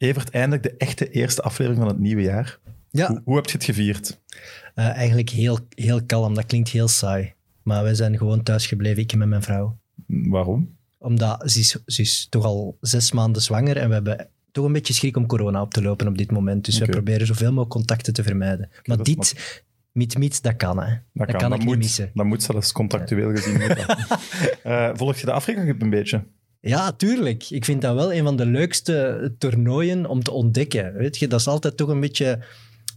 Evert, eindelijk de echte eerste aflevering van het nieuwe jaar. Ja, Hoe, hoe heb je het gevierd? eh, eigenlijk heel, heel kalm. Dat klinkt heel saai. Maar wij zijn gewoon thuis gebleven, ik en met mijn vrouw. Waarom? Omdat ze is, ze is toch al zes maanden zwanger en we hebben toch een beetje schrik om corona op te lopen op dit moment. Dus we proberen zoveel mogelijk contacten te vermijden. maar dit, mit, dat kan hè. Dat, kan, dat ik moet, niet missen. Dat moet zelfs contractueel gezien. Eh, volg je de Cup een beetje? Ja, tuurlijk. Ik vind dat wel een van de leukste toernooien om te ontdekken. Weet je, dat is altijd toch een beetje...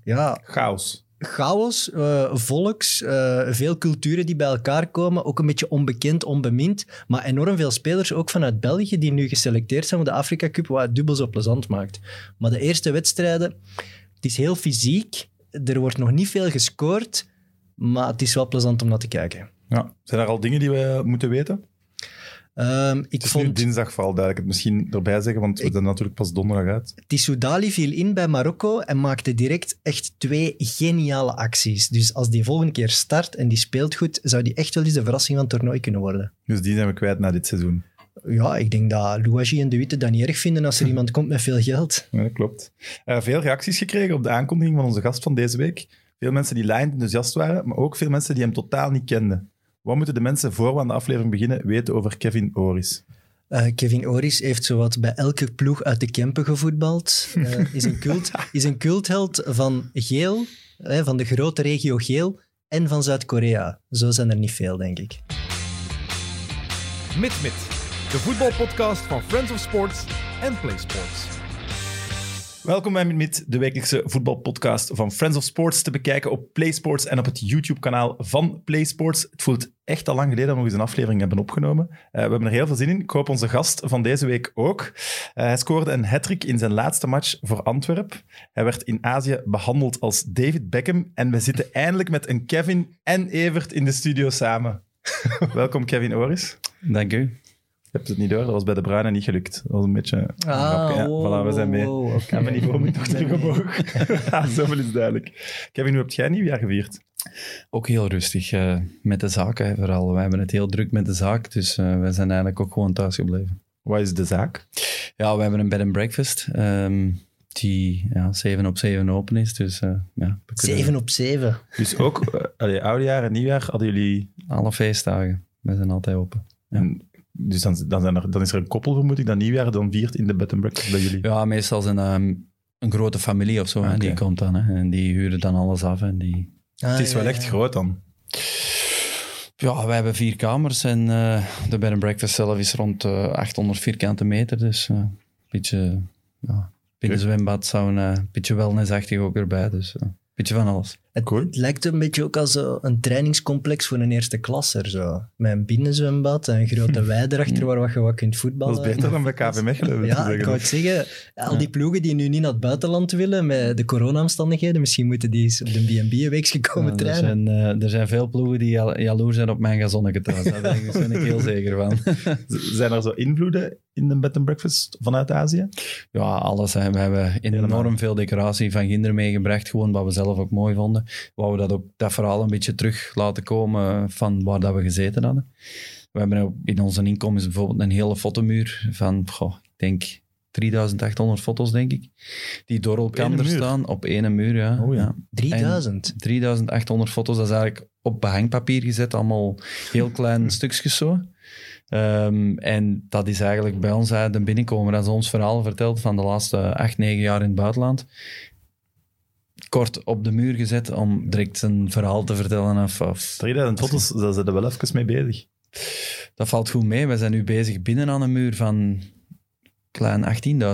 Ja, Chaos. chaos, eh, volks, eh, veel culturen die bij elkaar komen. Ook een beetje onbekend, onbemind. Maar enorm veel spelers, ook vanuit België, die nu geselecteerd zijn voor de Afrika Cup, wat het dubbel zo plezant maakt. Maar de eerste wedstrijden, het is heel fysiek. Er wordt nog niet veel gescoord, maar het is wel plezant om naar te kijken. Ja. Zijn er al dingen die we moeten weten? Ehm, ik Het is nu vond... dinsdag vooral duidelijk. Het misschien erbij zeggen, want we Ik- zijn natuurlijk pas donderdag uit. Tissoudali viel in bij Marokko en maakte direct echt twee geniale acties. Dus als die volgende keer start en die speelt goed, zou die echt wel eens de verrassing van het toernooi kunnen worden. Dus die zijn we kwijt na dit seizoen. Ja, ik denk dat Louagie en De Witte dat niet erg vinden als er iemand komt met veel geld. Ja, klopt. Eh, veel reacties gekregen op de aankondiging van onze gast van deze week. Veel mensen die lijnd enthousiast waren, maar ook veel mensen die hem totaal niet kenden. Wat moeten de mensen voor we aan de aflevering beginnen weten over Kevin Oris? Eh, Kevin Oris heeft zowat bij elke ploeg uit de Kempen gevoetbald. Eh, is, een cult, is een cultheld van Geel, van de grote regio Geel, en van Zuid-Korea. Zo zijn er niet veel, denk ik. Mit Mit, de voetbalpodcast van Friends of Sports en Play Sports. Welkom bij de wekelijkse voetbalpodcast van Friends of Sports te bekijken op PlaySports en op het YouTube-kanaal van PlaySports. Het voelt echt al lang geleden dat we nog eens een aflevering hebben opgenomen. Eh, we hebben er heel veel zin in. Ik hoop onze gast van deze week ook. Eh, hij scoorde een hat in zijn laatste match voor Antwerp. Hij werd in Azië behandeld als David Beckham en we zitten eindelijk met een Kevin en Evert in de studio samen. Welkom Kevin Oris. Dank u. Je hebt het niet door, dat was bij de Bruine niet gelukt. Dat was een beetje een grapje. Ja, voilà, we zijn mee. Ah, wow, oké. Ja, mijn niveau moet toch terug omhoog. zoveel is duidelijk. Kevin, hoe heb jij nieuwjaar gevierd? Ook heel rustig eh, met de zaken hè, vooral. We hebben het heel druk met de zaak, dus eh wij zijn eigenlijk ook gewoon thuis gebleven. Wat is de zaak? Ja, we hebben een bed and breakfast ehm, die ja, 7 op 7 open is. Dus eh, ja, we kunnen 7 op 7. Dus ook uh, allee, oudejaar en nieuwjaar hadden jullie... alle feestdagen. We zijn altijd open. Ja. En, dus dan, dan, zijn er, dan is er een koppel, vermoed ik, dat nieuwjaar dan viert in de bed and breakfast bij jullie. Ja, meestal zijn dat ehm, een grote familie of zo. hè, Oké. die komt dan. Hè, en die huren dan alles af. En die... het is wel echt groot dan. Ja, wij hebben vier kamers en eh, de bed and breakfast zelf is rond eh, 800 vierkante meter. Dus eh, een beetje ja, binnen zwembad, sauna, een beetje wellnessachtig ook erbij. Dus een beetje van alles. Het, Cool. het lijkt een beetje ook als een trainingscomplex voor een eerste klasser. Zo. Met een binnenzwembad en een grote weide erachter waar wat je wat kunt Dat voetballen. is beter dan bij KV Mechelen. Ja, ik zeggen. wou het zeggen. Al die ploegen die nu niet naar het buitenland willen met de corona-omstandigheden, misschien moeten die eens op de B&B een weekje komen Ja, er, trainen. zijn, eh, er zijn veel ploegen die jal- jaloers zijn op mijn gazonnetje thuis. Daar ben ik- heel zeker van. Zijn er zo invloeden in de bed and breakfast vanuit Azië? Ja, alles. Hè. We hebben enorm veel decoratie van kinderen meegebracht, gewoon wat we zelf ook mooi vonden. We wouden dat ook dat verhaal een beetje terug laten komen van waar dat we gezeten hadden. We hebben in onze inkomens bijvoorbeeld een hele fotomuur van, goh, ik denk 3800 foto's, denk ik, die door elkaar staan op één muur. Ja. Oh ja. 3000. 3800 foto's, dat is eigenlijk op behangpapier gezet, allemaal heel klein stukjes zo. Ehm, en dat is eigenlijk bij ons uit de binnenkomen. Dat is ons verhaal verteld van de laatste acht, negen jaar in het buitenland. Kort op de muur gezet om direct een verhaal te vertellen. Of, of, 3000 foto's, daar zijn we wel even mee bezig. dat valt goed mee. We zijn nu bezig binnen aan een muur van klein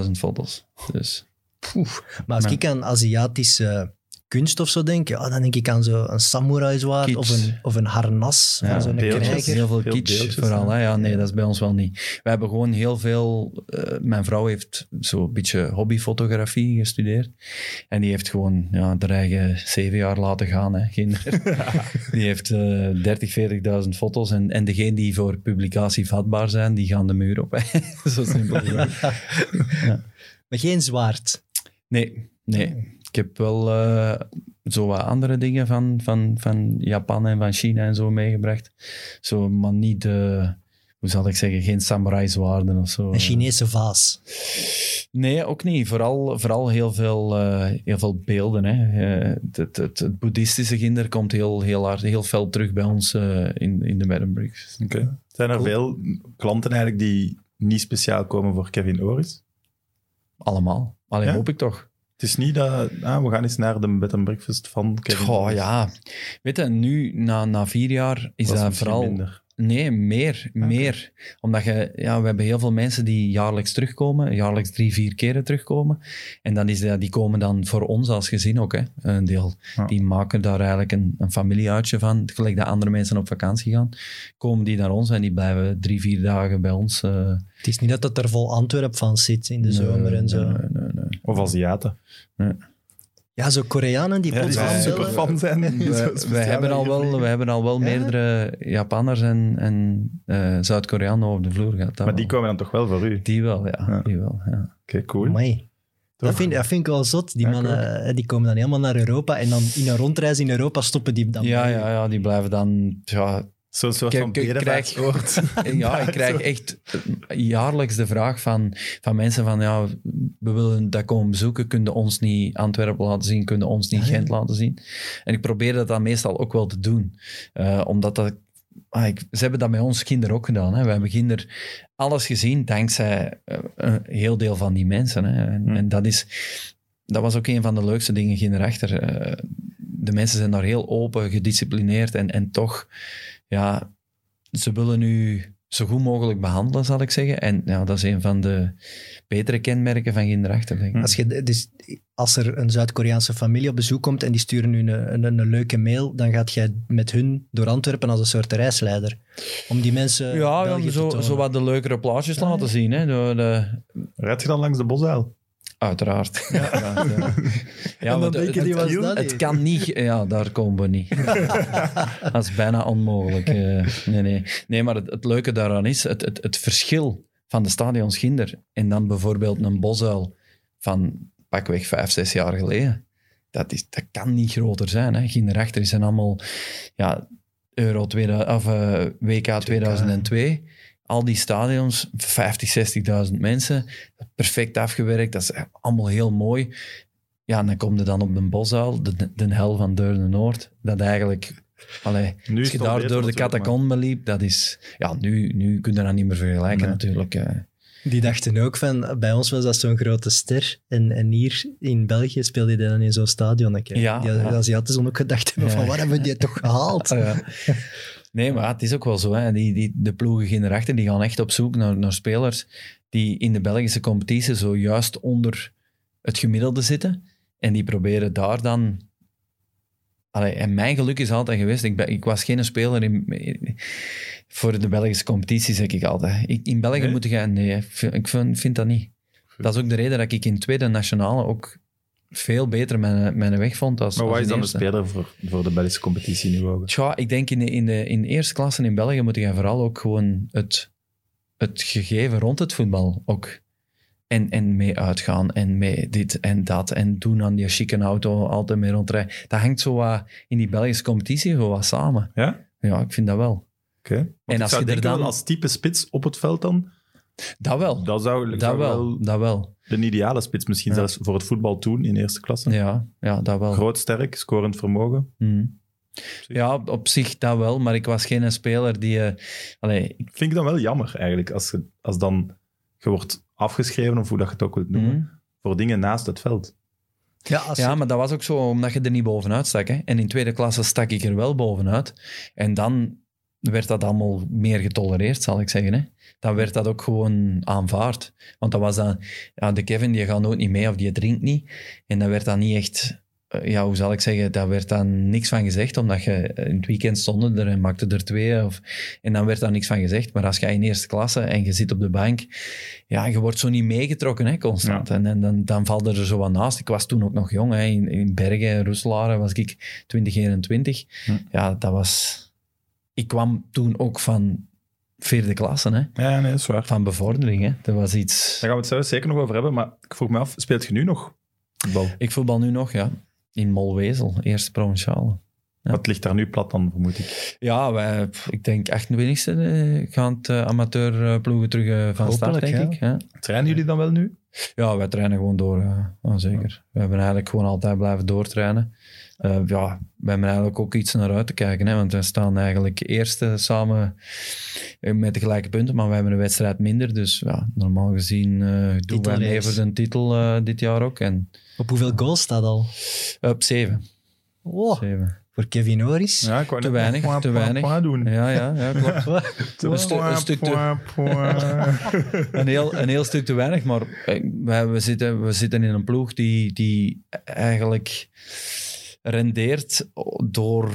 18.000 foto's. Dus Maar als Maar- ik aan Aziatische kunst of zo denk, ja, dan denk ik aan zo'n samurai zwaard of een, of een harnas Ja, van zo'n krijger. heel veel Veel kitsch vooral. Hè? Ja, nee, dat is bij ons wel niet. We hebben gewoon heel veel... eh, mijn vrouw heeft zo'n beetje hobbyfotografie gestudeerd. En die heeft gewoon ja, haar eigen zeven jaar laten gaan. Hè? Geen, die heeft eh 30, 40.000 foto's. En, en degene die voor publicatie vatbaar zijn, die gaan de muur op. Hè? Zo simpel. Maar geen zwaard. Nee, nee. Ik heb wel eh, zo wat andere dingen van, van, van Japan en van China en zo meegebracht. Zo, maar niet de hoe zal ik zeggen, geen samurai-zwaarden of zo. Een Chinese vaas. Nee, ook niet. Vooral, vooral heel, veel, eh, heel veel beelden. Hè. Eh, het, het, het boeddhistische ginder komt heel, heel, hard, heel fel terug bij ons eh, in, in de Madden Bricks. Oké. Zijn er veel klanten eigenlijk die niet speciaal komen voor Kevin Oris? Allemaal. Alleen Ja? hoop ik toch. Het is niet dat ah, we gaan eens naar de bed and breakfast van Kevin Goh, ja. Weet je, nu, na, na vier jaar, is Dat vooral... minder. Nee, meer. meer. Omdat je, ja, we hebben heel veel mensen die jaarlijks terugkomen, jaarlijks drie, vier keren terugkomen. En dan is dat, die komen dan voor ons als gezin ook, hè, een deel. Ja. Die maken daar eigenlijk een, een familieuitje van. Gelijk dat andere mensen op vakantie gaan, komen die naar ons en die blijven drie, vier dagen bij ons. eh, Het is niet dat het er vol Antwerp van zit in de nee, zomer en zo. nee, nee, nee. Of Aziaten. Ja, zo Koreanen die Ja, die plots zijn aanbellen. super fan zijn. We, hebben al wel, we hebben al wel Ja? meerdere Japanners en, en eh, Zuid-Koreanen over de vloer gehad. Maar die komen dan toch wel voor u? Oké, Die wel, ja. Ja. Die wel, ja. cool. Amai. Dat vind, dat vind ik wel zot. Die Ja, mannen eh, die komen dan helemaal naar Europa en dan in een rondreis in Europa stoppen die dan Ja, ja, ja, die blijven dan... Ja, Zo'n soort van bedevaartsoord. ja ik krijg echt jaarlijks de vraag van, van mensen van ja, we willen dat komen bezoeken, kunnen ons niet Antwerpen laten zien, kunnen ons niet Ah. Gent laten zien. En ik probeer dat dan meestal ook wel te doen. Eh, omdat dat... ah, ik- ze hebben dat met ons kinderen ook gedaan. Hè. We hebben kinderen alles gezien dankzij eh, een heel deel van die mensen. Hè. En, Hm. en dat is... Dat was ook een van de leukste dingen hierachter. Eh de mensen zijn daar heel open, gedisciplineerd en, en toch, ja, ze willen u zo goed mogelijk behandelen, zal ik zeggen. En ja, dat is een van de betere kenmerken van ik. Als, je, dus, als er een Zuid-Koreaanse familie op bezoek komt en die sturen u een, een, een leuke mail, dan gaat jij met hun door Antwerpen als een soort reisleider. Om die mensen Ja, te zo, zo wat de leukere plaatjes Ja, laten ja. zien. Hè, door de, Rijd je dan langs de bosuil? Uiteraard. Ja, ja, ja. Ja, en want dan het, het, was dat het kan niet. Ja, daar komen we niet. dat is bijna onmogelijk. eh. nee, nee. nee, maar het, het leuke daaraan is het, het, het verschil van de stadions Ginder en dan bijvoorbeeld een bosuil van pakweg vijf, zes jaar geleden. Dat, is, dat kan niet groter zijn. Hè. Ginderachter's zijn allemaal ja, Euro 2000, of, eh, WK 2002. Al die stadions, 50, 60.000 mensen, perfect afgewerkt. Dat is allemaal heel mooi. Ja, en dan kom je dan op de Bosuil, de, de hel van Deurne-Noord. Dat eigenlijk... Allee, Nu als je daar door de natuurlijk, maar- catacombe liep, dat is... Ja, nu, nu kun je dat niet meer vergelijken Nee. natuurlijk. eh. Die dachten ook van, bij ons was dat zo'n grote ster. En, en hier in België speelde hij dan in zo'n stadion. Ja, die ja. Aziaten zullen ook gedacht hebben Ja. van, waar hebben we die toch gehaald? Ja. Nee, maar het is ook wel zo. Hè. Die, die, de ploegen hierachter die gaan echt op zoek naar, naar spelers die in de Belgische competitie zojuist onder het gemiddelde zitten. En die proberen daar dan... Allee, en mijn geluk is altijd geweest, ik, ben, ik was geen speler in, voor de Belgische competitie, zeg ik altijd. Ik, in België Nee? moet je... Nee, ik vind, vind dat niet. Dat is ook de reden dat ik in tweede nationale ook veel beter mijn, mijn weg vond als Maar wat als is dan de speler voor, voor de Belgische competitie nu ook? Tja, ik denk in de, in de in de eerste klasse in België moet je vooral ook gewoon het, het gegeven rond het voetbal ook en, en mee uitgaan en mee dit en dat en doen aan die chique auto altijd mee rondrijden. Dat hangt zo wat in die Belgische competitie gewoon wat samen. Ja? Ja, ik vind dat wel. Oké. En als zou je er dan- als type spits op het veld dan, Dat wel. dat zou, dat zou wel. Dat wel. De ideale spits misschien Ja. zelfs voor het voetbal toen in eerste klasse. Ja, ja dat wel. Groot, sterk, scorend vermogen. Mhm. Ja, op zich dat wel, maar ik was geen speler die... eh allee, ik- Vind ik dan wel jammer eigenlijk, als, je, als dan je wordt afgeschreven, of hoe dat je het ook wilt noemen, mhm. voor dingen naast het veld. Ja, als Ja, maar dat was ook zo omdat je er niet bovenuit stak. Hè? En in tweede klasse stak ik er wel bovenuit. En dan werd dat allemaal meer getolereerd, zal ik zeggen. Hè? Dan werd dat ook gewoon aanvaard. Want dat was dan... Ja, de Kevin die gaat nooit niet mee of die drinkt niet. En dan werd dat niet echt... eh, Ja, hoe zal ik zeggen? Daar werd dan niks van gezegd, omdat je in het weekend stonden er en maakte er twee. Of, en dan werd daar niks van gezegd. Maar als je in eerste klasse en je zit op de bank, ja, je wordt zo niet meegetrokken, hè, constant. En, en dan, dan valt er zo wat naast. Ik was toen ook nog jong, hè. In, in Bergen, Roeselare was ik 20, 21. Hm. Ja, dat was... Ik kwam toen ook van vierde klasse, hè. Ja, nee, dat is waar. Van bevordering, hè. Dat was iets... Daar gaan we het zelfs zeker nog over hebben, maar ik vroeg me af, speelt je nu nog voetbal? Ik voetbal nu nog, ja. In Molwezel, eerste provinciale. Ja. Wat ligt daar nu plat dan, vermoed ik? Ja, wij, ik denk 28e eh, gaan het uh, amateurploegen terug eh, van start, denk ja. ik. Ja. Trainen jullie dan wel nu? ja, wij trainen gewoon door. ja. Zeker. We hebben eigenlijk gewoon altijd blijven doortrainen. Eh, ja, we hebben eigenlijk ook iets naar uit te kijken. Hè, want we staan eigenlijk eerste samen eh, met de gelijke punten, maar we hebben een wedstrijd minder. Dus ja, normaal gezien eh doen wij mee Titelrace. voor de titel eh, dit jaar ook. En Op hoeveel goals staat al? op zeven. Oh, zeven. voor Kevin Oris. Ja, ik Te weinig, point, te weinig. point doen. Ja, ja, ja klopt. Een stu- een stuk te- een, heel, een heel stuk te weinig, maar wij, we, zitten, we zitten in een ploeg die, die eigenlijk rendeert door,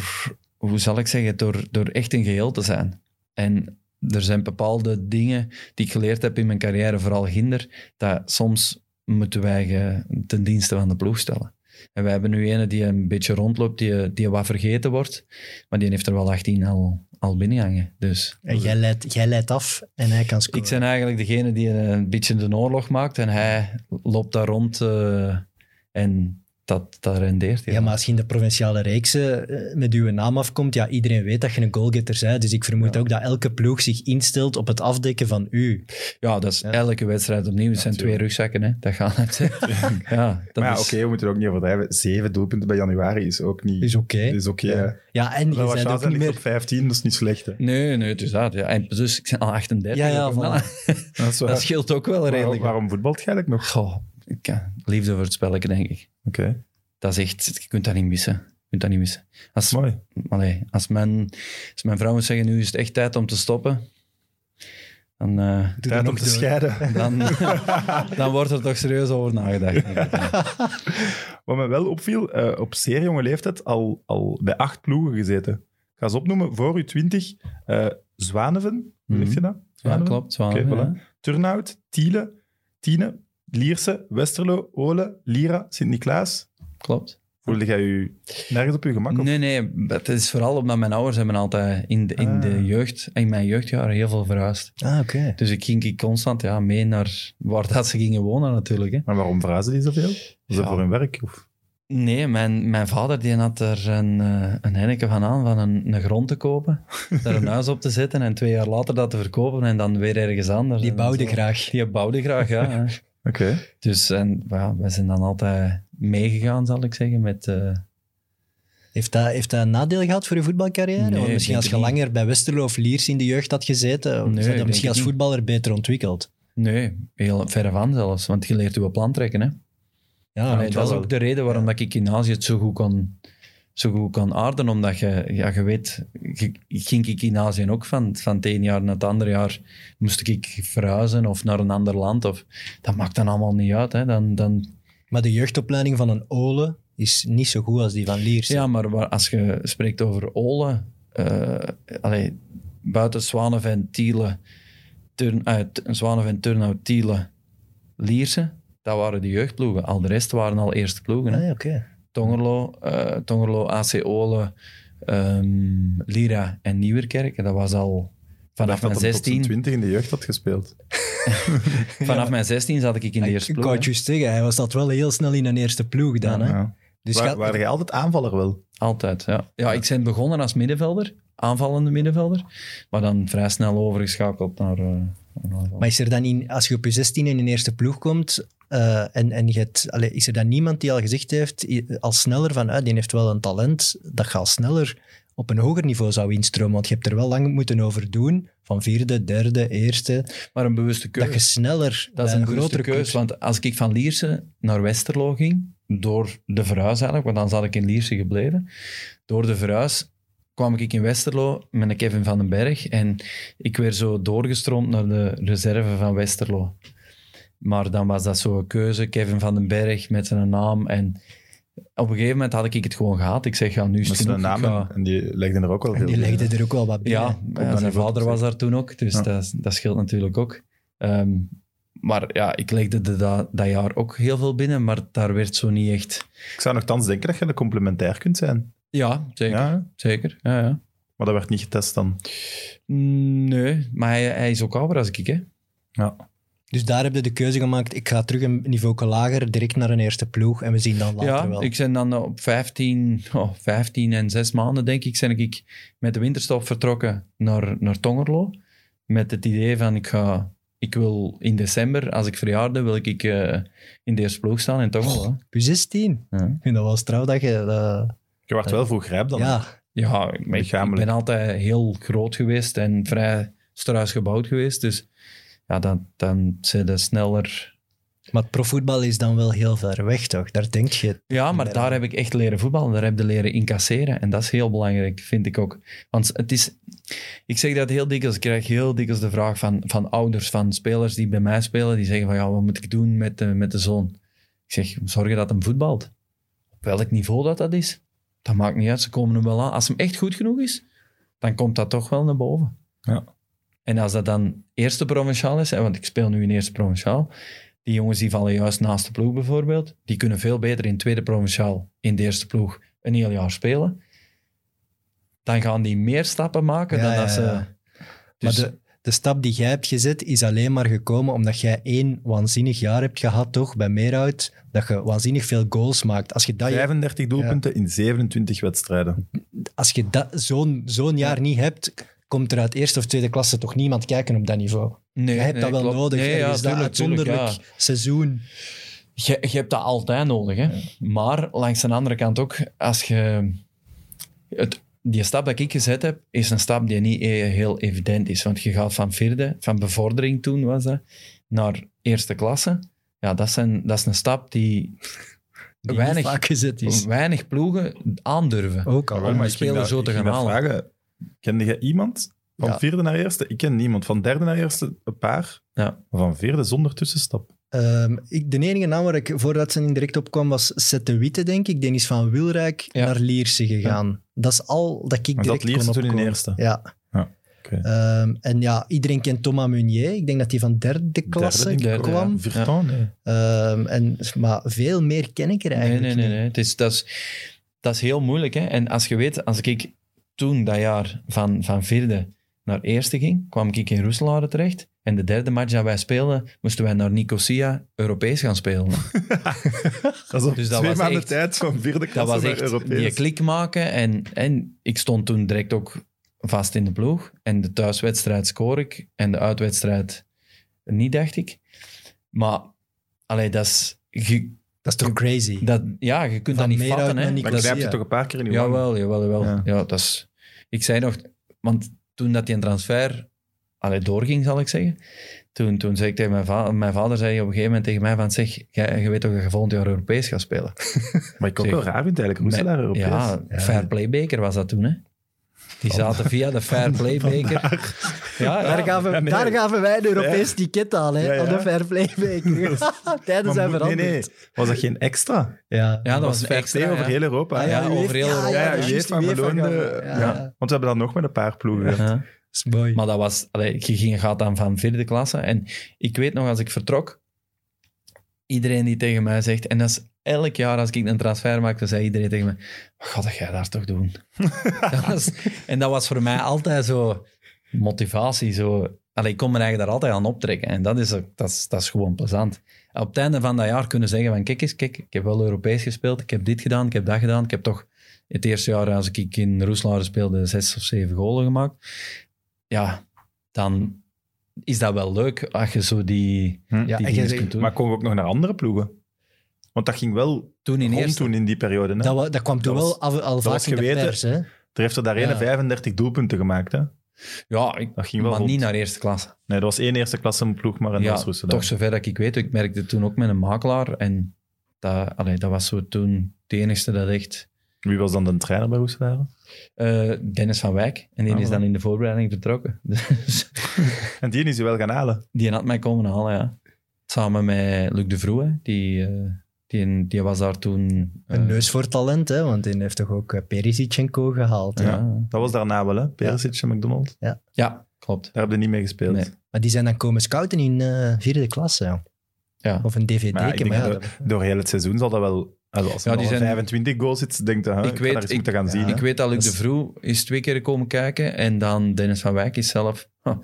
hoe zal ik zeggen, door, door echt een geheel te zijn. En er zijn bepaalde dingen die ik geleerd heb in mijn carrière, vooral ginder, dat soms moeten wij ten dienste van de ploeg stellen. En wij hebben nu ene die een beetje rondloopt, die, die wat vergeten wordt, maar die heeft er wel 18 al, al binnenhangen. Dus En jij leidt, jij leidt af en hij kan scoren. ik ben eigenlijk degene die een beetje de oorlog maakt en hij loopt daar rond eh, en dat, dat rendeert. Ja, maar als je in de provinciale reeksen eh, met uw naam afkomt, ja, iedereen weet dat je een goalgetter bent. Dus ik vermoed Ja. ook dat elke ploeg zich instelt op het afdekken van u. Ja, dat is Ja. elke wedstrijd opnieuw. Het zijn twee rugzakken, hè. dat gaat het. ja, dat Maar ja, is... oké, we moeten het ook niet overdrijven. Zeven doelpunten bij januari is ook niet... Is oké. Is oké. Ja. Ja, en je bent ook niet meer... op 15, dat is niet slecht. Hè. Nee, nee, het is dat. Ja. En dus, ik ben al 38. Ja, ja, voilà. Dat, is waar. Dat scheelt ook wel waarom, redelijk. waarom voetbalt je eigenlijk nog? Goh, ik, ja, liefde voor het spelletje, denk ik. Oké, Dat is echt... Je kunt dat niet missen. Je kunt dat niet missen. Als, mooi. allee, als, mijn, als mijn vrouw moet zeggen, nu is het echt tijd om te stoppen, dan... eh, dat Tijd om te scheiden. dan, dan wordt er toch serieus over nagedacht. Wat me wel opviel, eh, op zeer jonge leeftijd al, al bij acht ploegen gezeten. Ik ga ze opnoemen, voor u 20. eh Zwaneven, hoe Mhm. zeg je dat? Ja, Zwaneven? klopt. Zwaar, Oké, ja. voilà. Turnhout, Tiele, Tiene, Lierse, Westerlo, Ole, Lira, Sint-Niklaas. Klopt. Voelde jij u nergens op uw gemak? of- Nee, nee. Het is vooral omdat mijn ouders hebben altijd in de, in Ah. de jeugd, in mijn jeugdjaren, heel veel verhuisd. Ah, oké. Dus ik ging ik constant ja, mee naar waar dat ze gingen wonen natuurlijk. Hè. Maar waarom verhuizen die zoveel? Was dat voor hun werk? Of? Nee, mijn, mijn vader die had er een, eh, een henneke van aan van een, een grond te kopen, daar een huis op te zetten en twee jaar later dat te verkopen en dan weer ergens anders. Die bouwde graag. Die bouwde graag, ja. Oké. Dus en, ja, wij zijn dan altijd meegegaan, zal ik zeggen, met... eh, Heeft dat, heeft dat een nadeel gehad voor je voetbalcarrière? Nee, Want misschien als je langer bij Westerlo of Liers in de jeugd had gezeten, Nee, zou ik dat misschien als niet. voetballer beter ontwikkeld. Nee, heel verre van zelfs. Want je leert je plan trekken. Hè? Ja, dat is ook de reden waarom dat ik in Azië het zo goed kan, zo goed kan aarden. Omdat je, ja, je weet, je- ging ik in Azië ook van, van het ene jaar naar het andere jaar. Moest ik verhuizen of naar een ander land. Of, dat maakt dan allemaal niet uit. Hè? Dan, dan, Maar de jeugdopleiding van een Ole is niet zo goed als die van Liers. ja, maar waar- als je spreekt over Ole, allee, buiten Zwanenveen, Tiele, Turn, uh, Turnhout, Tiele, Lierse, dat waren de jeugdploegen. Al de rest waren al eerste ploegen. Hè? Ah, oké. Tongerlo, eh, Tongerlo, AC Ole, ehm, Lira en Nieuwerkerk. Dat was al vanaf Ik mijn dat hij tot zijn 16. 20 in de jeugd had gespeeld. Vanaf mijn 16 zat ik in de Ik eerste ik ploeg. juist zeggen, hij was dat wel heel snel in een eerste ploeg dan. hè? Ja. Dus Waar, gaat- waren jij altijd aanvaller wel? Altijd, ja. Ja, ik ben begonnen als middenvelder, aanvallende middenvelder, maar dan vrij snel overgeschakeld naar... eh. Maar is er dan in, als je op je 16 in een eerste ploeg komt, eh, en, en je hebt, is er dan niemand die al gezegd heeft, al sneller van, ah, die heeft wel een talent, dat je al sneller op een hoger niveau zou instromen? Want je hebt er wel lang moeten over doen, van vierde, derde, eerste, Maar een bewuste keuze. dat je sneller Dat is een grotere keuze, want als ik van Lierse naar Westerlo ging, door de verhuis eigenlijk, want dan zat ik in Lierse gebleven, door de verhuis kwam ik in Westerlo met een Kevin van den Berg en ik werd zo doorgestroomd naar de reserve van Westerlo. Maar dan was dat zo'n keuze, Kevin van den Berg met zijn naam en op een gegeven moment had ik het gewoon gehad. Ik zeg, ja, nu is Met het genoeg. ga- En die legden er ook wel En veel die legde er ook wel wat bij. ja, zijn vader was daar toen ook, dus Ja. dat, dat scheelt natuurlijk ook. Ehm, maar ja, ik legde de, dat, dat jaar ook heel veel binnen, maar daar werd zo niet echt... Ik zou nogthans denken dat je een complementair kunt zijn. Ja, zeker. Ja, zeker. Ja, ja. maar dat werd niet getest dan. Mm, Nee, maar hij, hij is ook ouder als ik, hè. Ja. Dus daar heb je de keuze gemaakt, ik ga terug een niveau lager, direct naar een eerste ploeg en we zien dan later Ja, wel. ik ben dan op 15, oh, 15 en 6 maanden, denk ik, ben ik met de winterstop vertrokken naar, naar Tongerlo. Met het idee van, ik ga... Ik wil in december, als ik verjaarde, wil ik eh, in de eerste ploeg staan in Tongerlo. U 16. Ja. Ik vind dat wel straf dat je... dat- Je werd wel vroeg rijp dan. ja, Ja, ik, ik- ben altijd heel groot geweest en vrij struis gebouwd geweest. Dus ja, dan, dan zijn ze sneller... maar het profvoetbal is dan wel heel ver weg, toch? Daar denk je... Ja, maar daar heb ik echt leren voetballen. Daar heb je leren incasseren. En dat is heel belangrijk, vind ik ook. Want het is... Ik zeg dat heel dikwijls. Ik krijg heel dikwijls de vraag van, van ouders, van spelers die bij mij spelen. Die zeggen van, ja, wat moet ik doen met de, met de zoon? Ik zeg, zorgen dat hem voetbalt. Op welk niveau dat dat is, dat maakt niet uit. Ze komen hem wel aan. Als hem echt goed genoeg is, dan komt dat toch wel naar boven. Ja. En als dat dan eerste provinciaal is, hè, want ik speel nu in eerste provinciaal, die jongens die vallen juist naast de ploeg bijvoorbeeld, die kunnen veel beter in tweede provinciaal in de eerste ploeg een heel jaar spelen. Dan gaan die meer stappen maken Ja, dan ja, dat ze... ja. Dus, maar de, de stap die jij hebt gezet is alleen maar gekomen omdat jij één waanzinnig jaar hebt gehad, toch? Bij Meerhout, dat je waanzinnig veel goals maakt. Als je dat, 35 doelpunten in 27 wedstrijden. als je dat, zo'n, zo'n jaar niet hebt, komt er uit eerste of tweede klasse toch niemand kijken op dat niveau. nee, Je hebt nee, dat wel klopt. nodig. Nee, ja, is dat tuurlijk, tuurlijk, uitzonderlijk ja. seizoen. Je, je hebt dat altijd nodig. Hè? Maar langs de andere kant ook, als je... Het, die stap dat ik gezet heb, is een stap die niet e- heel evident is. Want je gaat van vierde, van bevordering toen was dat, naar eerste klasse. Ja, dat, zijn, dat is een stap die, Die weinig, niet vaak gezet is. weinig ploegen aandurven. Ook al. om maar een ik ging speler dat- zo te gaan halen. vragen. Kende je iemand van Ja. vierde naar eerste? Ik ken niemand. Van derde naar eerste een paar. Ja. Maar van vierde zonder tussenstap. Ehm, ik, de enige naam waar ik voordat ze in direct opkwam was Seth de Witte, denk ik. Die is van Wilrijk Ja. naar Lierse gegaan. Dat is al dat ik Maar direct dat Lierse kon toen in opkomen. eerste? Ja. Ja, oké. Ehm, en ja, iedereen kent Thomas Meunier. Ik denk dat hij van derde klasse denk ik Derde, ook. kwam. Virton, nee. Ehm, en, maar veel meer ken ik er Nee, eigenlijk nee, nee. niet. nee. Het is, dat, is, dat is heel moeilijk. Hè? En als je weet, als ik toen dat jaar van, van vierde naar eerste ging, kwam ik in Roeselare terecht. En de derde match dat wij speelden, moesten wij naar Nicosia Europees gaan spelen. Dat is op Dus dat twee was maanden echt- tijd van vierde dat klasse was naar echt Europees. die klik maken. En, en ik stond toen direct ook vast in de ploeg. En de thuiswedstrijd scoor ik. En de uitwedstrijd niet, dacht ik. Maar, allee, dat is... je- Dat is toch crazy? dat, ja, je kunt Van dat niet vatten. Hè? Maar ik blijf je toch een paar keer in wang. Jawel, jawel, jawel. Ja. Ja. dat is, ik zei nog, want toen dat die transfer allee, doorging, zal ik zeggen, toen, toen zei ik tegen mijn vader, mijn vader zei op een gegeven moment tegen mij van, zeg, jij, je weet toch dat je volgend jaar Europees gaat spelen? Maar ik ook Zeg, wel raar vind eigenlijk. Roeselaar Europees. Ja, Fair Play beker was dat toen, hè? Die zaten via de Fair Play beker. Ja, Daar, ja. gaven, daar gaven wij een Europees ticket aan, hè, Ja, ja. aan de Fair Play Beker. Tijden Maar zijn veranderd. Nee, nee. Was dat geen extra? Ja. Ja, dat was een fair extra, over ja. heel Europa. Ah, ja. over heel Europa. Ja, ja, UEFA beloonde... gaf- Ja, ja. Want we hebben dan nog met een paar ploegen. Dat. Maar dat was, allee, je ging, gaat dan van vierde klasse. En ik weet nog, als ik vertrok, iedereen die tegen mij zegt, en dat is elk jaar als ik een transfer maakte, zei iedereen tegen me, wat ga jij daar toch doen? dat was, en dat was voor mij altijd zo motivatie. Zo, allee, ik kon me eigenlijk daar altijd aan optrekken. En dat is, dat is, dat is gewoon plezant. Op het einde van dat jaar kunnen zeggen van, kijk eens, kijk, ik heb wel Europees gespeeld, ik heb dit gedaan, ik heb dat gedaan, ik heb toch het eerste jaar als ik in Roeselare speelde zes of zeven golen gemaakt. Ja, dan is dat wel leuk als je zo die, Hm. Ja, die en kunt doen. Maar komen we ook nog naar andere ploegen? Want dat ging wel toen in eerste... toen in die periode. Hè? Dat, dat kwam toen Dat was- wel al dat vaak in de geweten. pers. Hè? Er heeft er daar Ja. ene 35 doelpunten gemaakt. Hè? Ja, ik, Dat ging wel maar rond. niet naar eerste klasse. Nee, dat was één eerste klasse ploeg, maar een ja, toch zover dat ik weet. Ik merkte toen ook met een makelaar. En dat, allee, dat was zo toen de enigste dat echt... Wie was dan de trainer bij Roeselaar? eh, Dennis van Wijk. En die Ah, is dan in de voorbereiding vertrokken. Dus En die is je wel gaan halen. die had mij komen halen, ja. Samen met Luc de Vroe. Die, eh, die, die was daar toen... eh, Een neus voor talent, hè? want hij heeft toch ook eh, Perisic en co gehaald. hè? Ja, Dat was daarna wel, hè? Perisic en McDonald. ja klopt. Daar heb je niet mee gespeeld. Nee. Maar die zijn dan komen scouten in eh, vierde klasse. Ja. Ja. Of een dvd. Maar ja, ik denk maar ja, dat- Door heel het seizoen zal dat wel... Also als er Ja, die zijn- 25 goals zit, denk je, ik, weet, ik, gaan zien. ik hè. weet dat Luc Dat de Vroe is twee keer komen kijken en dan Dennis van Wijk is zelf... huh,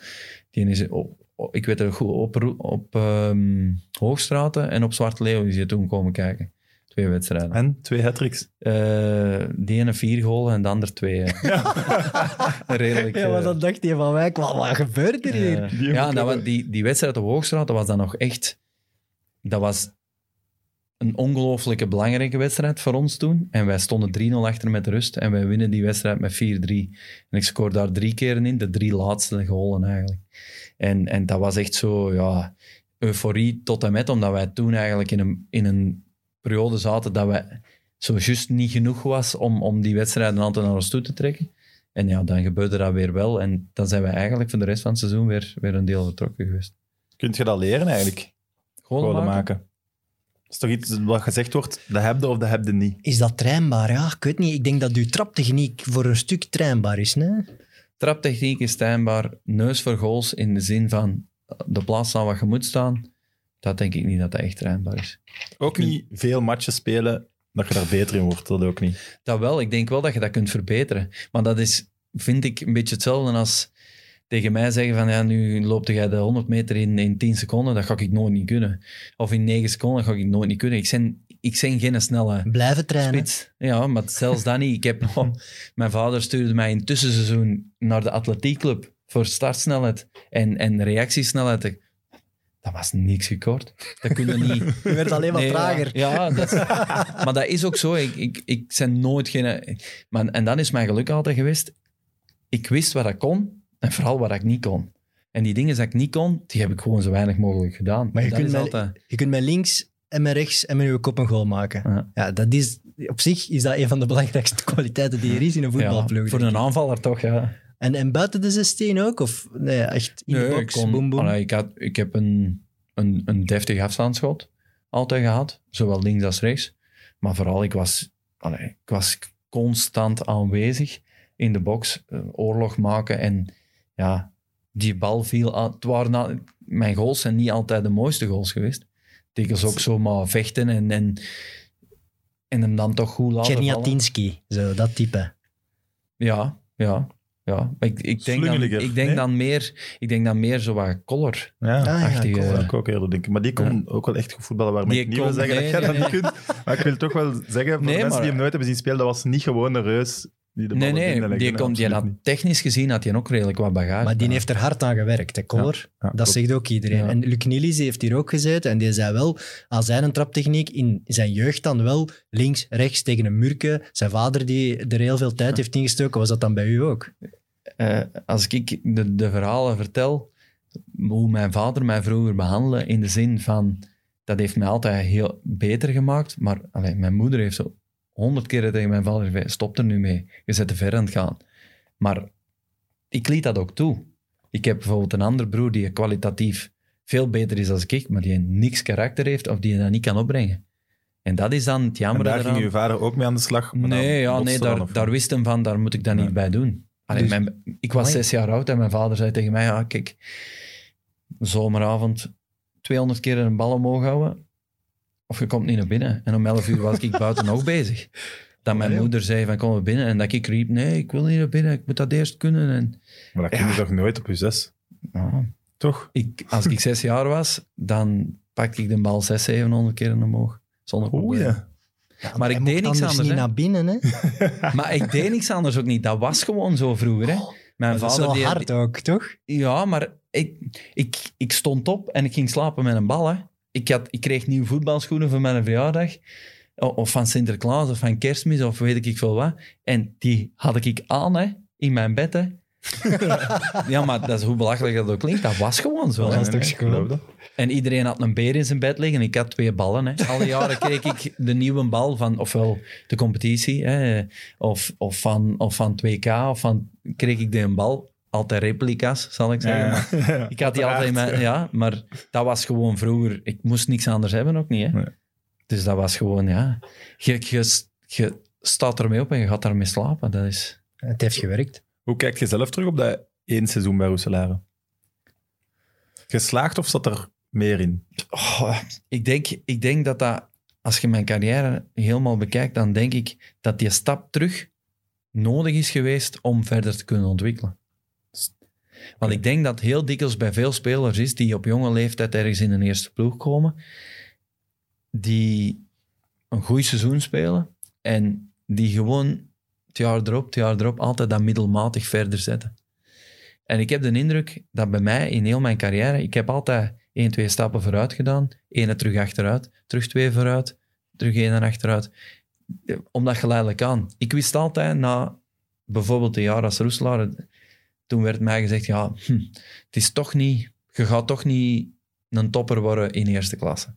die is op, ik weet het goed, op, op ehm, Hoogstraten en op Zwarte Leeuw is hij toen komen kijken. Twee wedstrijden. En twee hat-tricks. Eh, die ene vier golen en de ander twee. hè. Redelijk. Ja, maar eh, dan dacht hij van mij, wat, wat gebeurt er hier? eh, Die ja, dat die, die wedstrijd op Hoogstraat, dat was dan nog echt... Dat was een ongelooflijke belangrijke wedstrijd voor ons toen. En wij stonden 3-0 achter met rust. En wij winnen die wedstrijd met 4-3. En ik scoor daar drie keer in, de drie laatste golen eigenlijk. En, en dat was echt zo, ja, euforie tot en met, omdat wij toen eigenlijk in een, in een periode zaten dat wij zo juist niet genoeg was om, om die wedstrijden altijd naar ons toe te trekken. En ja, dan gebeurde dat weer wel. En dan zijn we eigenlijk voor de rest van het seizoen weer, weer een deel vertrokken geweest. Kunt je dat leren eigenlijk? Golen maken? maken. Dat is toch iets wat gezegd wordt, dat heb je of dat heb je niet. Is dat trainbaar? Ja, ik weet niet. Ik denk dat uw traptechniek voor een stuk trainbaar is. Nee? Traptechniek is stijnbaar. Neus voor goals in de zin van de plaats staan wat je moet staan. Dat denk ik niet dat dat echt trainbaar is. Ook niet veel matchen spelen, dat je daar beter in wordt. Dat ook niet. Dat wel, ik denk wel dat je dat kunt verbeteren. Maar dat is, vind ik, een beetje hetzelfde als tegen mij zeggen van ja, nu loopte jij de 100 meter in, in 10 seconden, dat ga ik nooit niet kunnen. Of in 9 seconden, dat ga ik nooit niet kunnen. Ik ben, ik ben geen snelle Blijven trainen. spits. Ja, maar zelfs dat niet. Ik heb nog, mijn vader stuurde mij in het tussenseizoen naar de atletiekclub voor startsnelheid en, en reactiesnelheid. Dat was niks gekort. Dat kun je niet... Je werd alleen maar Nee, trager. Ja, ja, dat is- maar dat is ook zo. Ik, ik, ik ben nooit geen... Maar, en dat is mijn geluk altijd geweest. Ik wist wat ik kon en vooral wat ik niet kon. En die dingen die ik niet kon, die heb ik gewoon zo weinig mogelijk gedaan. Maar je kunt met- altijd... Je kunt met links en met rechts en met je kop een goal maken. Ja. Ja, dat is, op zich is dat een van de belangrijkste kwaliteiten die er is in een voetbalploeg. Ja, voor een aanvaller toch, ja. En, en buiten de 16 ook? Of nee, echt in de box, ik, kon, boom, boom? Allee, ik, had, ik heb een, een, een deftig afstandsschot altijd gehad. Zowel links als rechts. Maar vooral, ik was, allee, ik was constant aanwezig in de box. eh, oorlog maken. En ja, die bal viel aan. Het waren mijn goals zijn niet altijd de mooiste goals geweest. Dikwijls ook zomaar vechten en, en, en hem dan toch goed laten vallen. Czerniatinski, zo, dat type. Ja, ja. Ja, maar ik, ik denk, dan, ik, denk nee? dan meer, ik denk dan meer zo wat color. Ja, Ah, ja, dat zou ik ook eerder denken. Maar die kon ook wel echt goed voetballen, waarmee Die ik niet wil zeggen nee, dat jij nee, dat niet kunt. Maar ik wil toch wel zeggen, voor Nee, de mensen maar- die hem nooit hebben zien spelen, dat was niet gewoon een reus die de Nee, nee, die, komt, had, niet. technisch gezien had hij ook redelijk wat bagage. Maar die heeft er hard aan gewerkt, hè. Ja, dat klopt. zegt ook iedereen. Ja. En Luc Nielis heeft hier ook gezeten en die zei wel, hij een traptechniek in zijn jeugd dan wel links, rechts tegen een murke, zijn vader die er heel veel tijd heeft ingestoken, was dat dan bij u ook? Eh, als ik de, de verhalen vertel, hoe mijn vader mij vroeger behandelde, in de zin van, dat heeft mij altijd heel beter gemaakt, maar allee, mijn moeder heeft zo honderd keer tegen mijn vader gezegd, stop er nu mee, je zit te ver aan het gaan. Maar ik liet dat ook toe. Ik heb bijvoorbeeld een andere broer die kwalitatief veel beter is dan ik, maar die niks karakter heeft of die dat niet kan opbrengen. En dat is dan het En jammer daar eraan. ging uw vader ook mee aan de slag? Nee, ja, nee daar, of- daar wist hem van, daar moet ik dat niet bij doen. Allee, Dus- mijn, ik was zes jaar oud en mijn vader zei tegen mij, ja, kijk, zomeravond 200 keer een bal omhoog houden, of je komt niet naar binnen. En om 11 uur was ik buiten nog bezig. Dat mijn joh. moeder zei van, kom naar binnen. En dat ik riep, nee, ik wil niet naar binnen, ik moet dat eerst kunnen. En, Maar dat kun je Ja. toch nooit op je zes? ja, Toch? ik, als ik zes jaar was, dan pakte ik de bal 600, 700 keer omhoog. Zonder Oeh, probleem. ja. Ja, Maar ik deed niks anders anders, niet hè. naar binnen, hè? Maar ik deed niks anders ook niet. Dat was gewoon zo vroeger. Hè. Mijn Dat is vader die, hard ook, toch? Ja, maar ik, ik, ik stond op en ik ging slapen met een bal. Hè. Ik, had, ik kreeg nieuwe voetbalschoenen voor mijn verjaardag. Of van Sinterklaas of van kerstmis of weet ik veel wat. En die had ik aan hè, in mijn bed. Hè. ja, maar dat is hoe belachelijk dat ook klinkt. Dat was gewoon zo. Dat toch. En iedereen had een beer in zijn bed liggen. Ik had twee ballen. Hè. Alle jaren kreeg ik de nieuwe bal van ofwel de competitie hè, of, of, van, of van 2K. Of van, kreeg ik de een bal. Altijd replica's, zal ik zeggen. Ja, ja. Ik had die altijd in mijn... Ja, maar dat was gewoon vroeger... Ik moest niks anders hebben ook niet, hè. Nee. Dus dat was gewoon, ja... Je, je, je staat ermee op en je gaat daarmee slapen. Dat is... Het heeft gewerkt. Hoe kijk je zelf terug op dat één seizoen bij Roeselare? Geslaagd of zat er meer in? Oh, ik, denk, ik denk dat dat... Als je mijn carrière helemaal bekijkt, dan denk ik dat die stap terug nodig is geweest om verder te kunnen ontwikkelen. Want ik denk dat heel dikwijls bij veel spelers is die op jonge leeftijd ergens in een eerste ploeg komen, die een goed seizoen spelen en die gewoon het jaar erop, het jaar erop altijd dat middelmatig verder zetten. En ik heb de indruk dat bij mij in heel mijn carrière, ik heb altijd één, twee stappen vooruit gedaan, één terug achteruit, terug twee vooruit, terug één en achteruit. Omdat geleidelijk aan. Ik wist altijd na bijvoorbeeld een jaar als Roeselaar, toen werd mij gezegd, ja, hm, het is toch niet, je gaat toch niet een topper worden in eerste klasse. En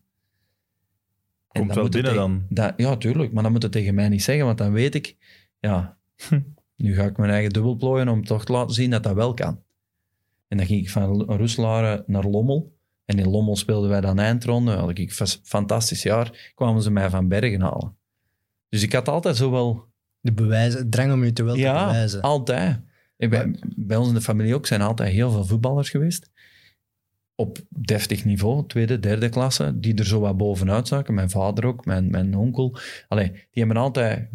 Komt dat wel binnen tegen- dan. dat- ja, tuurlijk, maar dat moet het tegen mij niet zeggen, want dan weet ik, ja, nu ga ik mijn eigen dubbel plooien om toch te laten zien dat dat wel kan. En dan ging ik van Roeselare naar Lommel. En in Lommel speelden wij dan eindronde. Had ik een fantastisch jaar. Kwamen ze mij van Bergen halen. Dus ik had altijd zo wel... De bewijzen, het drang om je te wel te Ja, bewijzen. altijd. Bij, bij ons in de familie ook zijn altijd heel veel voetballers geweest. Op deftig niveau, tweede, derde klasse, die er zo wat bovenuit zaken. Mijn vader ook, mijn, mijn onkel. Allee, die hebben altijd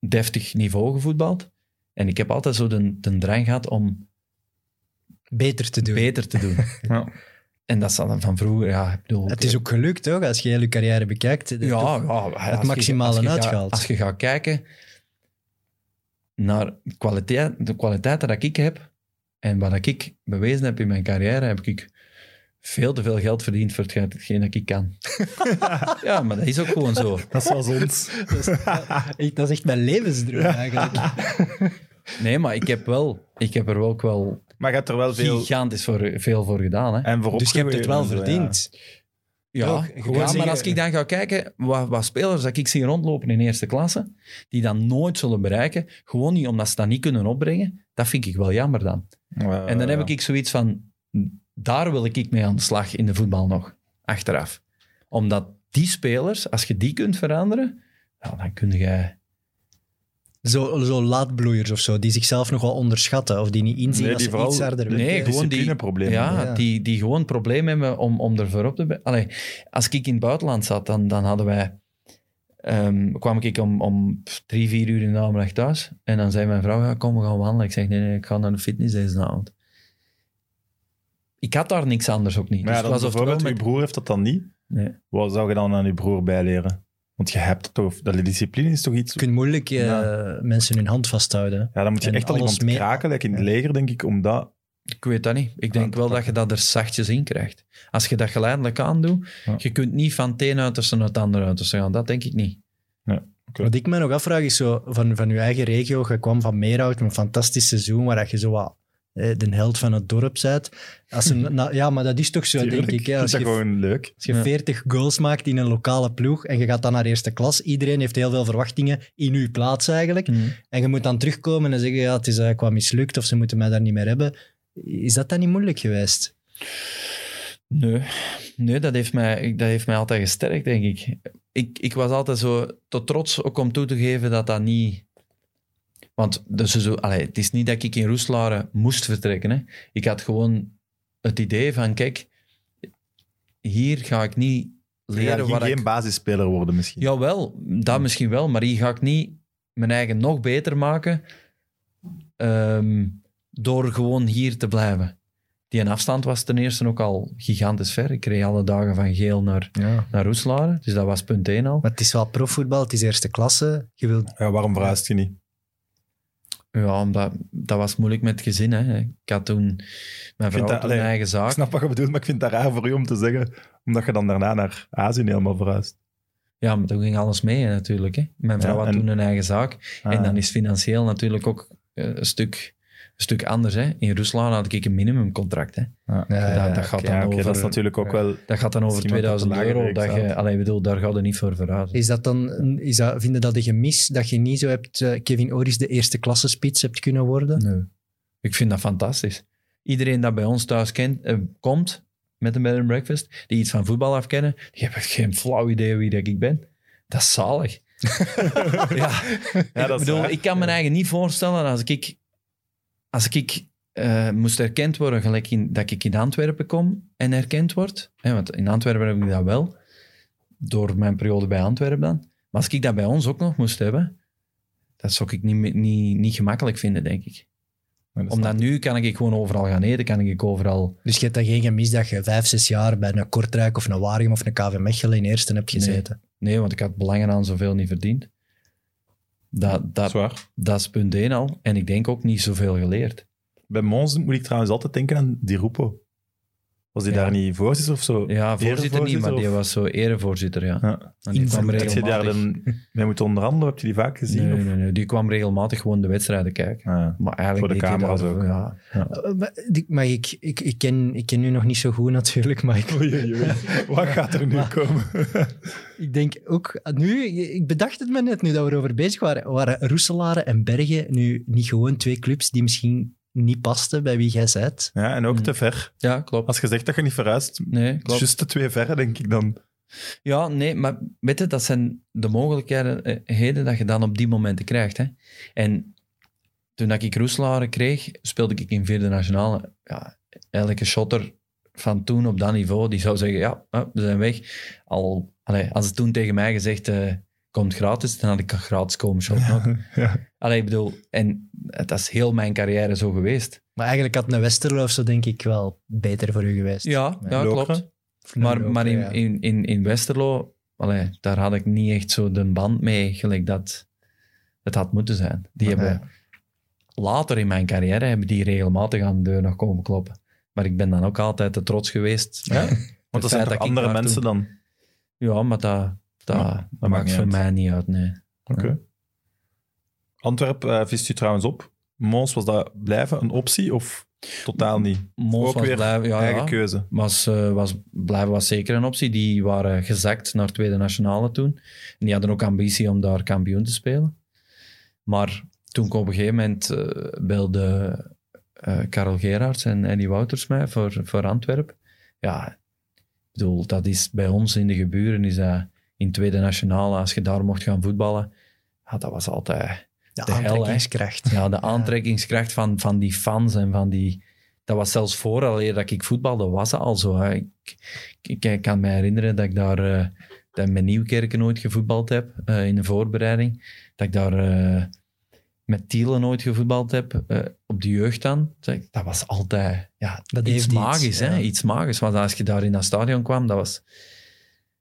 deftig niveau gevoetbald. En ik heb altijd zo de, de drang gehad om Beter te doen. beter te doen. Ja. En dat is dan van vroeger, ja, ik bedoel... Het is ook gelukt, toch? Als je heel je carrière bekijkt. ja, ja, je- maximale uitgehaald. Als je gaat kijken naar kwaliteit, de kwaliteiten dat ik heb en wat ik bewezen heb in mijn carrière, heb ik veel te veel geld verdiend voor hetgeen dat ik kan. ja, maar dat is ook gewoon zo. Dat is zoals ons. Dat is, echt- dat is echt mijn levensdroom eigenlijk. Nee, maar ik heb, wel, ik heb er ook wel Maar je hebt er wel veel... gigantisch voor, veel voor gedaan. Hè? En voor Dus je hebt het wel ja. Ja, maar zeggen- als ik dan ga kijken wat, wat spelers dat ik zie rondlopen in eerste klasse, die dan nooit zullen bereiken, gewoon niet omdat ze dat niet kunnen opbrengen, dat vind ik wel jammer dan. Ja, En dan heb ik zoiets van, daar wil ik mee aan de slag in de voetbal nog, achteraf. Omdat die spelers, als je die kunt veranderen, dan kun jij... Zo, zo laatbloeiers of zo, die zichzelf nog wel onderschatten of die niet inzien Nee, dat die ze iets vooral- harder Nee, gewoon die, ja, Ja. Die, die gewoon problemen hebben om, om er voorop te... Allee, als ik in het buitenland zat, dan, dan hadden wij... ehm, kwam ik om, om drie, vier uur in de namiddag thuis. En dan zei mijn vrouw, ja, kom, we gaan wandelen. Ik zeg, nee, nee, ik ga naar de fitness deze avond. Ik had daar niks anders ook niet. Maar ja, dus was oftewel bijvoorbeeld, met- je broer heeft dat dan niet. Nee. Wat zou je dan aan je broer bijleren? Want je hebt het toch... Dat discipline is toch iets... Je kunt moeilijk Ja. mensen hun hand vasthouden. Ja, dan moet je En echt al iemand mee- kraken, like in het Ja. leger, denk ik, om dat... Ik weet dat niet. Ik Ja, denk wel dat je dat er zachtjes in krijgt. Als je dat geleidelijk aandoet, Ja. je kunt niet van het een uiterste naar het andere uiterste gaan. Dat denk ik niet. Wat ik me nog afvraag is zo, van, van je eigen regio, je kwam van Meerhout, een fantastisch seizoen, waar dat je zo wat de held van het dorp bent. Als een, na- ja, maar dat is toch zo, Tuurlijk, denk ik. Hè? Als dat je, gewoon leuk. als je Ja. 40 goals maakt in een lokale ploeg en je gaat dan naar eerste klas, iedereen heeft heel veel verwachtingen in uw plaats eigenlijk. En je moet dan terugkomen en zeggen, ja, het is eigenlijk wat mislukt of ze moeten mij daar niet meer hebben. Is dat dan niet moeilijk geweest? Nee, nee dat, heeft mij, dat heeft mij altijd gesterkt, denk ik. ik. Ik was altijd zo te trots ook om toe te geven dat dat niet... Want dus zo, allee, het is niet dat ik in Roeselare moest vertrekken. Hè. Ik had gewoon het idee van, kijk, hier ga ik niet Je leren gaat wat geen ik... basisspeler worden misschien. Jawel, dat misschien wel, maar hier ga ik niet mijn eigen nog beter maken ehm, door gewoon hier te blijven. Die een afstand was ten eerste ook al gigantisch ver. Ik reed alle dagen van Geel naar, Ja. naar Roeselare, dus dat was punt 1 al. Maar het is wel profvoetbal, het is eerste klasse. Je wilt Ja, waarom verhuist je niet? Ja, omdat, dat was moeilijk met het gezin. Hè. Ik had toen mijn vrouw dat- een allee, eigen Ik zaak. snap wat je bedoelt, maar ik vind dat raar voor u om te zeggen, omdat je dan daarna naar Azië helemaal verhuist. Ja, maar toen ging alles mee hè, natuurlijk. Hè. Mijn vrouw Ja, had en- toen een eigen zaak. Ah, En dan is financieel natuurlijk ook eh, een stuk, stuk anders. Hè. In Rusland had ik een minimumcontract. Hè. ja. Ja, dat, dat gaat dan over, dat is natuurlijk ook ja. wel... dat gaat dan over Misschien wat op de 2000 lagere euro. Dat je, allee, ik bedoel, daar gaat je niet voor verhuizen. Is dat dan, is dat, vind je dat een gemis dat je niet zo hebt, eh, Kevin Oris de eerste klasse spits hebt kunnen worden? Nee. Ik vind dat fantastisch. Iedereen dat bij ons thuis kent, eh, komt met een bed and breakfast, die iets van voetbal afkennen, die hebben geen flauw idee wie dat ik ben. Dat is zalig. ja, Ja, dat ik is bedoel, waar. ik kan me eigen niet voorstellen als ik, als ik eh, moest erkend worden, gelijk in, dat ik in Antwerpen kom en erkend word. Hè, want in Antwerpen heb ik dat wel, door mijn periode bij Antwerpen dan. Maar als ik dat bij ons ook nog moest hebben, dat zou ik niet, niet, niet gemakkelijk vinden, denk ik. Dat Omdat nu kan ik gewoon overal gaan eten, kan ik overal... Dus je hebt dan geen gemis dat je vijf, zes jaar bij een Kortrijk of een Waregem of een KV Mechelen in eerste hebt gezeten. Nee, want ik had belangen aan zoveel niet verdiend. Dat, dat, Zwaar. dat is punt één al. En ik denk ook niet zoveel geleerd. Bij Mons moet ik trouwens altijd denken aan Di Rupo. Was die Ja. daar niet voorzitter of zo? Ja, voorzitter niet, maar die was zo erevoorzitter, ja. Ja. En die kwam Invloed. Heb je daar regelmatig... dan mee moeten onderhandelen? Heb je die vaak gezien? Nee, of? nee, nee, die kwam regelmatig gewoon de wedstrijden kijken. Ah, Maar eigenlijk Voor de hij camera's ook. Ja, ja. Eh, Maar, maar ik, ik, ik, ken, ik ken u nog niet zo goed natuurlijk, maar ik, Oei, oei, oei. Wat gaat er nu Maar- komen? ik denk ook nu, ik bedacht het me net nu dat we erover bezig waren, waren Roeselare en Bergen nu niet gewoon twee clubs die misschien niet pasten bij wie jij bent? ja, en ook Hmm. te ver. ja, klopt. Als je zegt dat je niet verhuist, Nee, klopt. juist te twee verre, denk ik dan. Ja, nee, maar weet je, dat zijn de mogelijkheden eh, heden dat je dan op die momenten krijgt. Hè? En toen dat ik Roeselare kreeg, speelde ik in vierde nationale. Ja, elke shotter van toen op dat niveau, die zou zeggen, ja, ah, we zijn weg. Al, allee, als het toen tegen mij gezegd, eh komt gratis, dan had ik gratis komen shotten ook. Ja. Allee, ik bedoel, en dat is heel mijn carrière zo geweest. Maar eigenlijk had een Westerlo of zo denk ik wel beter voor u geweest. Ja, ja Lokeren? klopt. Maar, maar in, ja. in, in, in Westerlo, allee, daar had ik niet echt zo de band mee, gelijk dat het had moeten zijn. Die Maar, hebben, later in mijn carrière hebben die regelmatig aan de deur nog komen kloppen. Maar ik ben dan ook altijd te trots geweest. Ja? Want dat zijn toch andere mensen toen- dan? Ja, maar dat, dat, Ja, dat maakt voor uit. mij niet uit, nee. Oké. Antwerpen eh vist u trouwens op. Mons, was dat blijven een optie of totaal niet? Mons Ook was weer blijven, ja, Eigen ja. keuze. was, eh, was, blijven was zeker een optie. Die waren gezakt naar tweede nationale toen. En die hadden ook ambitie om daar kampioen te spelen. Maar toen op een gegeven moment eh belde eh Karel Gerards en Eddie Wouters mij voor, voor Antwerpen. Ja, ik bedoel, dat is bij ons in de geburen, is dat in tweede nationale, als je daar mocht gaan voetballen, ja, dat was altijd de, de hel, hè. aantrekkingskracht. ja, de aantrekkingskracht van, van die fans en van die... Dat was zelfs vooraleer dat ik voetbalde, was dat al zo. Hè. Ik, ik, ik kan me herinneren dat ik daar dat ik met Nieuwkerken nooit gevoetbald heb, eh, in de voorbereiding. Dat ik daar eh, met Tielen nooit gevoetbald heb, op de jeugd dan. Dat, was altijd ja, Dat iets magisch. ja. hè? Iets magisch. Want als je daar in dat stadion kwam, dat was...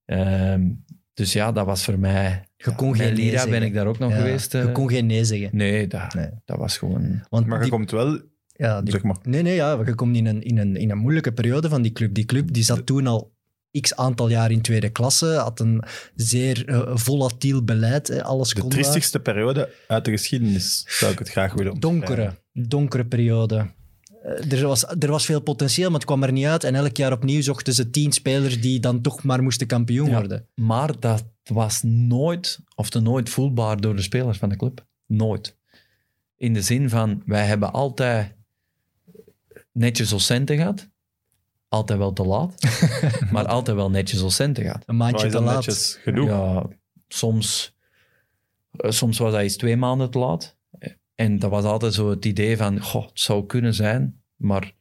Ehm, dus ja, dat was voor mij... Je kon geen nee ben zeggen. ik daar ook nog geweest. eh. Je kon geen nee zeggen. Nee, dat, Nee. dat was gewoon... Want Maar je die- komt wel, ja, die- zeg maar, Nee, nee, ja, je komt in een, in, een, in een moeilijke periode van die club. Die club die zat toen al x aantal jaar in tweede klasse, had een zeer eh, volatiel beleid. hè, Alles de kon triestigste periode uit de geschiedenis zou ik het graag willen omschrijven. Donkere, donkere periode. Eh, Er was, er was veel potentieel, maar het kwam er niet uit. En elk jaar opnieuw zochten ze tien spelers die dan toch maar moesten kampioen Ja. worden. Maar dat was nooit, of te nooit voelbaar door de spelers van de club. Nooit. In de zin van, wij hebben altijd netjes ons centen gehad. Altijd wel te laat. maar altijd wel netjes ons centen gehad. Een maandje te laat. netjes genoeg? Ja, soms, eh, soms was dat eens twee maanden te laat. En dat was altijd zo het idee van, goh, het zou kunnen zijn, maar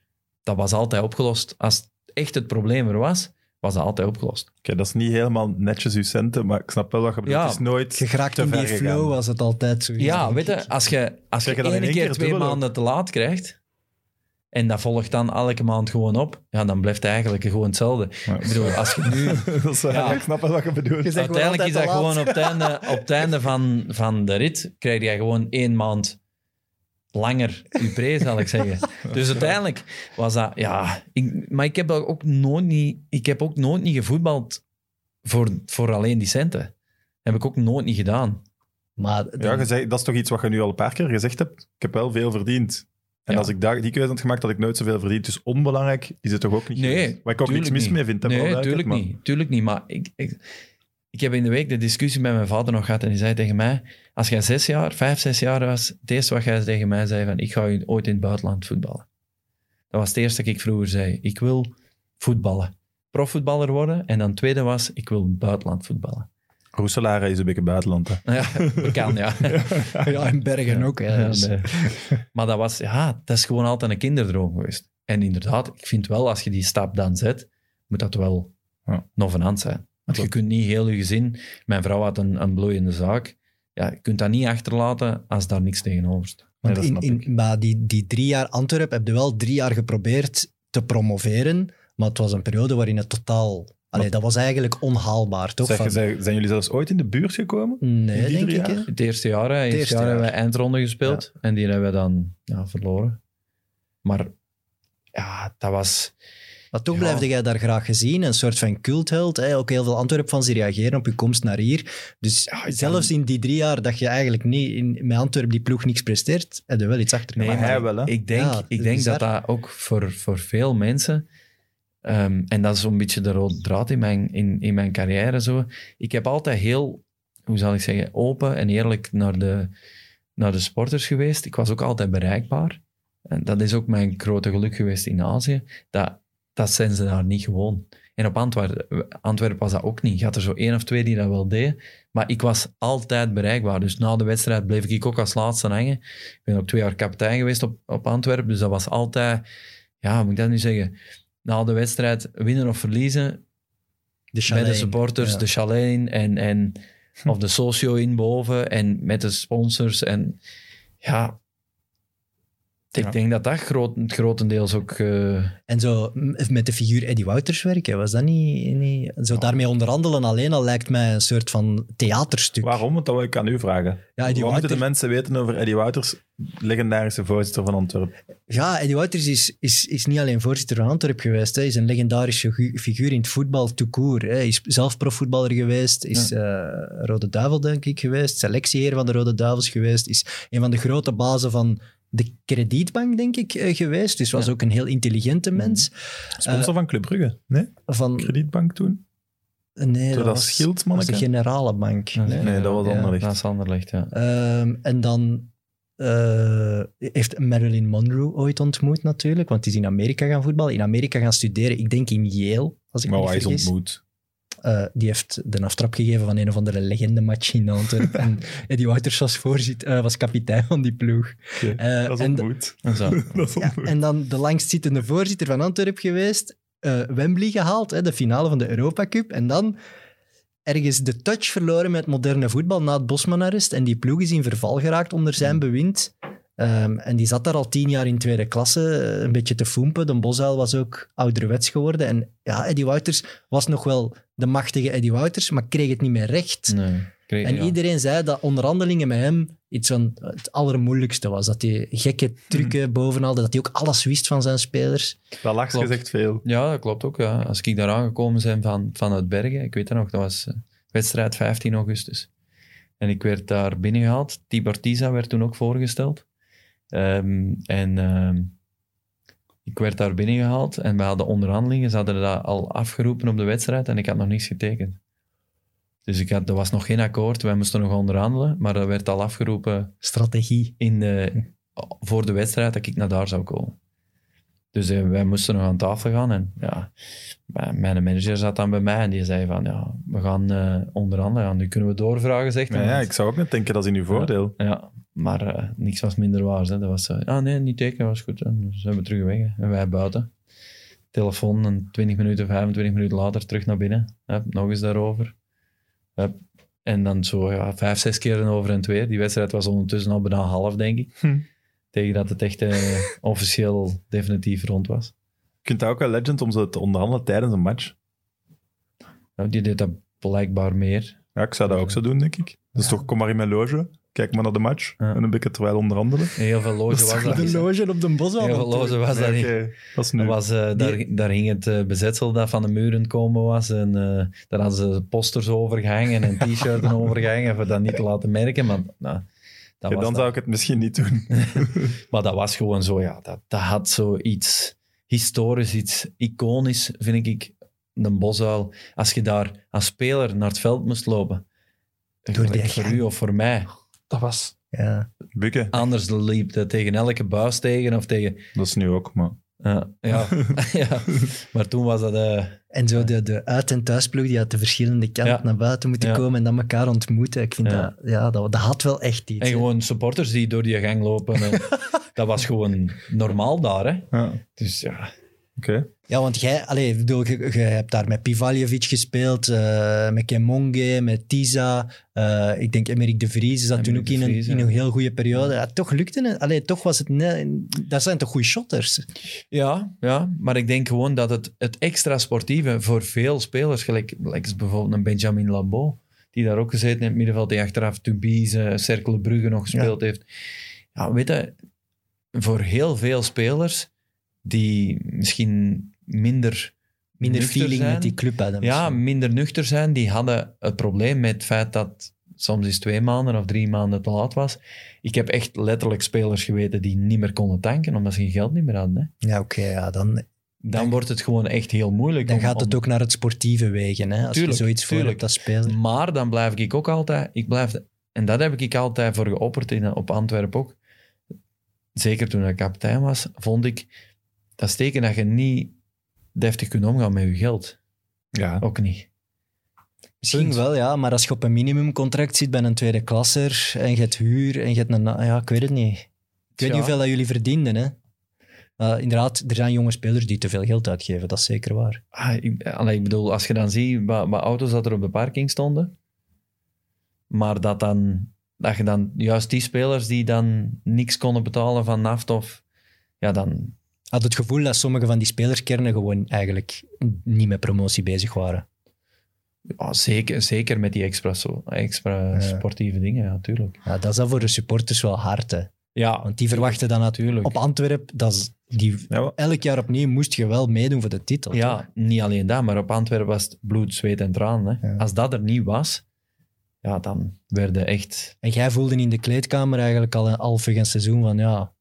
dat was altijd opgelost. Als echt het probleem er was, was dat altijd opgelost. Oké, dat is niet helemaal netjes uw centen, maar ik snap wel wat je bedoelt. Ja, het is nooit Je geraakt in die flow, gegaan. was het altijd zo. Ja, weet je, als je, als je, je één keer, keer twee dubbel maanden te laat krijgt, en dat volgt dan elke maand gewoon op, ja, dan blijft het eigenlijk gewoon hetzelfde. Ja. Ik bedoel, als je nu... dat is waar, Ja. ik snap wel wat je bedoelt. Je Uiteindelijk is dat gewoon op het einde, op het einde van, van de rit, krijg je gewoon één maand langer je pre, zal ik zeggen. Dus uiteindelijk was dat, ja... Ik, maar ik heb ook nooit niet, ik heb ook nooit niet gevoetbald voor, voor alleen die centen. Dat heb ik ook nooit niet gedaan. Maar Ja, dan- je zei, dat is toch iets wat je nu al een paar keer gezegd hebt. Ik heb wel veel verdiend. En Ja. als ik daar die keuze had gemaakt, had ik nooit zoveel verdiend. Dus onbelangrijk is het toch ook niet Nee, geweest? Waar ik ook niks mis niet. mee vind. Nee, tuurlijk niet. Tuurlijk niet. Maar ik, ik, ik heb in de week de discussie met mijn vader nog gehad en die zei tegen mij, als jij zes jaar, vijf, zes jaar was, het eerste wat jij tegen mij zei van, ik ga ooit in het buitenland voetballen. Dat was het eerste dat ik vroeger zei. Ik wil voetballen. Profvoetballer worden. En dan het tweede was, ik wil in het buitenland voetballen. Roeselare is een beetje buitenland. Hè. Ja, dat kan, ja. ja, in Bergen ook. Hè, Ja, dus- nee. Maar dat was, ja, dat is gewoon altijd een kinderdroom geweest. En inderdaad, ik vind wel, als je die stap dan zet, moet dat wel Ja. nog van hand zijn. Want je kunt niet heel je gezin... Mijn vrouw had een, een bloeiende zaak. Ja, je kunt dat niet achterlaten als daar niks tegenover staat. Want in, in, maar die, die drie jaar Antwerpen heb je wel drie jaar geprobeerd te promoveren, maar het was een periode waarin het totaal... Allee, dat was eigenlijk onhaalbaar, toch? Zeg, Van- zijn, zijn jullie zelfs ooit in de buurt gekomen? nee, denk ik. hè. Het eerste jaar, hè. Het eerste eerste jaar, hebben we eindronde gespeeld. En die hebben we dan ja, verloren. Maar ja, dat was... Maar toch Ja. blijfde jij daar graag gezien, een soort van cultheld. Hè? Ook heel veel Antwerp-fans die reageren op je komst naar hier. Dus Ja, ik zelfs in die drie jaar dat je eigenlijk niet in, met Antwerp die ploeg niks presteert, heb je wel iets achter. maar hij wel, hè? Ik denk, Ja, ik denk bizar. dat dat ook voor, voor veel mensen... ehm, en dat is zo'n beetje de rode draad in mijn, in, in mijn carrière. Zo. Ik heb altijd heel, hoe zal ik zeggen, open en eerlijk naar de, naar de sporters geweest. Ik was ook altijd bereikbaar. En dat is ook mijn grote geluk geweest in Azië. Dat, dat zijn ze daar niet gewoon. En op Antwerpen, Antwerpen was dat ook niet. Je had er zo één of twee die dat wel deden. Maar ik was altijd bereikbaar. Dus na de wedstrijd bleef ik ook als laatste hangen. Ik ben ook twee jaar kapitein geweest op, op Antwerpen. Dus dat was altijd... Ja, hoe moet ik dat nu zeggen? Na de wedstrijd, winnen of verliezen, De bij de supporters, Ja. de chalet in en, en, of de socio in boven en met de sponsors. En ja, ik Ja. denk dat dat groot, grotendeels ook... eh, En zo met de figuur Eddie Wouters werken, was dat niet... niet zo daarmee onderhandelen alleen al lijkt mij een soort van theaterstuk. Waarom? Want dat wil ik aan u vragen. Ja, Eddie Wat moeten de mensen weten over Eddie Wouters, legendarische voorzitter van Antwerpen? ja, Eddie Wouters is, is, is niet alleen voorzitter van Antwerp geweest. Hij is een legendarische figu- figuur in het voetbal hè. Hij is zelf profvoetballer geweest. Is eh, Rode Duivel, denk ik, geweest. Selectieheer van de Rode Duivels geweest. Is een van de grote bazen van de kredietbank, denk ik, eh, geweest. Dus was Ja. ook een heel intelligente mens. Sponsor van Club Brugge, nee? Van, Kredietbank toen? nee, dat was, was de generale bank. Ja, Nee. Nee, dat was Ja. Anderlecht. Dat is Anderlecht, ja. Ehm, en dan eh, heeft Marilyn Monroe ooit ontmoet natuurlijk, want die is in Amerika gaan voetballen, in Amerika gaan studeren, ik denk in Yale, als ik Maar me hij is ontmoet. Eh, die heeft de aftrap gegeven van een of andere legendematch in Antwerpen. en Eddie Wouters was, eh, was kapitein van die ploeg. Eh, dat is en- ontmoet. En zo. dat is Ja, ontmoet. en dan de langstzittende voorzitter van Antwerpen geweest. eh, Wembley gehaald, hè, de finale van de Europa Cup. En dan ergens de touch verloren met moderne voetbal na het Bosman-arrest. En die ploeg is in verval geraakt onder zijn bewind. Ehm, en die zat daar al tien jaar in tweede klasse, eh, een beetje te foempen. De Bosuil was ook ouderwets geworden. En ja, Eddie Wouters was nog wel de machtige Eddie Wouters, maar kreeg het niet meer recht. Nee, kreeg- En ja. iedereen zei dat onderhandelingen met hem iets van het allermoeilijkste was. Dat hij gekke trucken bovenal, dat hij ook alles wist van zijn spelers. Dat lacht Klopt. gezegd veel. Ja, dat klopt ook. Ja. Als ik daar aangekomen ben van, vanuit Bergen, ik weet het nog, dat was eh, wedstrijd 15 augustus. En ik werd daar binnengehaald. Tibor Tiza werd toen ook voorgesteld. Ehm, en ehm, ik werd daar binnengehaald en we hadden onderhandelingen. Ze hadden dat al afgeroepen op de wedstrijd en ik had nog niets getekend. Dus ik had, er was nog geen akkoord, wij moesten nog onderhandelen, maar dat werd al afgeroepen Strategie. in de, voor de wedstrijd dat ik naar daar zou komen. Dus eh, wij moesten nog aan tafel gaan en ja, mijn manager zat dan bij mij en die zei van ja, we gaan eh onderhandelen, ja, nu kunnen we doorvragen, zegt hij. Ja, ik zou ook net denken, dat is in uw voordeel. ja, maar eh, niks was minder waar. Hè. Dat was ja nee, niet tekenen, was goed. En dus zijn we terug weg hè. en wij buiten. Telefoon en 20 minuten, 25 minuten later terug naar binnen. Nog eens daarover. En dan zo ja, vijf, zes keer over en weer. Die wedstrijd was ondertussen al bijna half, denk ik. Hm. Tegen dat het echt eh, officieel definitief rond was. Je kunt dat ook wel legend om zo te onderhandelen tijdens een match. Nou, die deed dat blijkbaar meer. Ja, ik zou dat ook zo doen, denk ik. Dus toch, kom maar in mijn loge, kijk maar naar de match Ja. en een beetje terwijl onderhandelen. En heel veel loge was dat De niet. hè. loge op de Bosal. Heel veel loge was dat Nee, niet. oké, dat is nu. Dat was, eh, daar, daar hing het eh, bezetsel dat van de muren komen was. En eh, daar hadden ze posters over gehangen en t-shirts over gehangen, voor dat niet te laten merken. Maar, nou, dat Ja, was dan dat. zou ik het misschien niet doen. maar dat was gewoon zo, ja. Dat, dat had zoiets historisch, iets iconisch, vind ik. De Bosuil. Als je daar als speler naar het veld moest lopen, Door die voor u of voor mij, Dat was... Ja. Bukken, anders liep het tegen elke buis tegen of tegen... dat is nu ook, maar... Ja, ja, ja. maar toen was dat... eh, En zo de, de uit- en thuisploeg die uit de verschillende kanten Ja. naar buiten moeten Ja. komen en dan elkaar ontmoeten. Ik vind Ja. dat, ja, dat, dat had wel echt iets. En hè. gewoon supporters die door die gang lopen. En, dat was gewoon normaal daar. Hè? Ja. Dus ja, Oké. Ja, want jij, allee, ik bedoel, je, je hebt daar met Pivaljevic gespeeld, eh, met Kemonge, met Tiza. eh, ik denk Emerik de Vries zat toen ook in een, in een heel goede periode. Ja, toch lukte het. Allee, toch was het... Ne- dat zijn toch goede shotters? Ja, ja, maar ik denk gewoon dat het, het extra sportieve voor veel spelers, gelijk, gelijk bijvoorbeeld een Benjamin Labo, die daar ook gezeten in het middenveld, die achteraf Tubize, Cercle Brugge nog gespeeld heeft. Ja, weet je, voor heel veel spelers die misschien minder Minder feeling zijn, met die club hadden. Ja, minder nuchter zijn, die hadden het probleem met het feit dat soms is twee maanden of drie maanden te laat was. Ik heb echt letterlijk spelers geweten die niet meer konden tanken, omdat ze geen geld niet meer hadden. Hè. Ja, oké. ja, dan, Dan wordt het gewoon echt heel moeilijk. dan om- gaat het ook naar het sportieve wegen. Hè? Als Tuurlijk, je zoiets voor tuurlijk. hebt als speler. Maar dan blijf ik ook altijd... Ik blijf, en dat heb ik altijd voor geopperd in, op Antwerpen ook. Zeker toen ik kapitein was, vond ik... Dat is teken dat je niet deftig kunt omgaan met je geld. Ja. Ook niet. Misschien Punt. wel, ja. Maar als je op een minimumcontract zit bij een tweede klasser en je hebt huur en je hebt een... Ja, ik weet het niet. Ik weet Ja. niet hoeveel dat jullie verdienden, hè. Inderdaad, er zijn jonge spelers die te veel geld uitgeven. Dat is zeker waar. Ah, ik, allee, ik bedoel, als je dan ziet wat, wat auto's dat er op de parking stonden, maar dat, dan, dat je dan juist die spelers die dan niks konden betalen van naft of... Ja, dan... had het gevoel dat sommige van die spelerskernen gewoon eigenlijk niet met promotie bezig waren. Ja, zeker, zeker met die extra, zo, extra Ja. sportieve dingen, ja, tuurlijk. Ja, dat is dan voor de supporters wel hard, hè. Ja, Want die verwachten dan natuurlijk op Antwerpen, dat is, die, elk jaar opnieuw moest je wel meedoen voor de titel. toch? ja, niet alleen dat, maar op Antwerpen was het bloed, zweet en tranen. Hè. Ja. Als dat er niet was, ja, dan werden echt... En jij voelde in de kleedkamer eigenlijk al een halve seizoen van ja,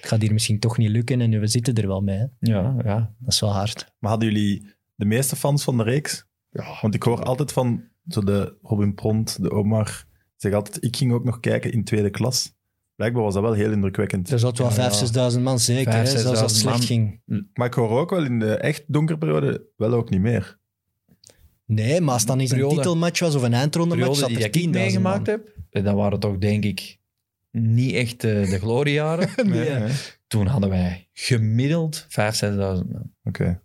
gaat hier misschien toch niet lukken en we zitten er wel mee. hè. Ja, ja. Dat is wel hard. Maar hadden jullie de meeste fans van de reeks? ja. Want ik hoor altijd van zo de Robin Pront, de Omar, zeg altijd, ik ging ook nog kijken in tweede klas. Blijkbaar was dat wel heel indrukwekkend. Er zat wel Ja, 5.000, ja. 6.000 man zeker, Vijf, hè, zelfs als het 6.000 slecht ging. Maar ik hoor ook wel in de echt donkere periode wel ook niet meer. Nee, maar als het dan eens een titelmatch was of een eindrondematch, zat die er ik 10.000 meegemaakt man. heb, eh, dat waren toch denk ik niet echt eh, de gloriejaren. Nee. Toen hadden wij gemiddeld 5.000, 6.000 man. Oké.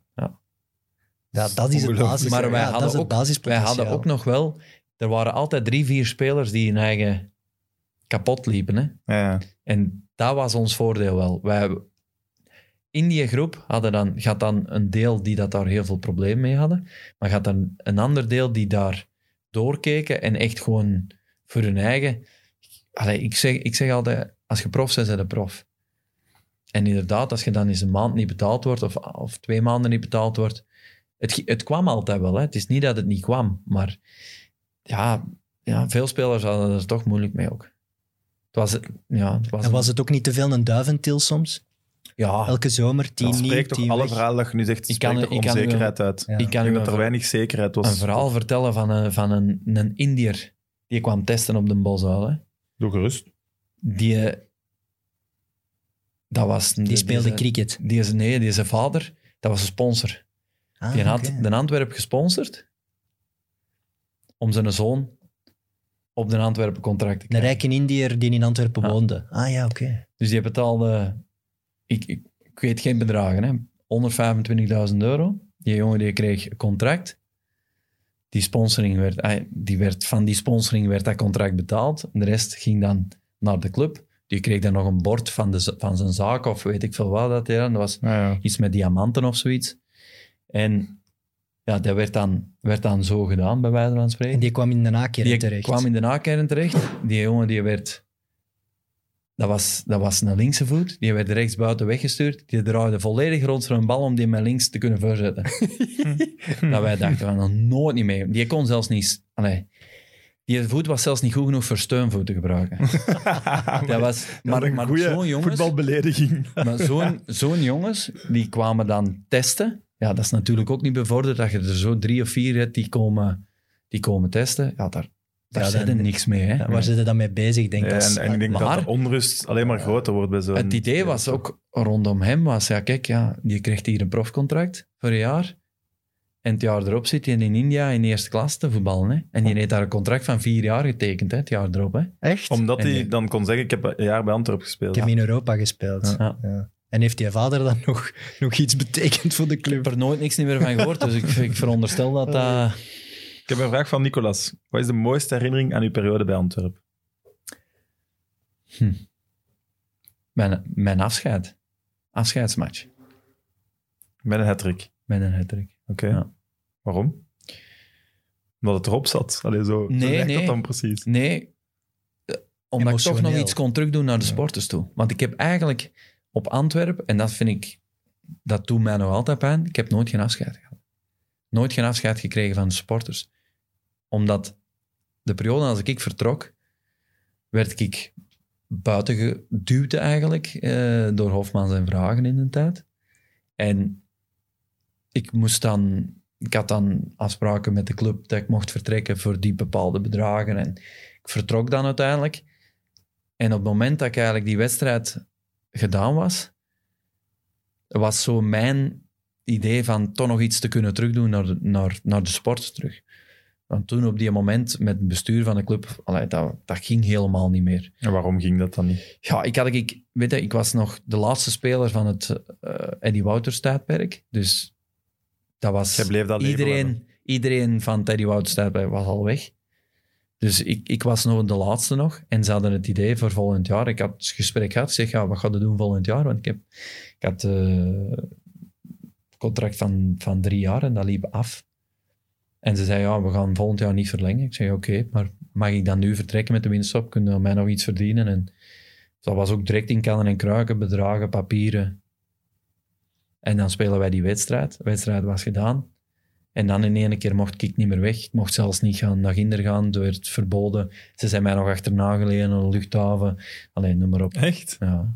Ja, dat is het basis. Maar wij ja, hadden ook- Wij basispotentiaal. hadden ook nog wel... Er waren altijd drie, vier spelers die hun eigen kapot liepen. Hè? Ja, ja. En dat was ons voordeel wel. Wij, in die groep hadden dan, gaat dan een deel die dat daar heel veel problemen mee hadden, maar gaat dan een ander deel die daar doorkeken en echt gewoon voor hun eigen... Allee, ik, zeg, ik zeg altijd, als je prof bent, ben je prof. En inderdaad, als je dan eens een maand niet betaald wordt, of, of twee maanden niet betaald wordt, het, het kwam altijd wel. Hè. Het is niet dat het niet kwam, maar ja, ja, veel spelers hadden er toch moeilijk mee ook. Het was, ja, het was, En was het ook niet te veel een duiventil soms? ja, Elke zomer, tien Dat niet, spreekt toch alle weg. verhalen dat je nu zegt, Ik kan- onzekerheid uit. Ja. ik kan dat er weinig zekerheid was. een verhaal vertellen van een, van een, een Indiër die kwam testen op de Bosuil. Hè. Doe gerust. Die, eh, dat was... Die speelde zijn- cricket. Die is, nee, die zijn vader, dat was een sponsor. Ah, Die had de Antwerp gesponsord om zijn zoon op de Antwerpen contract te Een krijgen. rijke Indiër die in Antwerpen Ja. woonde. Ah ja, oké. Dus die betaalde, ik, ik, ik weet geen bedragen, hè, 125.000 euro. Die jongen die kreeg een contract. Die sponsoring werd, ah, die werd, van die sponsoring werd dat contract betaald. De rest ging dan naar de club. Die kreeg dan nog een bord van, de, van zijn zaak of weet ik veel wat dat hij. Dat was Ja, ja. iets met diamanten of zoiets. En ja, dat werd dan, werd dan zo gedaan, bij wijze van spreken. En die kwam in de nakeren Die terecht. kwam in de nakern terecht. Die jongen die werd... Dat was, dat was een linkse voet. Die werd rechts buiten weggestuurd. Die draaide volledig rond voor een bal om die met links te kunnen voorzetten. dat wij dachten van, nog nooit niet mee. Die kon zelfs niet... Allee, die voet was zelfs niet goed genoeg voor steunvoet te gebruiken. dat was, Maar, maar zo'n jongens... voetbalbelediging. Maar zo'n zo'n jongens, die kwamen dan testen. Ja, dat is natuurlijk ook niet bevorderd dat je er zo drie of vier hebt die komen, die komen testen. Ja, daar, daar Ja, zit er niks mee. Hè. Ja, waar zitten dan mee bezig, denk ik. Ja, als- en, en ik denk Maar- dat de onrust alleen maar groter wordt bij zo'n... Het idee was ook rondom hem, was ja, kijk, ja, die krijgt hier een profcontract voor een jaar. En het jaar erop zit hij in India in eerste klas te voetballen. Hè. En die heeft daar een contract van vier jaar getekend, hè, het jaar erop. Hè. Echt? Omdat En hij die- dan kon zeggen, ik heb een jaar bij Antwerpen gespeeld. Ik heb in Europa gespeeld. Ja. En heeft die vader dan nog, nog iets betekend voor de Ik club? heb er nooit niks meer van gehoord, dus ik, ik veronderstel dat dat... Ik heb een vraag van Nicolas. Wat is de mooiste herinnering aan uw periode bij Antwerpen? Mijn, mijn afscheid. Afscheidsmatch. Met een hat-trick. Met een hattrick. Oké. Ja. Waarom? Omdat het erop zat. Allee, zo, zo Nee, lijkt nee. dat dan precies. Nee, omdat ik toch nog iets kon terugdoen naar de sporters toe. Want ik heb eigenlijk op Antwerpen, en dat vind ik, dat doet mij nog altijd pijn, ik heb nooit geen afscheid gehad. Nooit geen afscheid gekregen van de supporters. Omdat de periode als ik vertrok, werd ik buiten geduwd eigenlijk eh, door Hofmans en Vragen in de tijd. En ik moest dan, ik had dan afspraken met de club dat ik mocht vertrekken voor die bepaalde bedragen. En ik vertrok dan uiteindelijk. En op het moment dat ik eigenlijk die wedstrijd gedaan was, was zo mijn idee van toch nog iets te kunnen terugdoen naar naar, naar de sport terug. Want toen op die moment met het bestuur van de club, allee, dat, dat ging helemaal niet meer. En waarom ging dat dan niet? Ja, ik, had, ik, weet je, ik was nog de laatste speler van het eh Eddie Wouters tijdperk. Dus dat was... Bleef dat iedereen, iedereen van het Eddie Wouters tijdperk was al weg. Dus ik, ik was nog de laatste nog. En ze hadden het idee voor volgend jaar. Ik had het gesprek gehad. Ik zeg, ja, wat ga je doen volgend jaar? Want ik, heb, ik had eh, een contract van, van drie jaar en dat liep af. En ze zei, ja, we gaan volgend jaar niet verlengen. Ik zei, oké, maar mag ik dan nu vertrekken met de winststop? Kunnen we mij nog iets verdienen? En dat was ook direct in kannen en kruiken, bedragen, papieren. En dan spelen wij die wedstrijd. De wedstrijd was gedaan. En dan in één keer mocht ik niet meer weg. Ik mocht zelfs niet gaan naar Ginder gaan. Er werd verboden. Ze zijn mij nog achterna gelegen aan de luchthaven. Alleen noem maar op. Echt? Ja,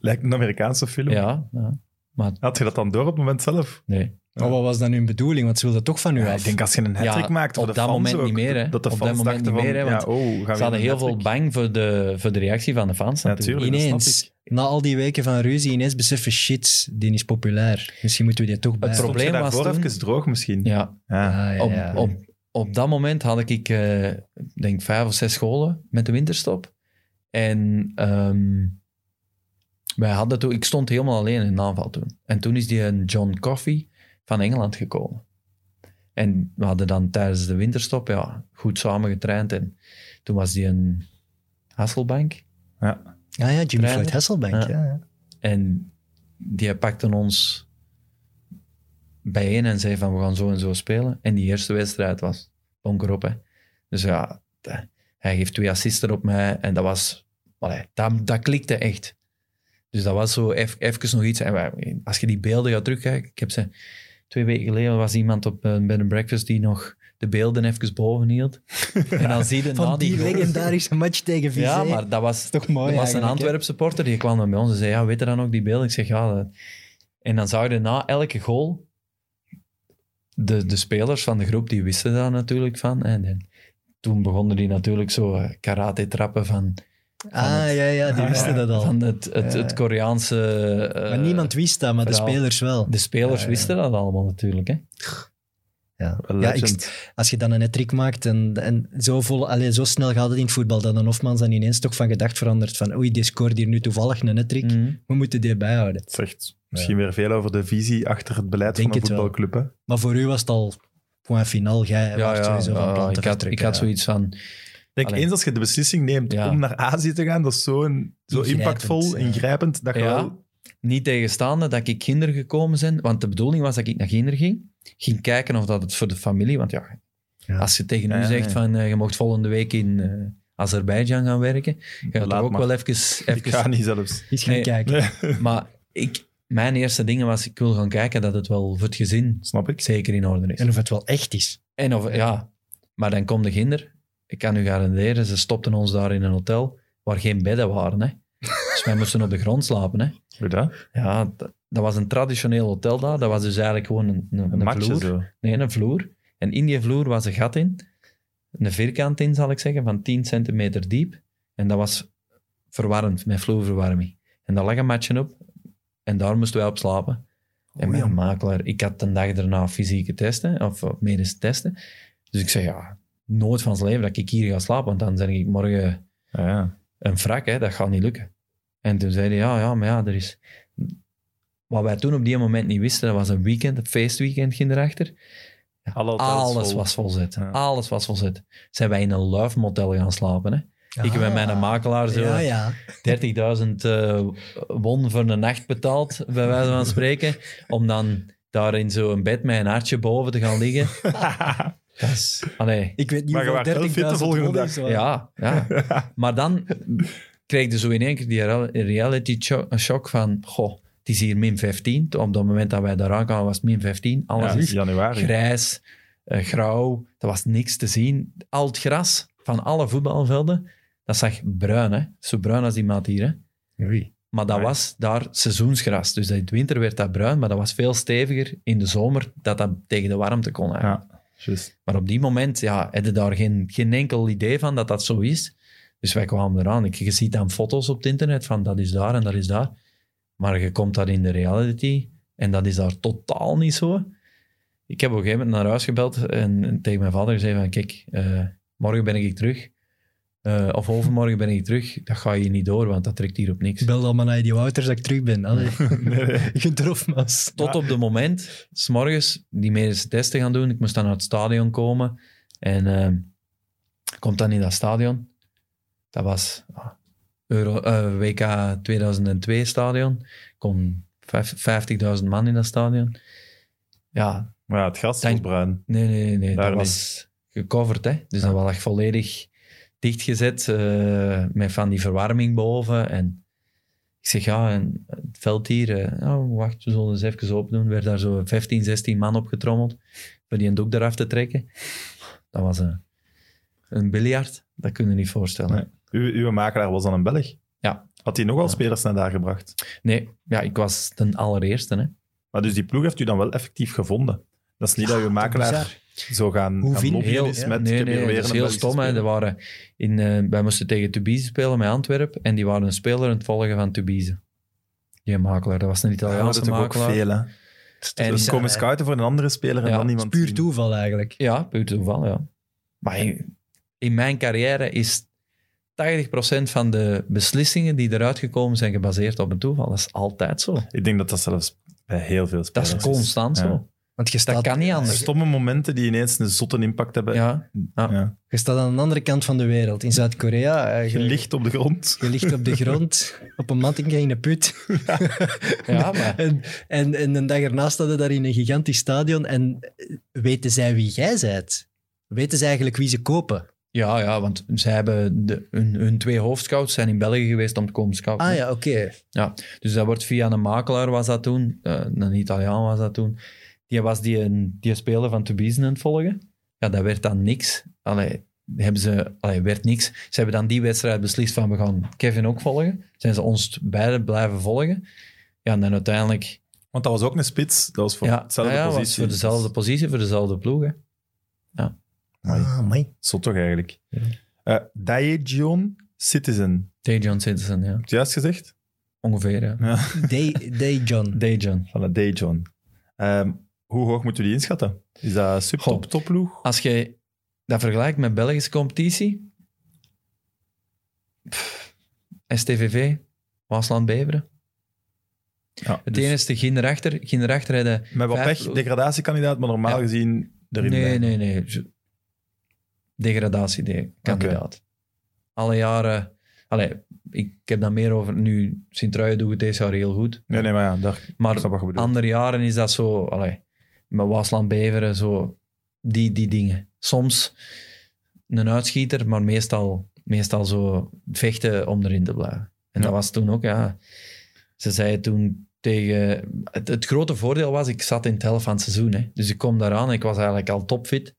Lijkt een Amerikaanse film. ja, ja. Maar Had je dat dan door op het moment zelf? nee. Maar wat was dan hun bedoeling? Want ze wilden toch van u Ja, af. ik denk als je een hat Ja, maakt op dat moment ook, niet meer, hè. Dat de Op dat moment niet van, meer, hè, want ja, oh, Ze hadden heel veel bang voor de, voor de reactie van de fans Ja, natuurlijk. Ineens, na al die weken van ruzie, ineens beseffen, shit, die is populair. Misschien moeten we die toch bij. Het probleem was toen- even droog misschien? Ja, Ja. Ah, ja, op, ja. op, op dat moment had ik, eh, denk vijf of zes scholen met de winterstop. En ehm, wij hadden toen, ik stond helemaal alleen in de aanval toen. En toen is die een John Coffey van Engeland gekomen. En we hadden dan tijdens de winterstop ja, goed samen getraind. En toen was die een Hasselbank. Ja. Ah ja, Jimmy. Floyd Hasselbank. Ja. Ja. Ja. En die pakte ons bijeen en zei van we gaan zo en zo spelen. En die eerste wedstrijd was donkerop. Hè. Dus ja, de- hij geeft twee assisten op mij en dat was, allee, dat, dat klikte echt. Dus dat was zo even nog iets. En wij- als je die beelden gaat terugkijken, ik heb ze twee weken geleden was iemand op een bed and breakfast die nog de beelden even boven hield. En dan zie je na die goal- legendarische match tegen Vizé. ja, maar dat was, toch mooi er was een? Antwerp supporter die kwam bij ons en zei, ja, weet je dan ook die beelden? Ik zeg, ja. dat- En dan zag je na elke goal, de, de spelers van de groep, die wisten daar natuurlijk van. En, en toen begonnen die natuurlijk zo eh, karate-trappen van, Ah, ja, ja, die wisten dat al. van het, het, Ja. het Koreaanse... eh, maar niemand wist dat, maar de spelers wel. De spelers Ja, ja. wisten dat allemaal natuurlijk. Hè? Ja, ja ik, als je dan een hat maakt en, en zo, vol, allee, zo snel gaat het in het voetbal, dat een Hofmans dan ineens toch van gedacht verandert van oei, die scoort hier nu toevallig een hat Mhm. we moeten die bijhouden. Het zegt misschien weer veel over de visie achter het beleid Denk van een wel. voetbalclub. Hè? Maar voor u was het al point finaal, jij Ja, was ja, sowieso van ja, plan te ik, had, ik zoiets van... Denk Allee. eens als je de beslissing neemt Ja. om naar Azië te gaan, dat is zo, een, zo impactvol, ja. ingrijpend, dat je Ja. wel... Niet tegenstaande dat ik kinderen gekomen zijn, want de bedoeling was dat ik naar kinderen ging. Ging kijken of dat het voor de familie, want ja, Ja. als je tegen Ja, u zegt ja. van eh, je mocht volgende week in eh Azerbeidzjan gaan werken, je Laat toch ook maar. wel even... Ik ga even niet zelfs. Eens gaan Nee. kijken. maar ik, mijn eerste dingen was, ik wil gaan kijken dat het wel voor het gezin Snap ik. zeker in orde is. En of het wel echt is. En of, ja, maar dan komt de ginder. Ik kan u garanderen, ze stopten ons daar in een hotel waar geen bedden waren. Hè. Dus wij moesten op de grond slapen. Hè. Hoe dat? Ja, dat, dat was een traditioneel hotel daar. Dat was dus eigenlijk gewoon een, een, Een een matje vloer. zo. Nee, een vloer. En in die vloer was een gat in. Een vierkant in, zal ik zeggen, van 10 centimeter diep. En dat was verwarmd, met vloerverwarming. En daar lag een matje op. En daar moesten wij op slapen. En mijn makelaar, ik had een dag daarna fysieke testen, of, of medische testen. Dus ik zei, ja, nooit van zijn leven dat ik hier ga slapen, want dan zeg ik morgen Ja, ja. een wrak, hè, dat gaat niet lukken. En toen zei hij, ja, ja, maar ja, er is... wat wij toen op die moment niet wisten, dat was een weekend, een feestweekend ging erachter. Alle Alles vol. was volzet. Ja. Alles was volzet. Zijn wij in een luifmotel gaan slapen. Hè? Ik heb met mijn makelaar zo Ja, ja. 30.000 eh, won voor een nacht betaald, bij wijze van spreken, om dan daar in zo'n bed met een hartje boven te gaan liggen. Dat is... Allee. Ik weet niet Maar je hoeveel waart wel fit de 30.000 volgende dag. Ja, ja. Maar dan kreeg je zo in één keer die real- reality shock van, goh, het is hier min 15. Op dat moment dat wij daar aankwamen was het min 15. Alles Ja, is januari. grijs, eh, grauw. Er was niks te zien. Al het gras van alle voetbalvelden, dat zag bruin, hè. Zo bruin als die maat hier, hè. Maar dat was daar seizoensgras. Dus in het winter werd dat bruin, maar dat was veel steviger in de zomer dat dat tegen de warmte kon. eigenlijk. Ja, Maar op die moment ja, je daar geen, geen enkel idee van dat dat zo is. Dus wij kwamen eraan. Ik, je ziet dan foto's op het internet van dat is daar en dat is daar. Maar je komt daar in de reality en dat is daar totaal niet zo. Ik heb op een gegeven moment naar huis gebeld en, en tegen mijn vader gezegd van kijk, eh, morgen ben ik terug. Eh, of overmorgen ben ik terug. Dat ga je niet door, want dat trekt hier op niks. Bel dan maar naar die Wouters dat ik terug ben. Allee. Nee. Tot op de moment, s'morgens, die medische testen gaan doen. Ik moest dan naar het stadion komen. En eh, komt dan in dat stadion. Dat was ah, Euro, eh, WK 2002 stadion. Kom vijf- 50.000 man in dat stadion. Ja, Maar ja, het gras was bruin. nee, nee, nee. nee. Daar Dat was gecoverd, hè. Dus dat was echt volledig dichtgezet. eh, met van die verwarming boven. En ik zeg, ja, en het veld hier... eh, oh, wacht, we zullen eens even open doen. werd daar zo 15, 16 man opgetrommeld. Voor die een doek eraf te trekken. Dat was een, een biljart. Dat kun je niet voorstellen. Nee. U, uw makelaar was dan een Belg? Ja. Had hij nogal Ja. spelers naar daar gebracht? Nee, ja, ik was de allereerste, hè. Maar dus die ploeg heeft u dan wel effectief gevonden? Dat is niet dat uw makelaar. Zo gaan, Hoe gaan lobbyen is met nee, nee, dat is heel stom. Hè. Waren in, eh, wij moesten tegen Tubize spelen met Antwerpen en die waren een speler aan het volgen van Tubize. Die makelaar, dat was een Ja, Italiaanse dat is toch ook makelaar. veel, hè? En- dus komen scouten voor een andere speler en Ja, dan iemand Puur toeval eigenlijk. Ja, puur toeval, ja. Maar in, in mijn carrière is 80% van de beslissingen die eruit gekomen zijn gebaseerd op een toeval. Dat is altijd zo. Ik denk dat dat zelfs bij heel veel Dat spelers is constant Ja. zo. Want je Dat staat, kan niet anders. Stomme momenten die ineens een zotte impact hebben. Ja, Ja. je staat aan de andere kant van de wereld. In Zuid-Korea. eh, Je Je, ligt op de grond. je ligt op de grond, op een matting in een put. ja maar En, en, en een dag erna staat je daar in een gigantisch stadion. En eh, weten zij wie jij bent? Weten ze eigenlijk wie ze kopen? Ja, ja, want zij hebben de, hun, hun twee hoofdscouts zijn in België geweest om te komen scouten. Ah ja, oké. Ja, dus dat wordt via een makelaar was dat toen, eh, een Italiaan was dat toen. Die was die, die speler van Tubize aan het volgen. Ja, dat werd dan niks. Allee, hebben ze, allee, werd niks. Ze hebben dan die wedstrijd beslist van we gaan Kevin ook volgen. Zijn ze ons beiden blijven volgen. Ja, en dan uiteindelijk... Want dat was ook een spits. Dat was voor ja, hetzelfde ja, ja, positie. voor dezelfde positie, voor dezelfde ploeg. Hè. Amai. Ah, mooi. Zot toch eigenlijk. Ja. Eh Daejeon Citizen. Dejan Citizen, ja. Heb je het juist gezegd? Ongeveer, ja. Ja. Day, Day John. Dejan. Van de Daejeon. Ehm hoe hoog moeten we die inschatten? Is dat subtop, topploeg? Als je dat vergelijkt met Belgische competitie, pff, STVV, Waasland Beveren. Ja, Het dus enige ging erachter, ging erachter hadden Met wat vijf- pech, degradatiekandidaat, maar normaal Ja. gezien erin Nee, nee, nee. Degradatiekandidaat. Alle jaren... Allee, ik heb dan meer over... Nu, Sint-Truiden doet het deze jaar heel goed. Nee, nee, maar ja, daar, Maar andere jaren is dat zo... Allee, met Waasland Beveren, zo... Die, die dingen. Soms een uitschieter, maar meestal, meestal zo vechten om erin te blijven. En Ja. dat was toen ook, ja... Ze zeiden toen tegen... Het, het grote voordeel was, ik zat in het helft van het seizoen. Hè. Dus ik kom daaraan en ik was eigenlijk al topfit.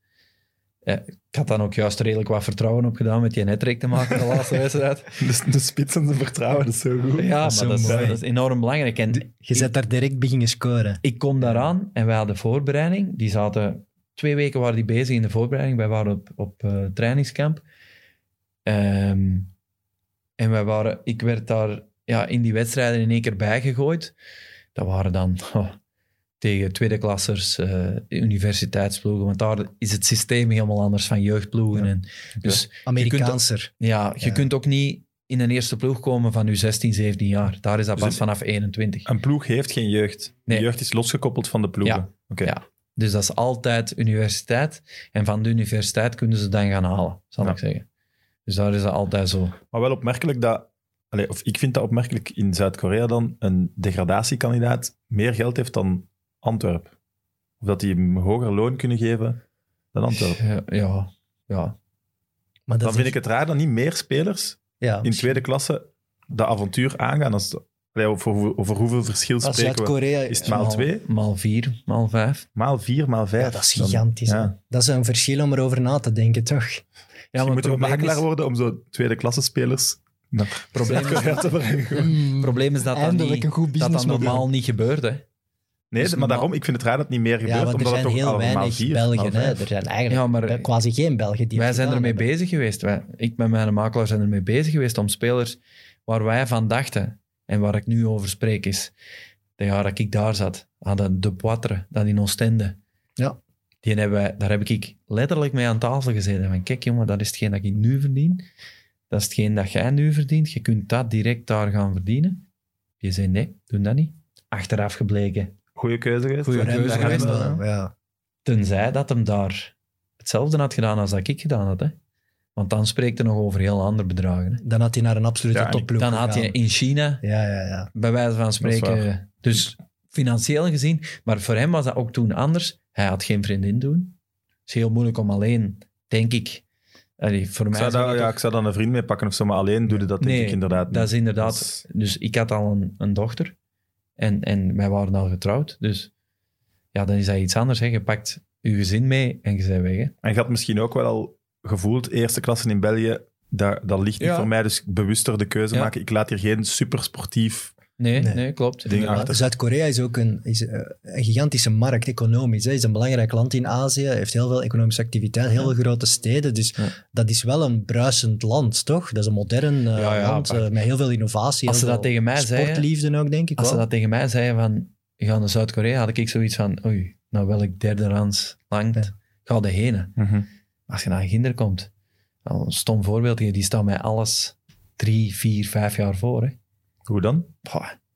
Ja, ik had dan ook juist redelijk wat vertrouwen op gedaan met die nettrek te maken de laatste wedstrijd. Dus de spits en zijn vertrouwen, dat is zo goed. Ja, Dat is maar dat is, dat enorm belangrijk. En Je zet daar direct beginnen scoren. ik kom daaraan en wij hadden voorbereiding. Die zaten... Twee weken waren die bezig in de voorbereiding. Wij waren op, op eh, trainingskamp. Ehm, en wij waren... Ik werd daar ja, in die wedstrijden in één keer bijgegooid. Dat waren dan oh, tegen tweede klassers, eh, universiteitsploegen. Want daar is het systeem helemaal anders van jeugdploegen. Ja. En, dus Amerikaanser. ja, je Ja. kunt ook niet in een eerste ploeg komen van nu 16, 17 jaar. Daar is dat Dus pas vanaf 21. Een ploeg heeft geen jeugd. Nee. De jeugd is losgekoppeld van de ploegen. Ja. Oké. Ja. Dus dat is altijd universiteit. En van de universiteit kunnen ze dan gaan halen, zal Ja. ik zeggen. Dus daar is dat altijd zo. Maar wel opmerkelijk dat, allee, of ik vind dat opmerkelijk in Zuid-Korea dan een degradatiekandidaat meer geld heeft dan Antwerpen. Of dat die hem hoger loon kunnen geven dan Antwerpen. Ja, ja. ja. Maar dat Dan is- vind ik het raar dat niet meer spelers ja, in tweede klasse dat avontuur aangaan. Als, over, over hoeveel verschil als spreken we? Zuid-Korea... Is het maal twee? Maal vier, maal vijf. Maal vier, maal vijf. Ja, dat is gigantisch. ja. Dat is een verschil om erover na te denken, toch? Ja, moeten we makelaar is, worden om zo tweede klasse spelers naar probleem is, te brengen. het probleem is dat dat, Eindelijk niet, een goed dat dat normaal niet gebeurt. Hè. Nee, Dus maar daarom, ik vind het raar dat het niet meer gebeurt. Ja, want er omdat zijn het heel weinig vier, Belgen. Hè. Er zijn eigenlijk Ja, maar- quasi geen Belgen die Wij zijn ermee hebben. bezig geweest. Wij, ik met mijn makelaar zijn ermee bezig geweest om spelers waar wij van dachten en waar ik nu over spreek is, de jaar dat ik daar zat, hadden De Poitre, dat in Oostende. Ja. Die hebben wij, daar heb ik letterlijk mee aan tafel gezeten. Van, kijk jongen, dat is hetgeen dat ik nu verdien. Dat is hetgeen dat jij nu verdient. Je kunt dat direct daar gaan verdienen. Die zei, nee, doe dat niet. Achteraf gebleken. Goeie keuze geweest. Goeie Voor hem, keuze geweest, wel, ja. Tenzij dat hem daar hetzelfde had gedaan als dat ik gedaan had. Hè. Want dan spreekt hij nog over heel andere bedragen. Hè. Dan had hij naar een absolute Ja, topploeg Dan had gegaan. in China, Ja, ja, ja. bij wijze van spreken, dus financieel gezien, maar voor hem was dat ook toen anders. Hij had geen vriendin toen. Het is heel moeilijk om alleen, denk ik. Allee, voor Ik mij zou, zou daar, dat ja, toch- ik zou dan een vriend mee pakken of zo, maar alleen doe je dat denk Nee, ik inderdaad niet. dat is inderdaad. Dus ik had al een, een dochter en, en wij waren al getrouwd. Dus ja, dan is dat iets anders. Hè. Je pakt je gezin mee en je bent weg. Hè. En je had misschien ook wel al gevoeld, eerste klasse in België, dat, dat ligt niet Ja. voor mij, dus bewuster de keuze Ja. maken. Ik laat hier geen supersportief... Nee, nee. Nee. klopt. Zuid-Korea is ook een, is, eh, een gigantische markt, economisch. Het is een belangrijk land in Azië, heeft heel veel economische activiteit, heel veel grote steden. Dus Ja. dat is wel een bruisend land, toch? Dat is een modern eh, Ja, ja, land maar- eh, met heel veel innovatie. Als ze dat tegen mij zeiden- Sportliefde ook, denk ik Als ze dat tegen mij zeiden van, je gaat naar Zuid-Korea, had ik zoiets van, oei, nou welk derde rands langt, Ja. ga de heen. Als je naar een kinder komt, een stom voorbeeld, die staat mij alles drie, vier, vijf jaar voor. Hè. Hoe dan?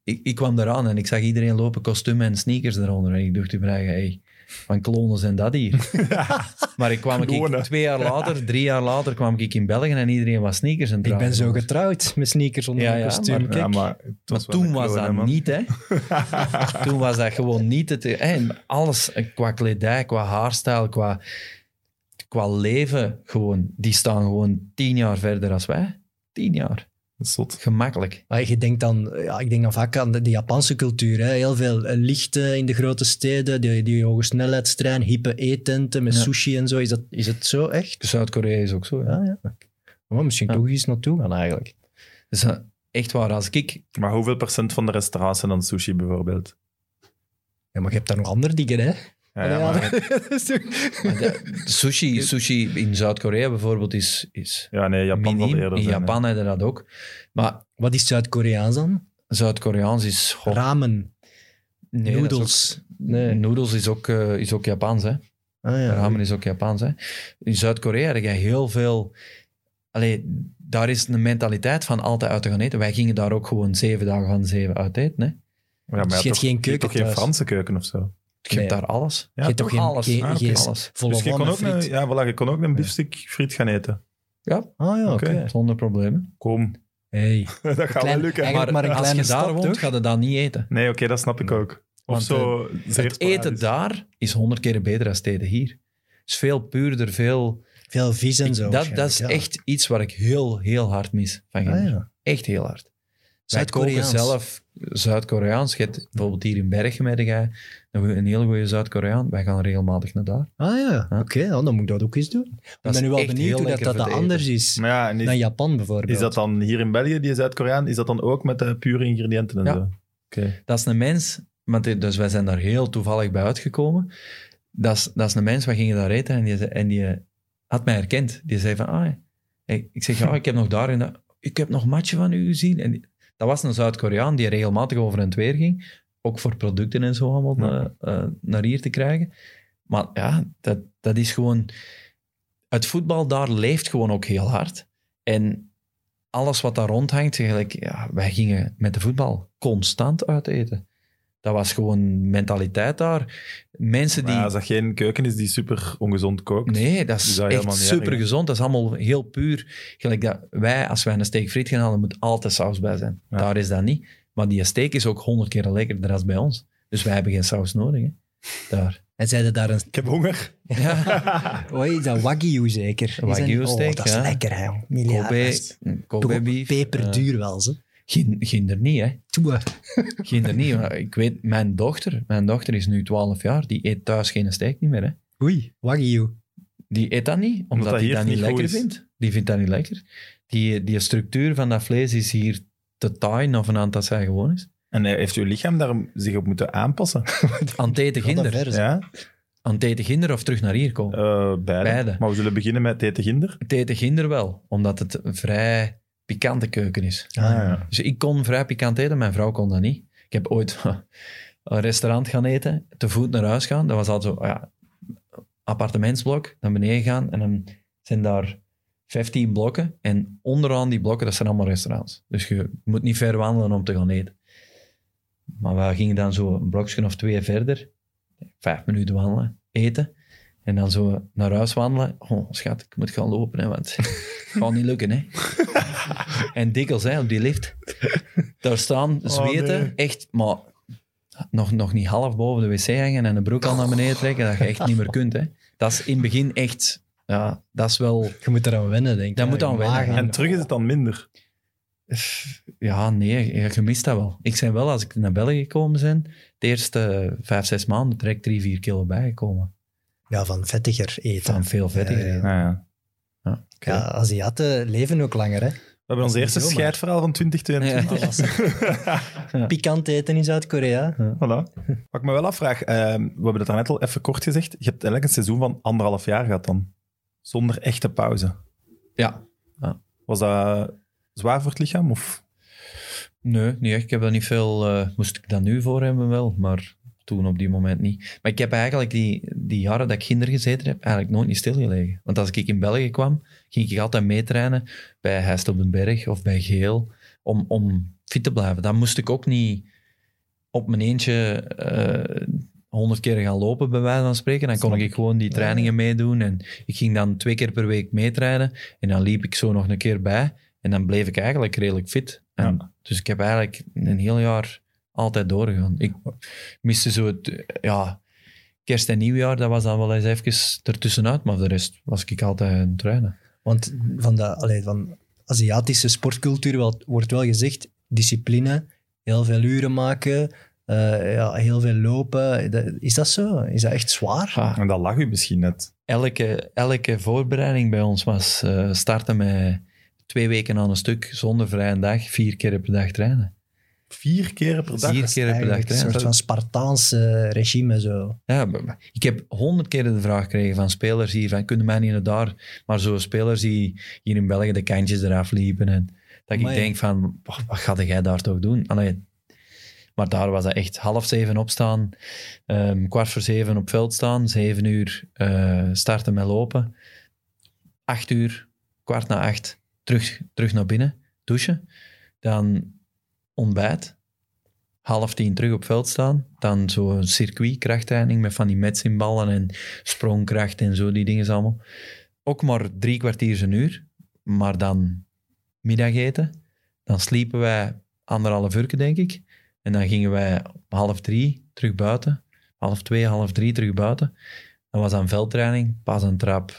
Ik, ik kwam eraan en ik zag iedereen lopen kostuum en sneakers eronder. En ik dacht te vragen, hey, van klonen zijn dat hier? maar ik kwam ik, twee jaar later, drie jaar later, kwam ik in België en iedereen was sneakers en Ik ben zo getrouwd met sneakers onder Ja, mijn ja, kostuum. maar- Kijk. Ja, maar, het Maar was wel toen was dat man. niet, hè. toen was dat gewoon niet het... hè, alles, eh, qua kledij, qua haarstijl, qua, qua leven, gewoon, die staan gewoon tien jaar verder als wij. Tien jaar. Dat is zot. Gemakkelijk. Maar je denkt dan, ja, ik denk dan vaak aan de, de Japanse cultuur. Hè? Heel veel eh, lichten in de grote steden, die, die hoge snelheidstrein, hippe eetenten met Ja. sushi en zo. Is, dat, is het zo echt? Zuid-Korea is ook zo. Ja. Ja, ja. Maar misschien Ja. toch eens naartoe gaan eigenlijk. Dus eh, echt waar, als ik... Maar hoeveel procent van de restaurants zijn dan sushi bijvoorbeeld? Ja, maar je hebt daar nog andere dingen, hè? Ja, maar, de- sushi, sushi in Zuid-Korea bijvoorbeeld is, is ja, nee, Japan zal miniem. eerder In zijn. Japan hebben dat ook. Maar Wat is Zuid-Koreaans dan? Zuid-Koreaans is... goh, Ramen, nee, dat is noedels. ook- Nee. Noedels is ook, eh, is ook Japans, hè. Ah, ja. Ramen is ook Japans. Hè? In Zuid-Korea heb je heel veel... Allee, daar is een mentaliteit van altijd uit te gaan eten. Wij gingen daar ook gewoon zeven dagen van zeven uit eten. Hè? Ja, maar je hebt toch- geen je hebt keuken toch geen thuis? Franse keuken of zo? Je hebt Nee. daar alles. Ja, je hebt toch geen, alles. geen, Ah, geen Alles. volle Dus je kon ook, een, friet? ja, voilà, je kon ook een biefstuk friet gaan eten. Ja, Ah ja, oké. Oké. zonder problemen. Kom, Hey. dat gaat wel lukken. maar een als kleine je daar woont, ga je dat niet eten. Nee, oké, dat snap ik ook. Of Want, zo zeer Het eten sporadisch. daar is honderd keer beter dan het eten hier. Het is veel puurder, veel... Veel vis en zo. dat, dat is echt iets waar ik heel, heel hard mis van. Ah, ja. Echt heel hard. Zuid-Koreaans. zelf Zuid-Koreaans. Je hebt bijvoorbeeld hier in Bergen met een, een heel goede Zuid-Koreaan. Wij gaan regelmatig naar daar. Ah ja, Ja. oké. ja, dan moet ik dat ook eens doen. Ik ben nu wel benieuwd hoe dat, dat, anders is ja, dan Japan bijvoorbeeld. is dat dan hier in België, die Zuid-Koreaan, is dat dan ook met de pure ingrediënten en Ja. zo? Oké. Dat is een mens, want dit- dus wij zijn daar heel toevallig bij uitgekomen. Dat is, dat is een mens, we gingen daar eten en die, en die had mij herkend. Die zei van, ah, ik zeg, ja, ik heb nog daar en dat, ik heb nog matchen van u gezien. En die- dat was een Zuid-Koreaan die regelmatig over en weer ging. Ook voor producten en zo allemaal Ja. eh, eh, naar hier te krijgen. Maar ja, dat, dat is gewoon... Het voetbal daar leeft gewoon ook heel hard. En alles wat daar rondhangt, gelijk, ja, wij gingen met de voetbal constant uit eten. Dat was gewoon mentaliteit daar. Mensen die... Maar als dat geen keuken is die super ongezond kookt. Nee, dat is echt super gezond. Dat is allemaal heel puur. Gelijk dat wij, als wij een steak friet gaan halen, moet altijd saus bij zijn. Ja. Daar is dat niet. Maar die steak is ook honderd keer lekkerder dan bij ons. Dus wij hebben geen saus nodig. Hè. Daar. En zeiden daar een... Ik heb honger. Ja, Oei, is dat Wagyu zeker? Wagyu steak, Oh, dat is ja. lekker, hè. Kobe, Miljard. Kobe beef. Peperduur wel, ze. Geen, geen er niet, hè. Toe. Geen er niet. Maar ik weet, mijn dochter, mijn dochter is nu 12 jaar, die eet thuis geen steak niet meer, hè. Oei, Wagyu. Die eet dat niet, omdat dat hij hier dat niet lekker is. vindt. Die vindt dat niet lekker. Die, die structuur van dat vlees is hier te taai of aan dat zij gewoon is. En heeft uw lichaam daar zich op moeten aanpassen? Aan het ginder. Ja, Aan het eten ginder of terug naar hier komen. Eh, beide. Beide. Maar we zullen beginnen met Tete Ginder. Het eten ginder wel, omdat het een vrij pikante keuken is. Ah, ja. Dus ik kon vrij pikant eten, mijn vrouw kon dat niet. Ik heb ooit een restaurant gaan eten, te voet naar huis gaan. Dat was altijd zo, ja, appartementsblok, naar beneden gaan en dan zijn daar 15 blokken. En onderaan die blokken, dat zijn allemaal restaurants. Dus je moet niet ver wandelen om te gaan eten. Maar we gingen dan zo een blokje of twee verder, vijf minuten wandelen, eten. En dan zo naar huis wandelen. Oh, schat, ik moet gaan lopen, hè, want het gaat niet lukken, hè. en dikwijls, hè, op die lift. Daar staan, zweten, nee. echt, maar nog, nog niet half boven de wc hangen en de broek al naar beneden trekken, dat je echt niet meer kunt, hè. Dat is in het begin echt, ja, dat is wel... Je moet eraan wennen, denk ik. Dat hè. moet aan wennen. En terug is het dan minder. Ja, nee, je, je mist dat wel. Ik ben wel, als ik naar België gekomen ben, de eerste vijf, zes maanden direct drie, vier kilo bijgekomen. Ja, van vettiger eten. Van veel vettiger Ja, ja. eten. Ah, ja. Ja, Aziaten leven ook langer, hè. We hebben ons eerste scheidverhaal van 2022. Alles. Pikant eten in Zuid-Korea. Voilà. Wat ik me wel afvraag, eh, we hebben het daarnet al even kort gezegd. Je hebt eigenlijk een seizoen van anderhalf jaar gehad dan. Zonder echte pauze. Ja. Was dat zwaar voor het lichaam? Of? Nee, niet echt. Ik heb daar niet veel... eh, moest ik dat nu voor hebben wel, maar toen op die moment niet. Maar ik heb eigenlijk die, die jaren dat ik kinder gezeten heb, eigenlijk nooit niet stilgelegen. Want als ik in België kwam, ging ik altijd meetrainen bij Heist op den Berg of bij Geel, om, om fit te blijven. Dan moest ik ook niet op mijn eentje eh, honderd keer gaan lopen, bij wijze van spreken. Dan kon ik gewoon die trainingen meedoen. En ik ging dan twee keer per week meetrainen. En dan liep ik zo nog een keer bij. En dan bleef ik eigenlijk redelijk fit. En, Ja. Dus ik heb eigenlijk een heel jaar altijd doorgegaan. Ik miste zo het, ja, kerst en nieuwjaar, dat was dan wel eens even ertussenuit. Maar voor de rest was ik altijd aan het trainen. Want van de allee, van Aziatische sportcultuur wel, wordt wel gezegd, discipline, heel veel uren maken, eh, ja, heel veel lopen. Is dat zo? Is dat echt zwaar? Ja, En dat lag u misschien net. elke, elke voorbereiding bij ons was eh, starten met twee weken aan een stuk, zonder vrije dag, vier keer per dag trainen. Vier keer per dag. Vier keer per dag Eigenlijk een soort van Spartaans eh, regime zo. Ja, ik heb honderd keer de vraag gekregen van spelers hier, van kunnen mij niet naar daar? Maar zo spelers die hier in België de kantjes eraf liepen. En dat Amai. ik denk van, wat, wat ga jij daar toch doen? Allee, maar daar was dat echt half zeven opstaan, ehm, kwart voor zeven op veld staan, zeven uur eh, starten met lopen, acht uur, kwart na acht, terug, terug naar binnen, douchen, dan ontbijt, half tien terug op veld staan. Dan zo'n krachttraining met van die metsinballen en sprongkracht en zo, die dingen allemaal. Ook maar drie kwartier een uur, maar dan middageten. Dan sliepen wij anderhalf uur, denk ik. En dan gingen wij half drie terug buiten. Half twee, half drie terug buiten. Dat was dan veldtraining, pas een trap,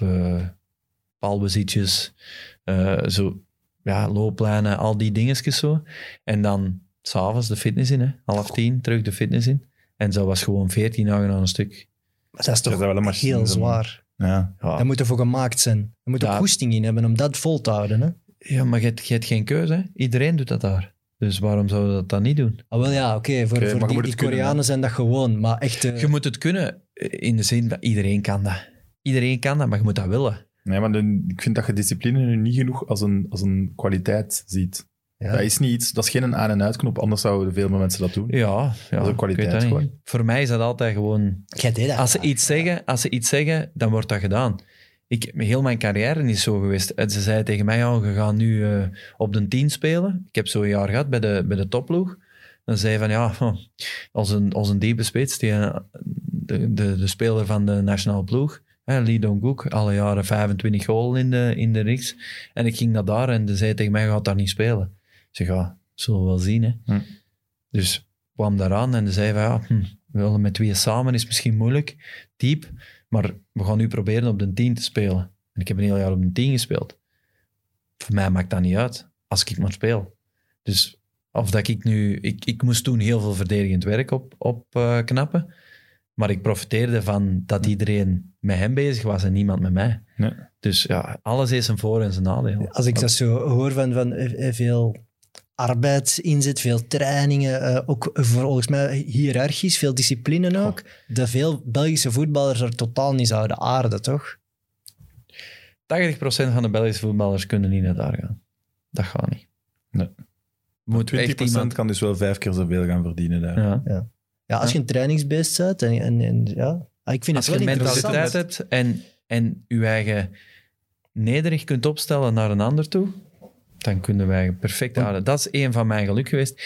eh, zo, ja, looplijnen, al die dingetjes zo. En dan s'avonds de fitness in, hè. half tien terug de fitness in. En zo was gewoon veertien dagen aan een stuk. Maar dat is toch dat wel een machine, heel zwaar. Ja. Ja, Dat moet er voor gemaakt zijn. Je moet er Ja. goesting in hebben om dat vol te houden. Hè? ja maar je hebt, je hebt geen keuze. Hè. Iedereen doet dat daar. Dus waarom zouden we dat dan niet doen? Ah, wel ja, oké. voor voor die, die kunnen, Koreanen zijn dat gewoon. Maar echt... eh, Je moet het kunnen in de zin dat iedereen kan dat. Iedereen kan dat, maar je moet dat willen. Nee, maar de- ik vind dat je discipline nu niet genoeg als een, als een kwaliteit ziet. ja. Dat is niet iets, dat is geen aan- en uitknop, anders zouden veel meer mensen dat doen. Ja, ja is een kwaliteit gewoon. Voor mij is dat altijd gewoon... Jij deed dat. Als ze, iets zeggen, als ze iets zeggen, dan wordt dat gedaan. Ik, heel mijn carrière is zo geweest. En ze zei tegen mij, ja, je gaat nu eh, op de 10 spelen. Ik heb zo'n jaar gehad bij de, bij de topploeg. Dan zei van, ja, als een, als een diepe spits, die, eh, de, de, de speler van de nationale ploeg, hè, Lee Dong-gook, alle jaren 25 goal in de, in de reeks. En ik ging naar daar en ze zei tegen mij, je gaat daar niet spelen. Ik zeg, ja, zullen we wel zien, hè. Hm. Dus kwam daaraan en zei van, ja, hm, we willen met tweeën samen, is misschien moeilijk, diep, maar we gaan nu proberen op de 10 te spelen. En ik heb een heel jaar op de 10 gespeeld. Voor mij maakt dat niet uit, als ik maar speel. Dus of dat ik nu... Ik, ik moest toen heel veel verdedigend werk op, op eh, knappen, maar ik profiteerde van dat iedereen met hem bezig was en niemand met mij. Nee. Dus ja, alles heeft zijn voor- en zijn nadeel. Als ik dat zo hoor van, van eh, eh, veel arbeidsinzet, veel trainingen, eh, ook volgens mij hiërarchisch, veel discipline ook, dat veel Belgische voetballers er totaal niet zouden aarden, toch? 80% van de Belgische voetballers kunnen niet naar daar gaan. Dat gaat niet. Nee. Moet 20% echt iemand... kan dus wel vijf keer zoveel gaan verdienen daar. Ja. Ja, als je een trainingsbeest bent en, en, en ja, ik vind Als het je wel interessant. mentaliteit hebt en, en je eigen nederig kunt opstellen naar een ander toe, dan kunnen wij perfect houden. Dat is een van mijn geluk geweest.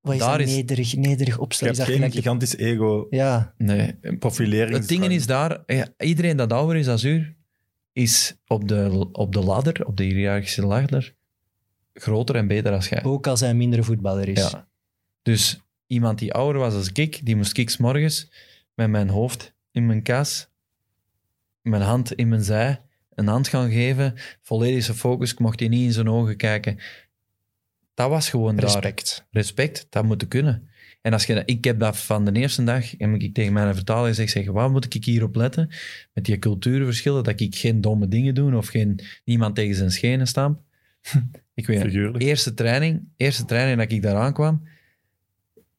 Wat is daar is- nederig, nederig Je opstellen? hebt Is dat geen gelijk- gigantisch ego, Ja, Nee, profilering. het ding is daar, ja, iedereen dat ouder is als u, is op de, op de ladder, op de hiërarchische ladder, groter en beter als jij. ook als hij een mindere voetballer is. Ja. Dus iemand die ouder was als ik, die moest ik morgens met mijn hoofd in mijn kas, mijn hand in mijn zij, een hand gaan geven, volledige focus, ik mocht die niet in zijn ogen kijken. Dat was gewoon daar. Respect. Respect, dat moet kunnen. En als je, ik heb dat van de eerste dag, heb ik tegen mijn vertaler gezegd, zeg, waar moet ik hier op letten? Met die cultuurverschillen, dat ik geen domme dingen doe of geen, niemand tegen zijn schenen stamp. ik weet Figuurlijk. Eerste training, eerste training dat ik daar aankwam.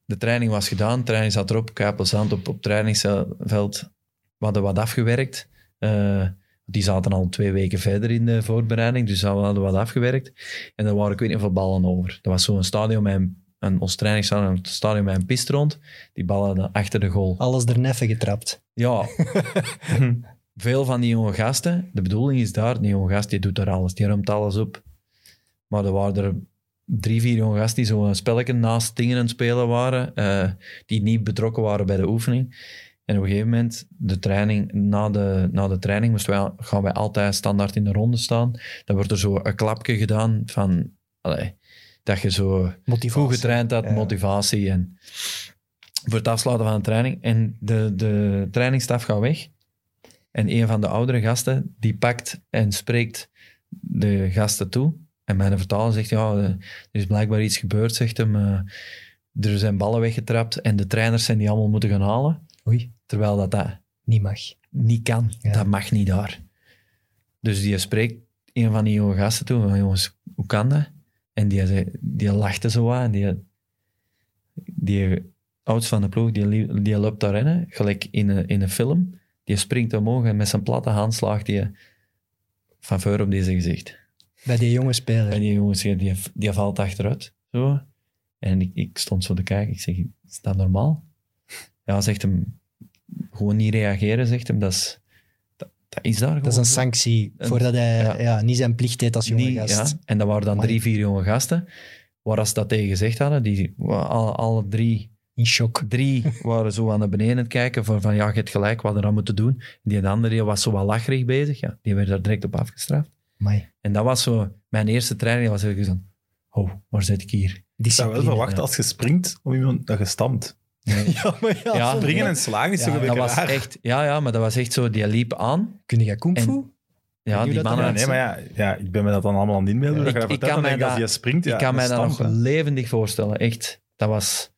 De training was gedaan, de training zat erop, kei plezant op, op het trainingsveld. We hadden wat afgewerkt. Eh, die zaten al twee weken verder in de voorbereiding, dus we hadden wat afgewerkt. En er waren, ik weet niet hoeveel ballen over. Dat was zo'n stadion met een, een ons trainingsstadion, een stadion met een pist rond. Die ballen achter de goal. Alles er neffen getrapt. Ja. Veel van die jonge gasten, de bedoeling is daar, die jonge gast die doet daar alles, die ruimt alles op. Maar er waren er drie, vier jonge gasten die zo'n spelletje naast dingen aan het spelen waren, eh, die niet betrokken waren bij de oefening. En op een gegeven moment, de training, na, de, na de training moesten wij, gaan wij altijd standaard in de ronde staan. Dan wordt er zo een klapje gedaan van, allee, dat je zo Motivatie. goed getraind had, Ja. motivatie en voor het afsluiten van de training. En de, de trainingsstaf gaat weg. En een van de oudere gasten, die pakt en spreekt de gasten toe. En mijn vertaler zegt, ja, eh, er is blijkbaar iets gebeurd, zegt hem. eh, er zijn ballen weggetrapt en de trainers zijn die allemaal moeten gaan halen. Oei, Terwijl dat, dat niet mag. niet kan. Ja. Dat mag niet daar. Dus die spreekt een van die jonge gasten toe. Van, jongens, hoe kan dat? En die, zei, die lachte zo aan. En die, die oudst van de ploeg, die, die loopt daar rennen, gelijk in een, in een film. Die springt omhoog en met zijn platte hand slaagt die van voor op deze gezicht. Bij die jonge speler. En die jongens, die, die, die valt achteruit. Zo. En ik, ik stond zo te kijken. Ik zeg, is dat normaal? Ja, zegt hem, gewoon niet reageren, zegt hem. Dat is, dat, dat is daar Dat is gewoon een sanctie Een- voordat hij ja. ja. niet zijn plicht deed als jonge gast. ja. En dat waren dan drie, vier jonge gasten. Waar als ze dat tegen gezegd hadden, die, alle, alle drie, In shock. drie waren zo aan naar beneden aan het kijken. Van, van ja, je hebt gelijk, wat we dan moeten doen. Die andere die was zo wat lacherig bezig. Ja, die werd daar direct op afgestraft. Amai. En dat was zo, mijn eerste training was heel zo, oh, waar zit ik hier? Ik zou wel verwachten ja. als je springt om iemand dat je stampt. Ja, maar ja. Ja, Springen en slagen is Ja, toch een Dat was raar. echt, ja, ja, maar dat was echt zo, die liep aan. Kun je kung fu? En- Ja, die mannen... Ja, nee, maar ja, ja, ik ben me dat dan allemaal aan het inbeelden. Ik- dat ik kan mij ik, als dat- springt, ik kan mij dat nog levendig voorstellen, echt. Dat was...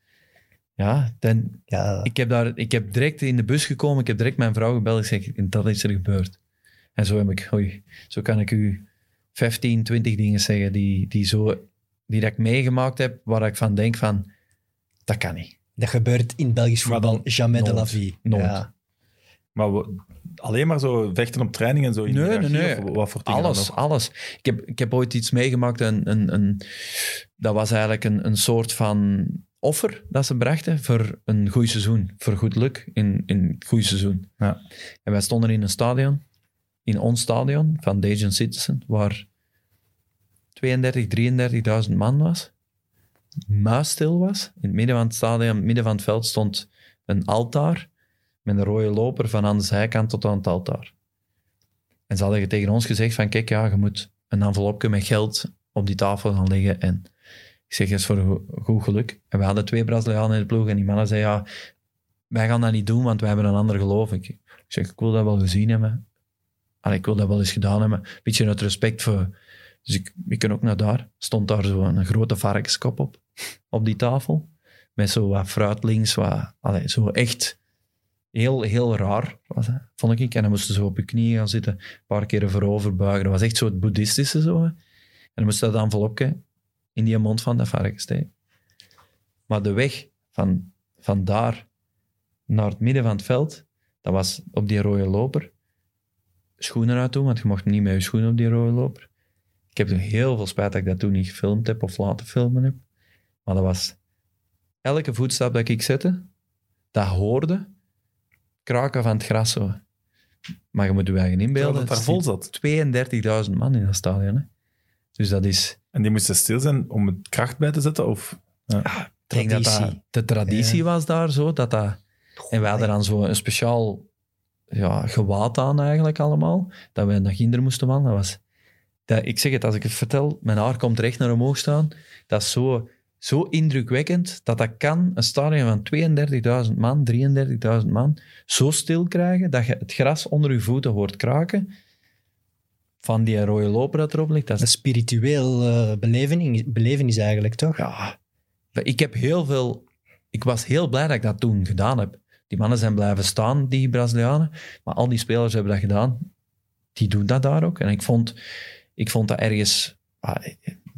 Ja, dan, Ja, ik, heb daar, ik heb direct in de bus gekomen, ik heb direct mijn vrouw gebeld, ik zeg, en dat is er gebeurd. En zo heb ik, oei, zo kan ik u 15, 20 dingen zeggen die, die, zo, die dat ik meegemaakt heb, waar ik van denk van, dat kan niet. dat gebeurt in Belgisch Maar voetbal dan jamais de la vie. Nooit. Ja. Maar we- alleen maar zo vechten op training en zo? in Nee, nee, nee. of Wat voor Alles, alles. Ik heb, ik heb ooit iets meegemaakt, een, een, een, dat was eigenlijk een, een soort van offer dat ze brachten voor een goed seizoen, voor goed luk in, in het goede seizoen. Ja. En wij stonden in een stadion in ons stadion van Dejan Citizen, waar 32, 33.000 man was, muisstil was. In het midden van het stadion, in het midden van het veld stond een altaar met een rode loper van aan de zijkant tot aan het altaar. En ze hadden tegen ons gezegd van, kijk, ja, je moet een envelopje met geld op die tafel gaan leggen en ik zeg, is voor go- goed geluk. En we hadden twee Brazilianen in de ploeg en die mannen zeiden, ja, wij gaan dat niet doen, want wij hebben een ander geloof. Ik zeg, ik wil dat wel gezien hebben. Allee, ik wil dat wel eens gedaan hebben. Beetje uit respect voor... Dus ik, ik kan ook naar daar. Stond daar zo een grote varkenskop op, op die tafel. Met zo wat fruit links, wat... Zo echt heel, heel raar, was dat, vond ik. En dan moesten ze op je knieën gaan zitten, een paar keren voorover buigen. Dat was echt zo het boeddhistische zo. hè. En dan moest dat envelopje in die mond van dat varken steken. Maar de weg van, van daar naar het midden van het veld, dat was op die rode loper. Schoenen uit doen, want je mocht niet met je schoenen op die rode loper. Ik heb er heel veel spijt dat ik dat toen niet gefilmd heb of laten filmen heb. Maar dat was... Elke voetstap dat ik zette, dat hoorde kraken van het gras zo. Maar je moet je eigen inbeelden. dat daar vol zat. 32.000 man in dat stadion. Hè. Dus dat is... En die moesten stil zijn om het kracht bij te zetten? Of... Ik denk dat dat Traditie. de traditie was daar zo. Dat dat, en wij hadden dan zo een speciaal ja, gewaad aan eigenlijk allemaal. Dat wij naar kinderen moesten wandelen. Dat was, dat, ik zeg het, als ik het vertel, mijn haar komt recht naar omhoog staan. Dat is zo, zo indrukwekkend dat dat kan, een stadion van 32.000 man, 33.000 man, zo stil krijgen dat je het gras onder je voeten hoort kraken. Van die rode loper dat erop ligt. Dat is Een spiritueel eh belevenis, belevenis eigenlijk, toch? ja, ik heb heel veel... Ik was heel blij dat ik dat toen gedaan heb. Die mannen zijn blijven staan, die Brazilianen. Maar al die spelers hebben dat gedaan. Die doen dat daar ook. En ik vond, ik vond dat ergens... ah,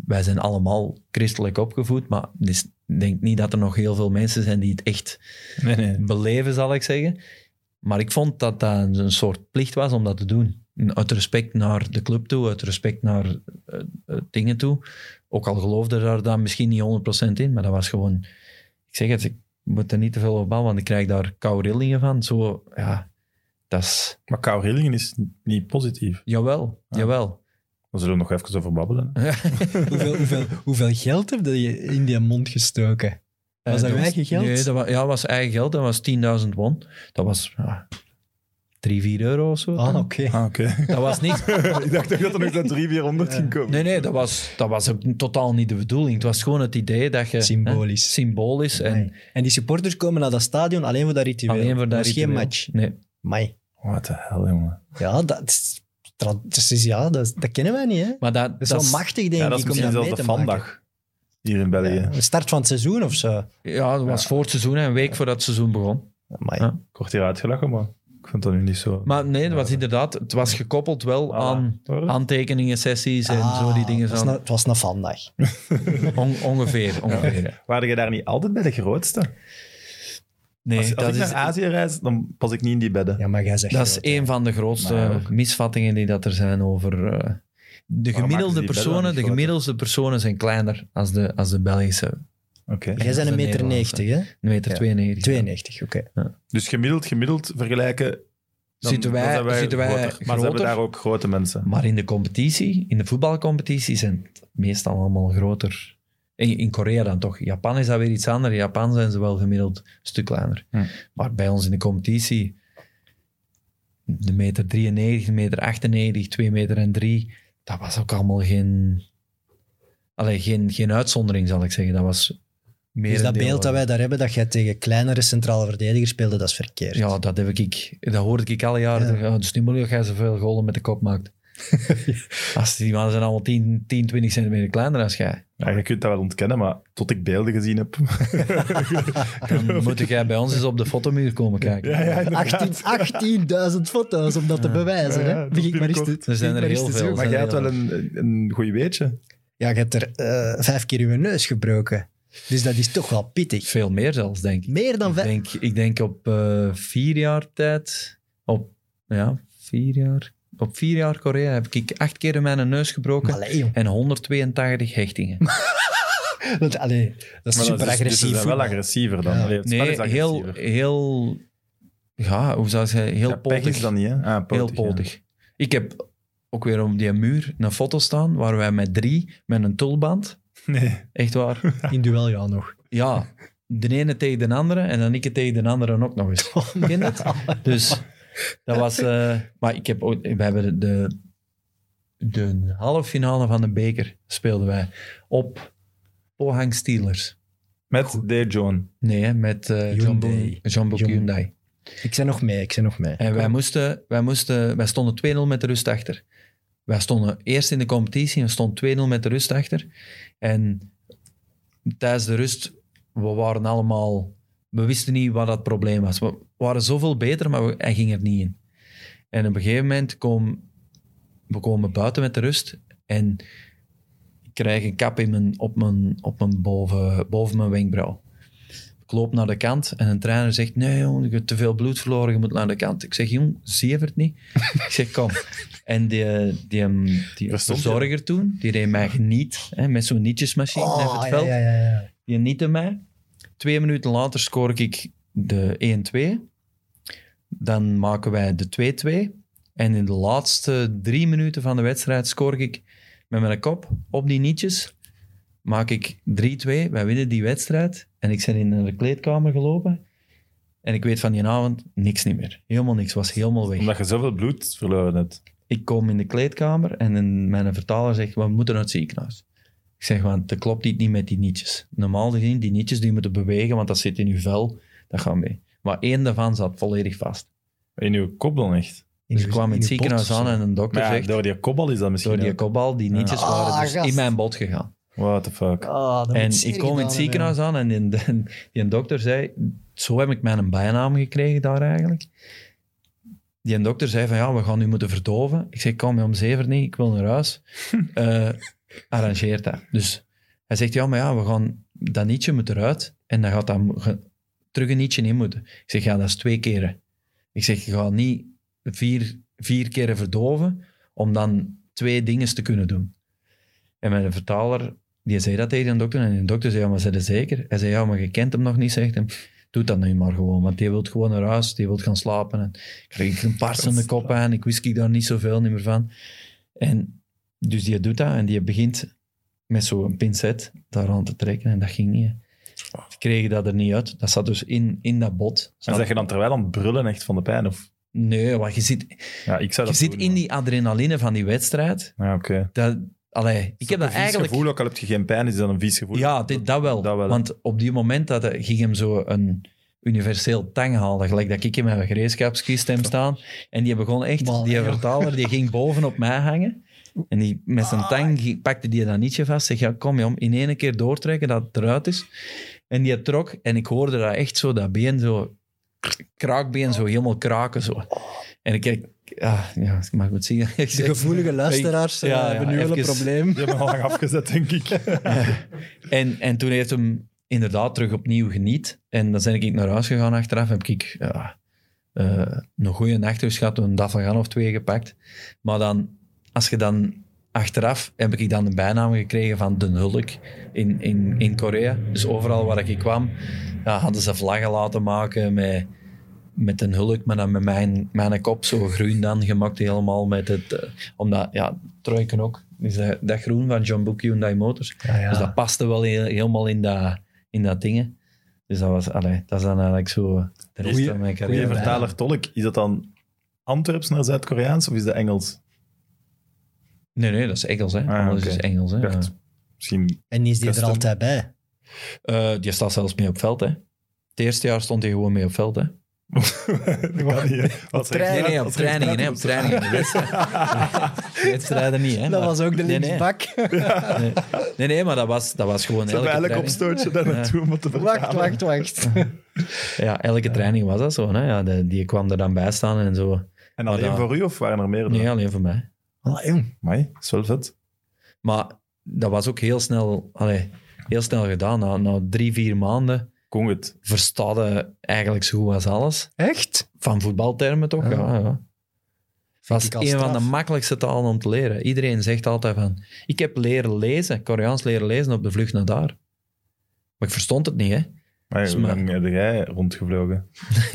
Wij zijn allemaal christelijk opgevoed, maar dus, ik denk niet dat er nog heel veel mensen zijn die het echt Nee, nee. beleven, zal ik zeggen. Maar ik vond dat dat een soort plicht was om dat te doen. Uit respect naar de club toe, uit respect naar eh, eh, dingen toe. Ook al geloofde daar dan misschien niet 100% in, maar dat was gewoon... Ik zeg het, ik moet er niet te veel op bouwen, want ik krijg daar koude rillingen van. Zo, ja, dat is... Maar kou rillingen is niet positief. Jawel, Ah. jawel. Daar zullen we nog even over babbelen. Hoeveel, hoeveel, hoeveel geld heb je in die mond gestoken? Was Eh, dat uw eigen geld? Nee, dat was, ja, dat was eigen geld. Dat was 10.000 won. Dat was ja, 3, 4 euro of zo. Ah, oké. Ah, oké. Dat was niet... ik dacht toch dat er nog naar 300, 400 ging komen. Nee, nee, dat was, dat was ook totaal niet de bedoeling. Het was gewoon het idee dat je... Symbolisch. Hè, symbolisch. En Nee. En die supporters komen naar dat stadion alleen voor dat ritueel. alleen voor dat dat is geen ritueel. match. Nee. Mai. What the hell, jongen. Ja, dat is, is, ja dat, dat kennen wij niet. Hè? Dat Maar dat, is dat wel machtig, denk Ja, dat is ik, om dat zelfs mee de maken. vandag hier in België. Ja, de start van het seizoen of zo. Ja, dat was Ja. voor het seizoen, een week voordat het seizoen begon. Amai. Ja. Ik word hier uitgelachen, maar ik vind dat nu niet zo... Maar nee, dat was inderdaad... Het was gekoppeld wel Voilà. aan aantekeningen, sessies en Ah, zo die dingen. Het was, een, het was een vandaag. On- ongeveer, ongeveer. ja. Waren je daar niet altijd bij de grootste? Nee, als als dat ik is, naar Azië reis, dan pas ik niet in die bedden. Ja, maar jij zegt dat is een van de grootste misvattingen die dat er zijn over... eh, de gemiddelde personen, de gemiddelde personen zijn kleiner als de, als de Belgische. Oké. Jij bent een meter Nederlandse. 90, hè? 1 meter Ja. 92. 92, oké. Dus gemiddeld, gemiddeld vergelijken... Dan, Zitten wij- dan zitten wij groter. Maar ze hebben daar ook grote mensen. Maar in de competitie, in de voetbalcompetitie, zijn het meestal allemaal groter. In, in Korea dan toch. Japan is dat weer iets anders. In Japan zijn ze wel gemiddeld een stuk kleiner. Hm. Maar bij ons in de competitie, de meter 93, de meter 98, 2 meter en 3, dat was ook allemaal geen, allee, geen, geen uitzondering, zal ik zeggen. Dat was meer Dus dat beeld dat wij daar hebben, dat jij tegen kleinere centrale verdedigers speelde, dat is verkeerd. Ja, dat, heb ik, dat hoorde ik alle jaren. Ja. Ja. dus niet moeilijk dat jij zoveel golen met de kop maakt. Als die mannen zijn allemaal 10, 10 20 centimeter kleiner dan jij. Ja, je kunt dat wel ontkennen, maar tot ik beelden gezien heb... Dan moet jij bij ons eens op de fotomuur komen kijken. ja, ja, inderdaad. 18 18.000 foto's om dat te bewijzen. Ja, Hè? ja, Begin maar eens te- Er zijn er heel veel. Maar jij had wel een, een goed weetje. Ja, je hebt er eh, vijf keer je neus gebroken. Dus dat is toch wel pittig. Veel meer zelfs, denk ik. Meer dan Ik vijf. denk, ik denk op eh, vier jaar tijd, op ja, vier jaar, op vier jaar Korea heb ik acht keer in mijn neus gebroken Allee, en 182 hechtingen. Dat, allee, dat is Maar super dus- dus agressief. ze zijn wel agressiever dan. Ja. Allee, het spel is Nee, heel, heel, ja, hoe zou ik zeggen, heel Ja, is dat niet, hè? Ah, heel potig, ja. Ik heb ook weer op die muur een foto staan waar wij met drie, met een tulband, Nee. echt waar, In duel ja nog. ja, de ene tegen de andere en dan ik het tegen de andere ook nog eens. Ken je het? Dus dat was... eh, maar ik heb ook... We hebben de, de halve finale van de beker speelden wij op Pohang Steelers. Met Dave John. Nee, met John Book Hyundai. John Book Hyundai. Ik ben nog mee, ik ben nog mee. En wij, moesten, wij, moesten, wij stonden 2-0 met de rust achter. Wij stonden eerst in de competitie en stonden 2-0 met de rust achter. En tijdens de rust, we waren allemaal... We wisten niet wat dat probleem was. We waren zoveel beter, maar we, hij ging er niet in. En op een gegeven moment komen we komen buiten met de rust en ik krijg een kap in mijn, op mijn, op mijn boven, boven mijn wenkbrauw. Ik loop naar de kant en een trainer zegt, nee jong, je hebt te veel bloed verloren, je moet naar de kant. Ik zeg, jong, zie je het niet? ik zeg, kom. En die, die, die verzorger toen, die reed mij geniet, hè, met zo'n nietjesmachine Oh, over het ja, veld. ja, ja, ja. Die niette mij. Twee minuten later scoor ik de 1-2. Dan maken wij de 2-2. En in de laatste drie minuten van de wedstrijd scoor ik met mijn kop op die nietjes. Maak ik 3-2. Wij winnen die wedstrijd. En ik ben in de kleedkamer gelopen. En ik weet van die avond niks niet meer. Helemaal niks. was helemaal weg. Omdat je zoveel bloed verloren hebt. Ik kom in de kleedkamer en een- mijn vertaler zegt, we moeten naar het ziekenhuis. Ik zeg, want er klopt iets niet met die nietjes. Normaal gezien, die nietjes die moeten bewegen, want dat zit in uw vel, dat gaat mee. Maar één daarvan zat volledig vast. In je kop dan echt. Dus uw- ik kwam in het uw ziekenhuis aan en een dokter ja, zegt, door die kopbal is dat misschien door die ook. kopbal, die nietjes Ah, waren dus gast. in mijn bot gegaan. What the fuck. Ah, En ik kom in het ziekenhuis aan en die, die, die dokter zei, zo heb ik mijn bijnaam gekregen daar eigenlijk. Die dokter zei van, ja, we gaan u moeten verdoven. Ik zeg, kom je om zeven niet, ik wil naar huis. Eh arrangeert dat. Dus hij zegt, ja, maar ja, we gaan, dat nietje moet eruit en dan gaat dat ge- terug een nietje in moeten. Ik zeg, ja, dat is twee keren. Ik zeg, je gaat niet vier, vier keren verdoven om dan twee dingen te kunnen doen. En mijn vertaler, die zei dat tegen de dokter. En de dokter zei, ja, maar dat zeker? Hij zei, ja, maar je kent hem nog niet, zegt hem. Doe dat nu maar gewoon, want die wil gewoon naar huis, die wil gaan slapen. En kreeg ik een de kop aan, ik wist ik daar niet zoveel niet meer van. En dus die doet dat en die begint met zo'n pincet daar aan te trekken en dat ging niet. Ze kregen dat er niet uit. Dat zat dus in, in dat bot. En zeg je dan terwijl aan het brullen echt van de pijn? Of? Nee, want je zit, Ja, ik zou je zit in die adrenaline van die wedstrijd. Ja, oké. Dat, allee, ik heb dat Een vies eigenlijk... gevoel, ook al heb je geen pijn, is dat een vies gevoel? Ja, dit, dat, wel. Dat wel, hè. Want op die moment dat hij- ging hem zo een universeel tang halen, gelijk dat ik in mijn gereedschapskist heb staan. En die begon echt, Man, die vertaler, die ging boven op mij hangen. En die, met zijn tang ging- pakte die dat nietje vast. Zeg, ja, kom jong, in één keer doortrekken dat het eruit is. En die trok en ik hoorde dat echt zo, dat been zo, kraakbeen zo helemaal kraken zo. En ik kijk, ah, ja, ik mag het zien. Ik De gevoelige luisteraars eh, Ja, ja, hebben nu wel een probleem. Die hebben al lang afgezet, denk ik. En, en toen heeft hem inderdaad terug opnieuw geniet. En dan ben ik naar huis gegaan achteraf. Heb ik ja, eh, een goede nachtrust gehad, een daffelgan of twee gepakt. Maar dan, als je dan achteraf, heb ik dan de bijnaam gekregen van de Hulk in, in, in Korea. Dus overal waar ik kwam, ja, hadden ze vlaggen laten maken met, met een hulk, maar dan met mijn, mijn kop zo groen dan gemaakt helemaal met het... eh, omdat, ja, truiken ook. Dus dat, dat groen van John Book Hyundai Motors. Ja, ja. Dus dat paste wel heel- helemaal in dat, in dat ding. Dus dat was, allee, dat is dan eigenlijk zo de rest Goeie- van mijn Goeie carrière. vertaler tolk, is dat dan Antwerps naar Zuid-Koreaans of is dat Engels? Nee, nee, dat is Engels, hè. Ah, Alles is Engels, hè. Dacht, misschien... En is die er altijd bij? Eh, die staat zelfs mee op veld, hè. Het eerste jaar stond hij gewoon mee op veld, hè. dat kan niet, op Wat zeg je? trainingen, hè. Op trainingen. De wedstrijden- niet, hè. Dat maar- was ook de nee, nee. linksbak. Nee, nee, nee, maar dat was, dat was gewoon elke eigenlijk training. opstootje daar naartoe om te vertalen. Wacht, wacht, wacht. Ja, elke training was dat zo, hè. Ja, de- die kwam er dan bij staan en zo. En alleen dat- voor u of waren er meer? Nee, alleen voor mij. Ah, jong. Amai, dat is wel vet. Maar dat was ook heel snel, allee, heel snel gedaan. Na, na drie, vier maanden Kon het. eigenlijk zo goed als alles. Echt? Van voetbaltermen toch? Ja. Ja, ja. Dat al een van de makkelijkste talen om te leren. Iedereen zegt altijd van... Ik heb leren lezen, Koreaans leren lezen op de vlucht naar daar. Maar ik verstond het niet, hè. Maar hoe lang heb jij rondgevlogen?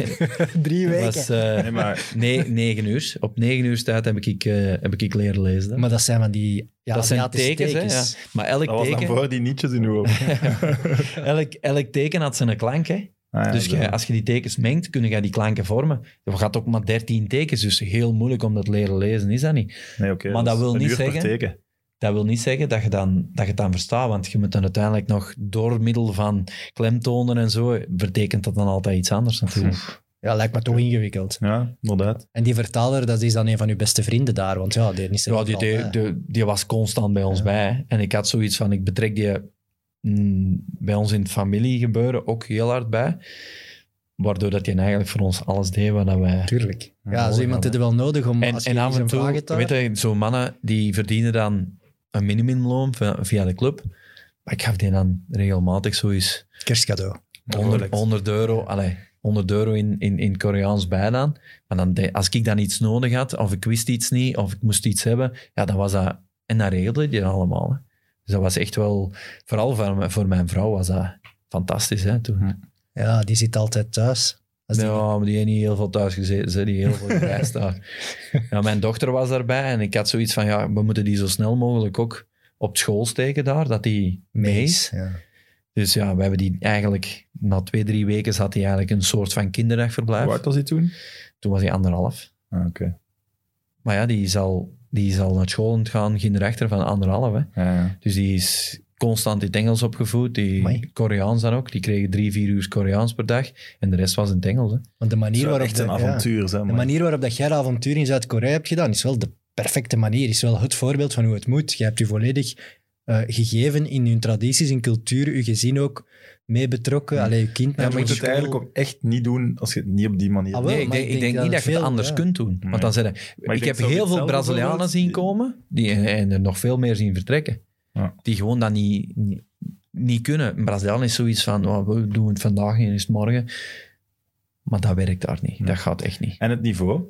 Drie weken. was eh, Nee, maar nee, negen uur. Op negen uur tijd heb ik, eh, heb ik leren lezen. Maar dat zijn van die ja, dat zijn tekens, hè. Ja. Maar elk dat was dan teken, voor die nietjes in uw hoofd. elk, elk teken had zijn klank, hè. Ah, ja, dus als je die tekens mengt, kun je die klanken vormen. Je gaat ook maar 13 tekens, dus heel moeilijk om dat leren lezen, is dat niet? Nee, oké, maar dat wil een niet uur per zeggen- teken. Dat wil niet zeggen dat je, dan, dat je het dan verstaat, want je moet dan uiteindelijk nog door middel van klemtonen en zo, betekent dat dan altijd iets anders natuurlijk. Ja, lijkt me toch ingewikkeld. Ja, inderdaad. En die vertaler, dat is dan een van uw beste vrienden daar, want ja, die is er Ja, die, die, die, die was constant bij ons Ja. bij. hè. En ik had zoiets van, ik betrek die mm, bij ons in het familiegebeuren ook heel hard bij. Waardoor dat hij eigenlijk voor ons alles deed wat wij... Tuurlijk. Ja, zo iemand heb je wel nodig om En, als je en af en toe, weet je, zo'n mannen die verdienen dan een minimumloon via, de club. Maar ik gaf die dan regelmatig zoiets Kerstcadeau. 100, Rolex. 100 euro, allee, 100 euro in, in, in Koreaans bij dan. Maar dan, de- als ik dan iets nodig had, of ik wist iets niet, of ik moest iets hebben, ja, dan was dat... En dat regelde die allemaal. Hè. Dus dat was echt wel... Vooral voor, mijn- voor mijn vrouw was dat fantastisch, hè, toen. Ja, die zit altijd thuis. Als die- Ja, maar die heeft niet heel veel thuis gezeten, ze, die heel veel gereisd daar. Ja, mijn dochter was daarbij en ik had zoiets van, ja, we moeten die zo snel mogelijk ook op school steken daar, dat die mee is. Ja. Dus ja, we hebben die eigenlijk, na twee, drie weken zat hij eigenlijk een soort van kinderdagverblijf. Hoe oud was hij toen? Toen was hij anderhalf. Ah, oké. Maar ja, die is al, die is al naar school gaan, kinderrechter van anderhalf. Hè. Ja, ja. Dus die is constant in het Engels opgevoed, die Amai. Koreaans dan ook. Die kregen drie, vier uur Koreaans per dag en de rest was in het Engels. Hè. Want de manier Het is wel waarop echt de- een ja. avontuur. Zeg De maar. manier waarop dat jij dat avontuur in Zuid-Korea hebt gedaan, is wel de perfecte manier. Is wel het voorbeeld van hoe het moet. Je hebt je volledig eh, gegeven in je tradities, in cultuur, je gezin ook mee betrokken. Ja. Alleen je kind Ja, naar je moet de het eigenlijk ook echt niet doen als je het niet op die manier Ah, wel, Nee, ik maar denk, ik ik denk denk dat niet dat je veel, het anders ja. kunt doen. Nee. Want dan Maar ik ik heb heel veel Brazilianen zien komen die, en er nog veel meer zien vertrekken. Ja. Die gewoon dat niet, niet, niet kunnen. Een Braziliaan is zoiets van, oh, we doen het vandaag en is het morgen. Maar dat werkt daar niet. Dat gaat echt niet. En het niveau?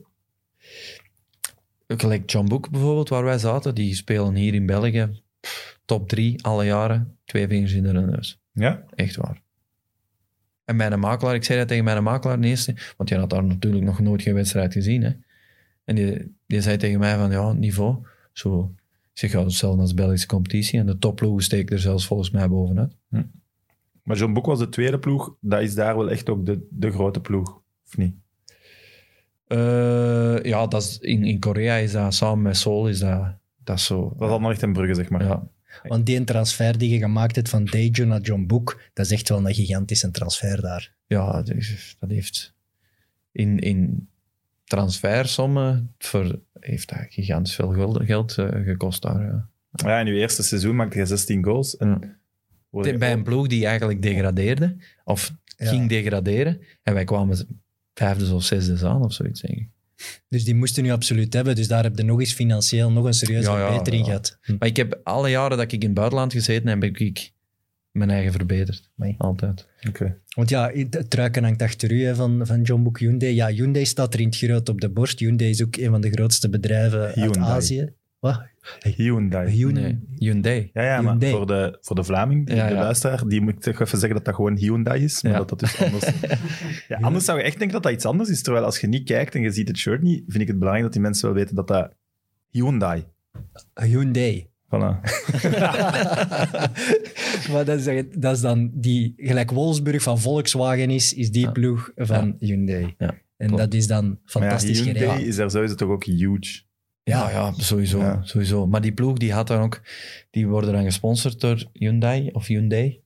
Gelijk John Boek bijvoorbeeld, waar wij zaten, die spelen hier in België top drie alle jaren. Twee vingers in de neus. Ja? Echt waar. En mijn makelaar, ik zei dat tegen mijn makelaar de eerste, want die had daar natuurlijk nog nooit geen wedstrijd gezien. Hè. En die, die zei tegen mij van, ja, niveau. Zo, ik zeg, ja, hetzelfde als Belgische competitie. En de topploegen steken er zelfs volgens mij bovenuit. Maar John Boek was de tweede ploeg. Dat is daar wel echt ook de, de grote ploeg. Of niet? Eh, ja, dat is, in, in Korea is dat samen met Seoul, is dat, dat is zo. Dat is allemaal echt een brugge, zeg maar. ja. Want die transfer die je gemaakt hebt van Daejeon naar John Book, dat is echt wel een gigantische transfer daar. Ja, dat heeft in, in transfersommen voor, heeft dat gigantisch veel geld, geld eh, gekost daar. Ja. Ja, in je eerste seizoen maakte je 16 goals. En Bij een ploeg die eigenlijk degradeerde, of Ja. ging degraderen, en wij kwamen vijfde of zesde aan of zoiets, denk ik. Dus die moesten nu absoluut hebben. Dus daar heb je nog eens financieel nog een serieuze Ja, ja, verbetering ja. gehad. Hm. Maar ik heb alle jaren dat ik in het buitenland gezeten heb, heb ik mijn eigen verbeterd. Amai. Altijd. Oké. Want ja, het truiken hangt achter u hè, van, van John Book Hyundai. Ja, Hyundai staat er in het groot op de borst. Hyundai is ook een van de grootste bedrijven uit Hyundai. Azië. Wat? Hyundai. Hyundai. Nee, Hyundai. Ja, ja, maar voor de, voor de Vlaming, de, Ja, de ja. luisteraar, die moet ik toch even zeggen dat dat gewoon Hyundai is, maar Ja. dat dat dus anders ja, Anders zou je echt denken dat dat iets anders is, terwijl als je niet kijkt en je ziet het shirt niet, vind ik het belangrijk dat die mensen wel weten dat dat Hyundai. Hyundai. Voilà. maar dat is, dat is dan die, gelijk Wolfsburg van Volkswagen is, is die Ja. ploeg van Hyundai. Ja, en klopt. dat is dan Maar ja, fantastisch Hyundai gereden. is daar sowieso toch ook huge. Ja, ja, sowieso, Ja. sowieso. Maar die ploeg die had dan ook, die worden dan gesponsord door Hyundai of Hyundai.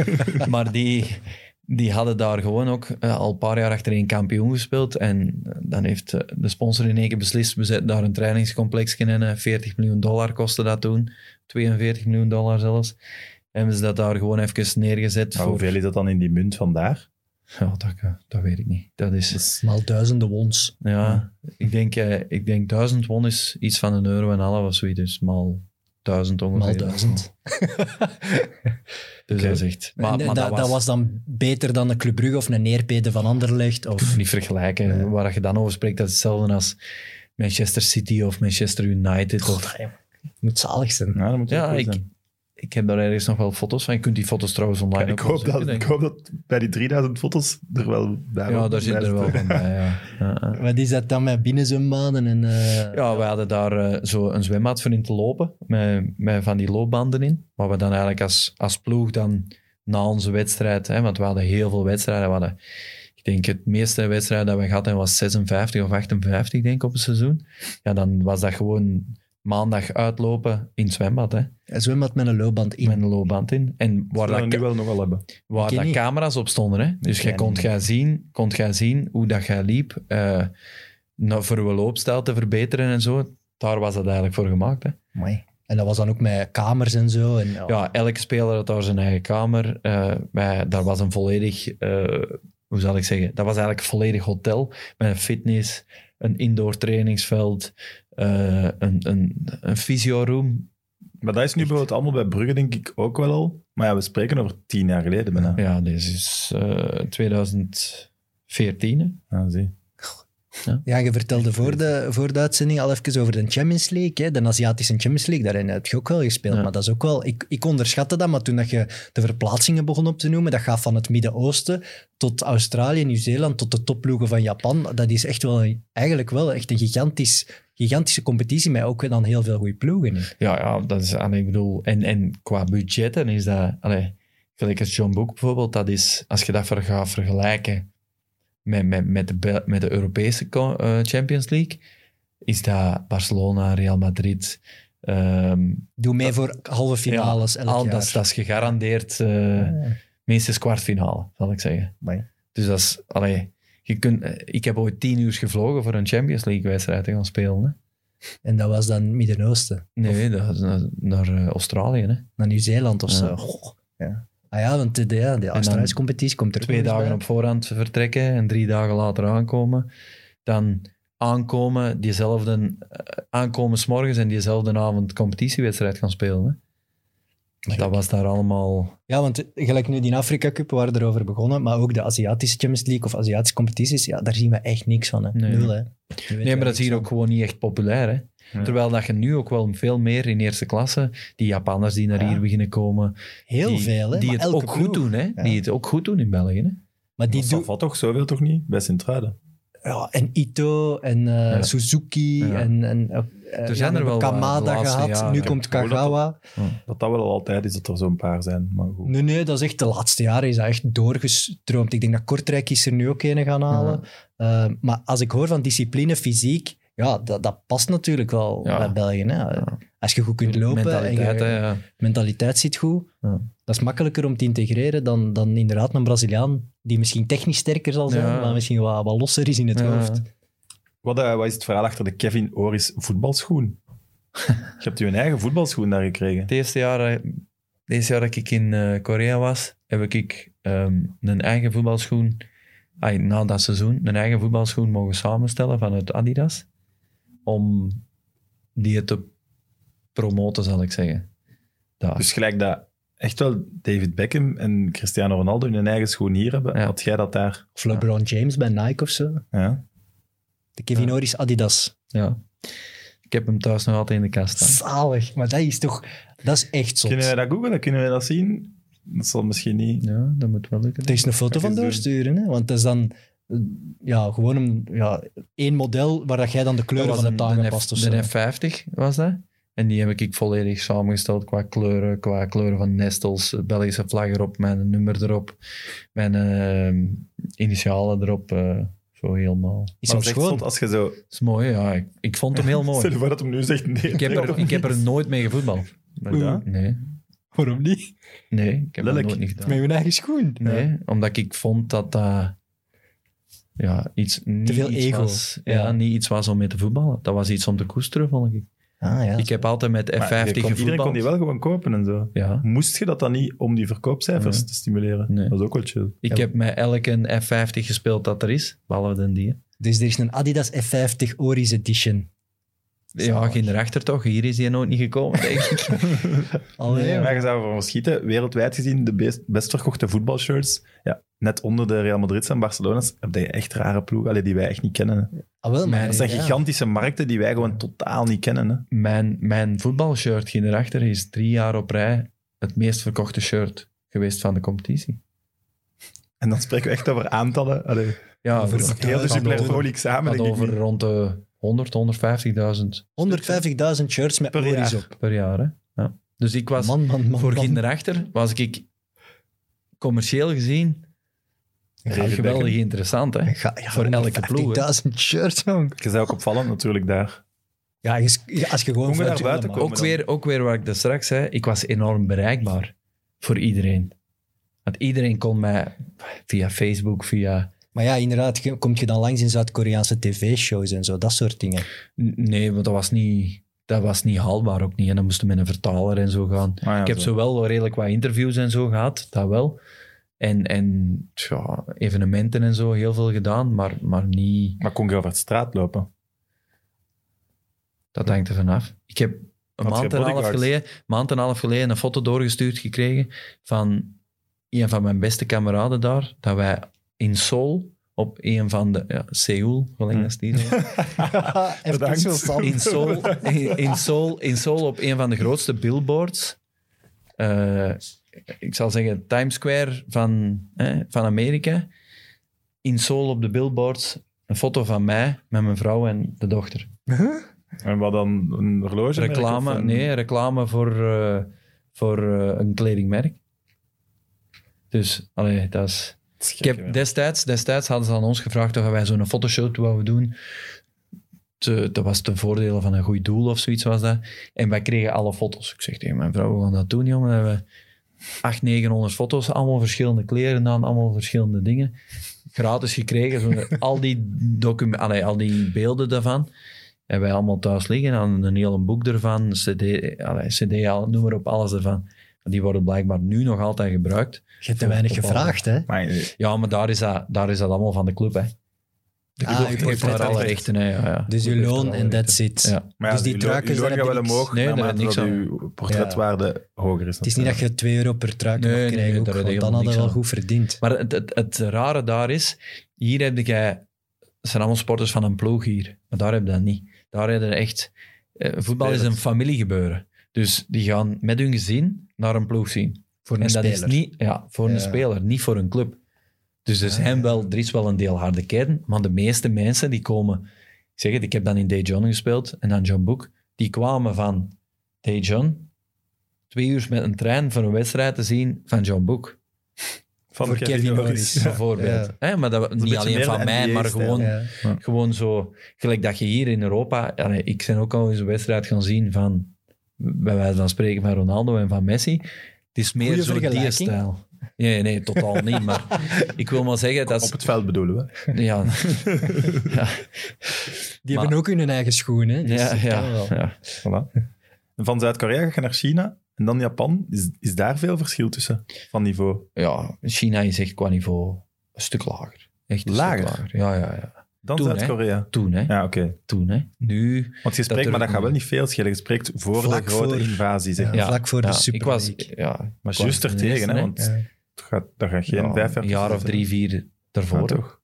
maar die, die hadden daar gewoon ook eh, al een paar jaar achtereen kampioen gespeeld. En eh, dan heeft eh, de sponsor in één keer beslist, we zetten daar een trainingscomplex in. eh, 40 miljoen dollar kostte dat toen. 42 miljoen dollar zelfs. En hebben ze dat daar gewoon even neergezet. Maar voor, hoeveel is dat dan in die munt vandaar? Ja, dat, dat weet ik niet. Dat is... Maal duizenden wons. Ja, ik denk, eh, ik denk duizend won is iets van een euro en een half of zoiets. Dus maal duizend ongeveer. Maal duizend. Dus dat is echt... Maar, dat, dat was dan beter dan een Club Brugge of een Neerpede van Anderlecht? Of... niet vergelijken. Nee. Waar je dan over spreekt, dat is hetzelfde als Manchester City of Manchester United. Of, Het moet zalig zijn. ja, dat moet Ja, ik- zijn. Ik heb daar ergens nog wel foto's van. Je kunt die foto's trouwens online ik, ook wel hoop dat, zoeken, ik hoop dat bij die 3000 foto's er wel bij Ja, daar zit er wel van bij, ja. ja, ja. Wat is dat dan met binnenzwembaden? En, eh, Ja, we hadden daar eh, zo een zwembad voor in te lopen, met, met van die loopbanden in. Waar we dan eigenlijk als, als ploeg dan na onze wedstrijd, hè, want we hadden heel veel wedstrijden. We hadden, ik denk het meeste wedstrijd dat we gehad hebben was 56 of 58, denk ik, op een seizoen. Ja, dan was dat gewoon maandag uitlopen in het zwembad, hè, Een zwembad met een loopband in. met een loopband in. En waar, dat, dat nu wel nog wel hebben. waar dat niet. camera's op stonden. Hè. Dus jij kon jij zien, kon jij zien hoe dat jij liep, eh, nou, voor je loopstijl te verbeteren en zo. Daar was dat eigenlijk voor gemaakt. Hè. Amai. En dat was dan ook met kamers en zo. En, ja. Ja, elke speler had daar zijn eigen kamer. Eh, wij, daar was een volledig, eh, hoe zal ik zeggen, dat was eigenlijk een volledig hotel met een fitness, een indoor trainingsveld, eh, een, een, een fysioroom. Maar dat is nu bijvoorbeeld allemaal bij Brugge, denk ik, ook wel al. Maar ja, we spreken over tien jaar geleden bijna. Ja, deze is eh 2014. hè. Ja, zie. Ja, je vertelde voor de, voor de uitzending al even over de Champions League. Hè? De Aziatische Champions League, daarin heb je ook wel gespeeld. Ja. Maar dat is ook wel... Ik, ik onderschatte dat, maar toen dat je de verplaatsingen begon op te noemen, dat gaat van het Midden-Oosten tot Australië, Nieuw-Zeeland, tot de topploegen van Japan. Dat is echt wel, eigenlijk wel echt een gigantisch, gigantische competitie, met ook dan heel veel goede ploegen. Ja, ja, dat is, ik bedoel, en, en qua budgetten is dat, allee, gelijk als John Book bijvoorbeeld, dat is, als je dat ver gaat vergelijken met, met, met, de, met de Europese eh, Champions League, is dat Barcelona, Real Madrid, ehm, Doe mee voor halve finales elk al, jaar. dat, is- dat is gegarandeerd Ja. minstens kwartfinale, zal ik zeggen. Amai. Dus dat is, allee, je kunt, eh, ik heb ooit tien uur gevlogen voor een Champions League wedstrijd te gaan spelen. Hè? En dat was dan Midden-Oosten. Nee, dat naar, naar Australië. Hè? Naar Nieuw-Zeeland of Ja. zo. Goh, ja. Ah ja, want de, de, Australische competitie komt er twee dagen bij. op voorhand vertrekken en drie dagen later aankomen. Dan aankomen, diezelfde, eh, aankomen s'morgens en diezelfde avond competitiewedstrijd gaan spelen. Hè? Dat was daar allemaal... Ja, want gelijk nu die Afrika Cup, we waren erover begonnen, maar ook de Aziatische Champions League of Aziatische competities, ja, daar zien we echt niks van. Hè. Nee. Nul, hè. Nee, maar dat is hier ook gewoon niet echt populair. Hè? Ja. Terwijl dat je nu ook wel veel meer in eerste klasse, die Japanners die naar Ja. hier beginnen komen, Heel die, veel, hè. die maar het ook goed doen. Hè? Ja. Die het ook goed doen in België. Hè? Maar die doen... valt toch zoveel toch niet? Bij Sint-Truiden. Ja, en Ito en eh, Ja. Suzuki Ja. en... en uh, Er zijn er wel Kamada laatste gehad, jaren. nu komt dat Kagawa. Dat dat wel al altijd is dat er zo'n paar zijn. Maar goed. Nee, nee, dat is echt de laatste jaren is dat echt doorgestroomd. Ik denk dat Kortrijk is er nu ook een gaan halen. Eh, maar als ik hoor van discipline, fysiek, ja, dat, dat past natuurlijk wel Ja. bij België. Hè. Als je goed kunt lopen Mentaliteit, en je, hè, ja. mentaliteit zit goed, Ja. dat is makkelijker om te integreren dan, dan inderdaad een Braziliaan die misschien technisch sterker zal zijn, Ja. maar misschien wat, wat losser is in het Ja. hoofd. Wat, eh, wat is het verhaal achter de Kevin Oris voetbalschoen? Je hebt je eigen voetbalschoen daar gekregen. Het eerste jaar, het eerste jaar dat ik in eh, Korea was, heb ik ehm, een eigen voetbalschoen, ah, na dat seizoen, een eigen voetbalschoen mogen samenstellen vanuit Adidas, om die te promoten, zal ik zeggen. Daar. Dus gelijk dat echt wel David Beckham en Cristiano Ronaldo hun eigen schoen hier hebben, Ja. had jij dat daar? Of LeBron James bij Nike of zo. Ja. De Kevin Ja. Oris Adidas. ja. Ik heb hem thuis nog altijd in de kast staan. Zalig, maar dat is toch... Dat is echt zot. Kunnen wij dat googlen? Kunnen wij dat zien? Dat zal misschien niet. Ja, dat moet wel lukken. Er is een foto van doorsturen, hè? want dat is dan ja, gewoon een, ja, één model waar dat jij dan de kleuren van de de F-. De F50 was dat. En die heb ik volledig samengesteld qua kleuren, qua kleuren van nestels, Belgische vlag erop, mijn nummer erop, mijn eh, initialen erop. eh, zo helemaal. Is hem schoon? als je zo... Dat is mooi, ja. Ik, ik vond hem heel Stel mooi. je voor dat hem nu zegt nee. Ik heb er, ik heb er nooit mee gevoetbald. Maar. Nee, Waarom niet? nee ik heb dat Lelijk. nooit niet gedaan. Met je eigen schoen. Nee, omdat ik vond dat dat ja, iets, niet veel iets ego. was. Ja, Ja. niet iets was om mee te voetballen. Dat was iets om te koesteren, vond ik. Ah, ja. Ik heb altijd met F50 Maar je kon- gevoetbald. iedereen kon die wel gewoon kopen en zo. Ja. Moest je dat dan niet om die verkoopcijfers Nee. te stimuleren? Nee. Dat is ook wel chill. Ik Ja. heb met elke F50 gespeeld dat er is, behalve de die. Dus er is een Adidas F50 Oris Edition. Ja, geen erachter toch? Hier is die nooit niet gekomen, denk ik. Allee, Nee, maar je zou ervan verschieten. Wereldwijd gezien de best, best verkochte voetbalshirts. Ja, net onder de Real Madrid's en Barcelona's heb je echt rare ploegen die wij echt niet kennen. Ah, wel, maar, Dat zijn ja. gigantische markten die wij gewoon totaal niet kennen. Hè. mijn, mijn voetbalshirt ging erachter is drie jaar op rij het meest verkochte shirt geweest van de competitie. En dan spreken we echt over aantallen. Allee, Ja, Over het heel de League samen. over niet. rond de 100, 150.000 150.000 shirts met Per jaar. op. per jaar. Hè? Ja. Dus ik was Man, man, man. voor. Kinderachter, was ik commercieel gezien ja, geweldig interessant. Hè? Ga- ja, Voor elke ploeg, hè. 50.000 shirts, man. Je bent ook opvallend natuurlijk daar. Ja, als je gewoon Hoe daar buiten je- komen. Ook dan. weer, ook weer wat ik daar straks zei, ik was enorm bereikbaar voor iedereen. Want iedereen kon mij via Facebook, via... Maar ja, inderdaad, kom je dan langs in Zuid-Koreaanse tv-shows en zo, dat soort dingen. Nee, want dat was niet, dat was niet haalbaar ook niet. En dan moesten met een vertaler en zo gaan. Ah, ja, ik heb zo. zo wel redelijk wat interviews en zo gehad, dat wel. En, en ja, evenementen en zo heel veel gedaan, maar, maar niet... Maar kon je over de straat lopen? Dat hangt er vanaf. Ik heb een Had maand en, een half geleden, maand en een half geleden een foto doorgestuurd gekregen van een van mijn beste kameraden daar, dat wij in Seoul, op een van de... Ja, Seoul, Hm. dat is die Sam. in Seoul, in, in, Seoul, in Seoul op een van de grootste billboards. eh, ik zal zeggen Times Square van, eh, van Amerika. In Seoul op de billboards een foto van mij met mijn vrouw en de dochter. En wat dan? Een horloge? Reclame, nee, reclame voor, eh, voor eh, een kledingmerk. Dus, allee, dat is... Ik heb destijds, destijds hadden ze aan ons gevraagd of wij zo'n fotoshoot wouden doen. Te- dat was ten voordele van een goed doel of zoiets was dat. En wij kregen alle foto's. Ik zeg tegen mijn vrouw, we gaan dat doen, jongen. Dan hebben we 800, 900 foto's, allemaal verschillende kleren aan, allemaal verschillende dingen. Gratis gekregen, zo, al, die allee, al die beelden daarvan. En wij allemaal thuis liggen, dan een heel boek ervan, cd, allee, cd noem maar op, alles ervan. Die worden blijkbaar nu nog altijd gebruikt. Je hebt te weinig gevraagd, hè? Maar, eh, Ja, maar daar is dat, daar is dat allemaal van de club, hè. De Ah, club je heeft daar alle recht. rechten, hè. Ja, ja. Dus je loon en that's it. Ja. maar ja, dus die gaat heb wel je omhoog Nee, dat niks uw portretwaarde hoger is. Het is niet dat je 2 euro per truik Nee, mag nee, krijgen, nee, je want dan hadden we wel goed verdiend. Maar het, het, het rare daar is, hier heb jij... Het zijn allemaal sporters van een ploeg hier. Maar daar heb je dat niet. Daar heb je echt... eh, voetbal is een familiegebeuren. Dus die gaan met hun gezin naar een ploeg zien. Voor een en dat speler. is niet ja, voor een speler, niet voor een club. Dus er, zijn wel, er is wel een deel harde kern, maar de meeste mensen die komen... Ik zeg het, ik heb dan in Day John gespeeld en dan John Book. Die kwamen van Day John twee uur met een trein voor een wedstrijd te zien van John Book, Van voor Kevin Norris. bijvoorbeeld. Hè, maar dat, niet alleen van mij, maar gewoon, Ja. gewoon zo... Gelijk dat je hier in Europa... allee, ik ben ook al eens een wedstrijd gaan zien van... Bij wijze van spreken van Ronaldo en van Messi. Het is meer Goeie zo die stijl. Nee, nee, totaal niet. Maar ik wil maar zeggen, dat Op het veld bedoelen we. Ja, ja, Die Maar- hebben ook hun eigen schoen, hè? Dus ja, ja, ja. Voilà. En van Zuid-Korea ga je naar China en dan Japan. Is, is daar veel verschil tussen van niveau? Ja, China is echt qua niveau een stuk lager. Echt een Lager? stuk lager. Ja, ja, ja. Dan Toen, hè? Zuid-Korea. Toen, hè. Ja, oké. Toen, hè. Nu... Want je spreekt, maar dat gaat wel niet. veel schelen. Je spreekt voor Vlak de grote voor- invasie, zeg Ja, maar. Ja, vlak voor de ja, Super ik was, League. ja, Maar was juist er tegen, hè, want Ja. het gaat, dat gaat geen Ja, vijf jaar Een jaar of drie, vier Ja, daarvoor. toch?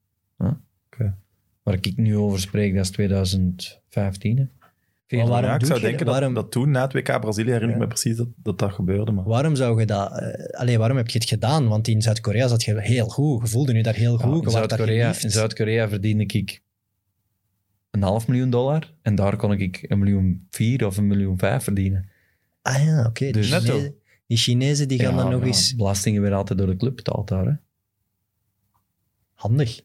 Waar ik nu over spreek, dat is 2015. Hè. Maar waarom Ja, ik zou je- denken waarom- dat, dat toen, na het WK Brazilië, herinner ik Ja. me precies dat dat, dat gebeurde. Maar. Waarom zou je dat... allee, waarom heb je het gedaan? Want in Zuid-Korea zat je heel goed. Je voelde je daar heel Ja, goed. in Zuid-Korea, geliefd. in Zuid-Korea verdiende ik een half miljoen dollar. En daar kon ik een miljoen vier of een miljoen vijf verdienen. Ah ja, oké. Dus- die, Netto. Chinezen, die Chinezen die gaan Ja, dan nog ja, eens... Belastingen werden altijd door de club betaald daar. Hè. Handig.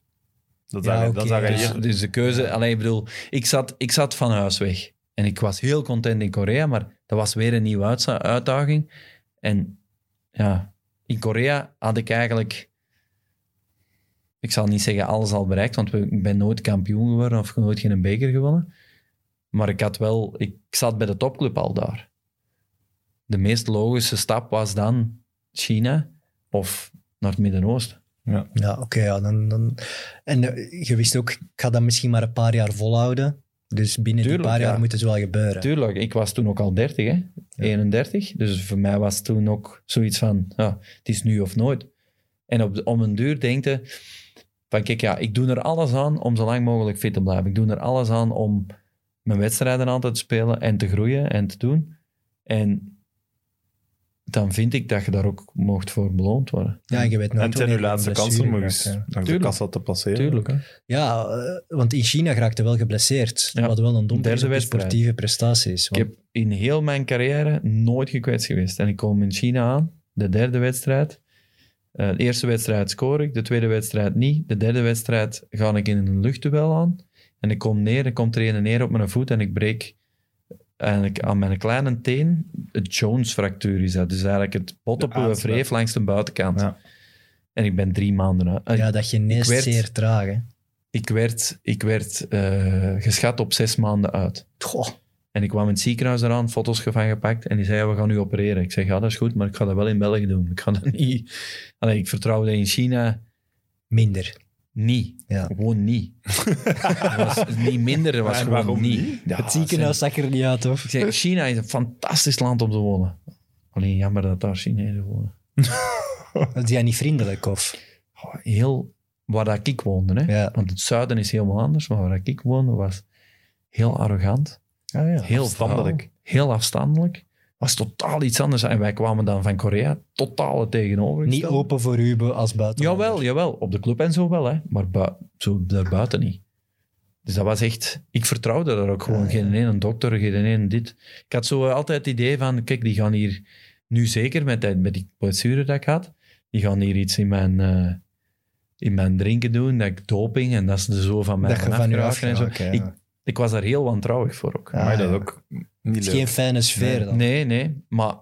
Dat Ja, dat ja. Dus, dus de keuze... Alleen, ik bedoel, ik zat, ik zat van huis weg. En ik was heel content in Korea, maar dat was weer een nieuwe uitdaging. En ja, in Korea had ik eigenlijk... Ik zal niet zeggen alles al bereikt, want we- ik ben nooit kampioen geworden of nooit geen beker gewonnen. Maar ik had wel... Ik zat bij de topclub al daar. De meest logische stap was dan China of naar het Midden-Oosten. Ja, oké. ja, dan, dan... En eh, je wist ook, ik ga dat misschien maar een paar jaar volhouden. Dus binnen Tuurlijk, die paar jaar ja. moet het wel gebeuren. Tuurlijk, ik was toen ook al 30, hè? 31. Dus voor mij was toen ook zoiets van, ja, het is nu of nooit. En op, om een duur denkte van, kijk, ja, ik doe er alles aan om zo lang mogelijk fit te blijven. Ik doe er alles aan om mijn wedstrijden aan te spelen en te groeien en te doen. En dan vind ik dat je daar ook mocht voor beloond worden. Ja, je weet En nooit het zijn uw laatste kansen om eens langs de kassa te passeren. Tuurlijk. Hè. Ja, eh, want in China raakte wel geblesseerd. Ja. Wat wel een is wedstrijd. sportieve prestaties. Ik Want- heb in heel mijn carrière nooit gekwetst geweest. En ik kom in China aan, de derde wedstrijd. Eh, de eerste wedstrijd scoor ik, de tweede wedstrijd niet. De derde wedstrijd ga ik in een luchtduel aan. En ik kom neer, er komt er een neer op mijn voet en ik breek eigenlijk aan mijn kleine teen het Jones-fractuur is dat. Dus eigenlijk het bot op De uw wreef langs de buitenkant. Ja. En ik ben drie maanden uit. Eh, ja, dat geneest werd- zeer traag. Hè. Ik werd, ik werd eh, geschat op zes maanden uit. Goh. En ik kwam in het ziekenhuis eraan, foto's van gepakt. En die zei, we gaan u opereren. Ik zeg, ja, dat is goed, maar ik ga dat wel in België doen. Ik ga dat niet... Allee, ik vertrouwde in China Minder. Niet. Ja. Gewoon niet. Het was niet minder, het was En gewoon waarom niet. niet? Ja, het ziekenhuis zag er niet uit? Ik zeg, China is een fantastisch land om te wonen. Alleen jammer dat daar Chinezen wonen. Dat is jij niet vriendelijk, of? Oh, heel... Waar dat ik woonde, hè. Ja. Want het zuiden is helemaal anders, maar waar dat ik woonde was heel arrogant. Ah, ja. heel afstandelijk. heel afstandelijk. Was totaal iets anders. En wij kwamen dan van Korea, totaal het tegenover. Niet open voor u als buitenlander. Jawel, jawel. Op de club en zo wel, hè. maar zo daarbuiten niet. Dus dat was echt... Ik vertrouwde daar ook gewoon. Ah, ja. Geen ene dokter, geen ene dit. Ik had zo altijd het idee van, kijk, die gaan hier... Nu zeker, met, die- met die blessure dat ik had, die gaan hier iets in mijn, eh, in mijn drinken doen, dat ik doping, en dat ze er zo van mij Dat van en zo. ja. Ik, ik was daar heel wantrouwig voor ook. Ah, maar dat is ook niet Het is leuk. geen fijne sfeer dan. Nee, nee. Maar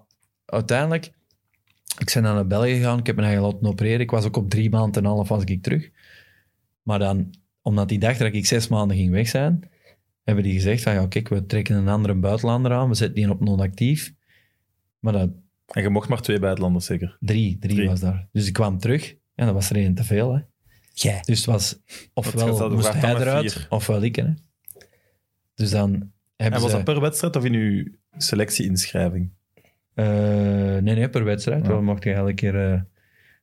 uiteindelijk, ik ben dan naar België gegaan. Ik heb me eigen laten opereren. Ik was ook op drie maanden en een half was ik terug. Maar dan, omdat die dacht dat ik zes maanden ging weg zijn, hebben die gezegd van, ja kijk, we trekken een andere buitenlander aan. We zetten die op non-actief. Maar dat, En je mocht maar twee buitenlanders zeker. drie, drie, Drie. was daar. Dus ik kwam terug en dat was er één te veel. Hè. Jij. Dus het was, ofwel moest hij eruit, vier. ofwel ik. Hè. Dus dan En was ze... dat per wedstrijd of in uw selectie-inschrijving? Eh, nee, nee, per wedstrijd. Ja. Wel mocht je elke keer... eh,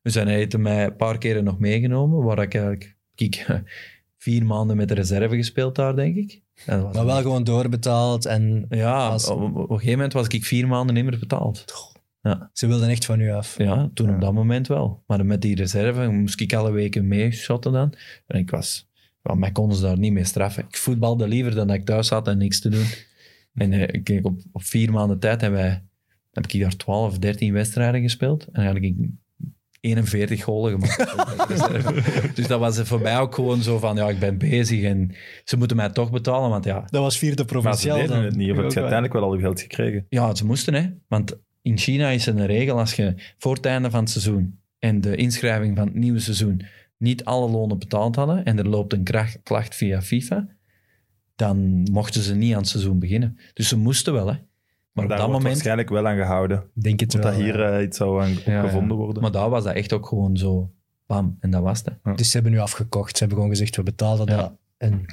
dus hij heeft mij een paar keren nog meegenomen, waar ik eigenlijk... Kijk, vier maanden met de reserve gespeeld daar, denk ik. En Maar wel gewoon doorbetaald en Ja, op, op een gegeven moment was ik vier maanden niet meer betaald. ze wilden echt van u af. Ja, toen Ja. op dat moment wel. Maar met die reserve moest ik alle weken meeshotten dan. En ik was... Ja, mij konden ze daar niet mee straffen. Ik voetbalde liever dan dat ik thuis zat en niks te doen. En eh, ik kijk, op, op vier maanden tijd hebben wij, heb ik daar 12, 13 wedstrijden gespeeld. En eigenlijk 41 golen gemaakt. dus dat was voor mij ook gewoon zo van, ja, ik ben bezig en ze moeten mij toch betalen. Want ja, Dat was vierde Maar ze provinciaal deden dan. het niet. Of heb je uiteindelijk wel al je geld gekregen? Ja, ze moesten, hè. Want in China is er een regel, als je voor het einde van het seizoen en de inschrijving van het nieuwe seizoen niet alle lonen betaald hadden en er loopt een kracht- klacht via FIFA, dan mochten ze niet aan het seizoen beginnen. Dus ze moesten wel, hè. Maar op daar dat wordt moment... waarschijnlijk wel aan gehouden. Denk het Dat wel. dat hier ja. eh, iets zou aan Ja, gevonden worden. Maar daar was dat echt ook gewoon zo, bam, en dat was het. Dus ze hebben nu afgekocht. Ze hebben gewoon gezegd, we betalen Ja. dat. En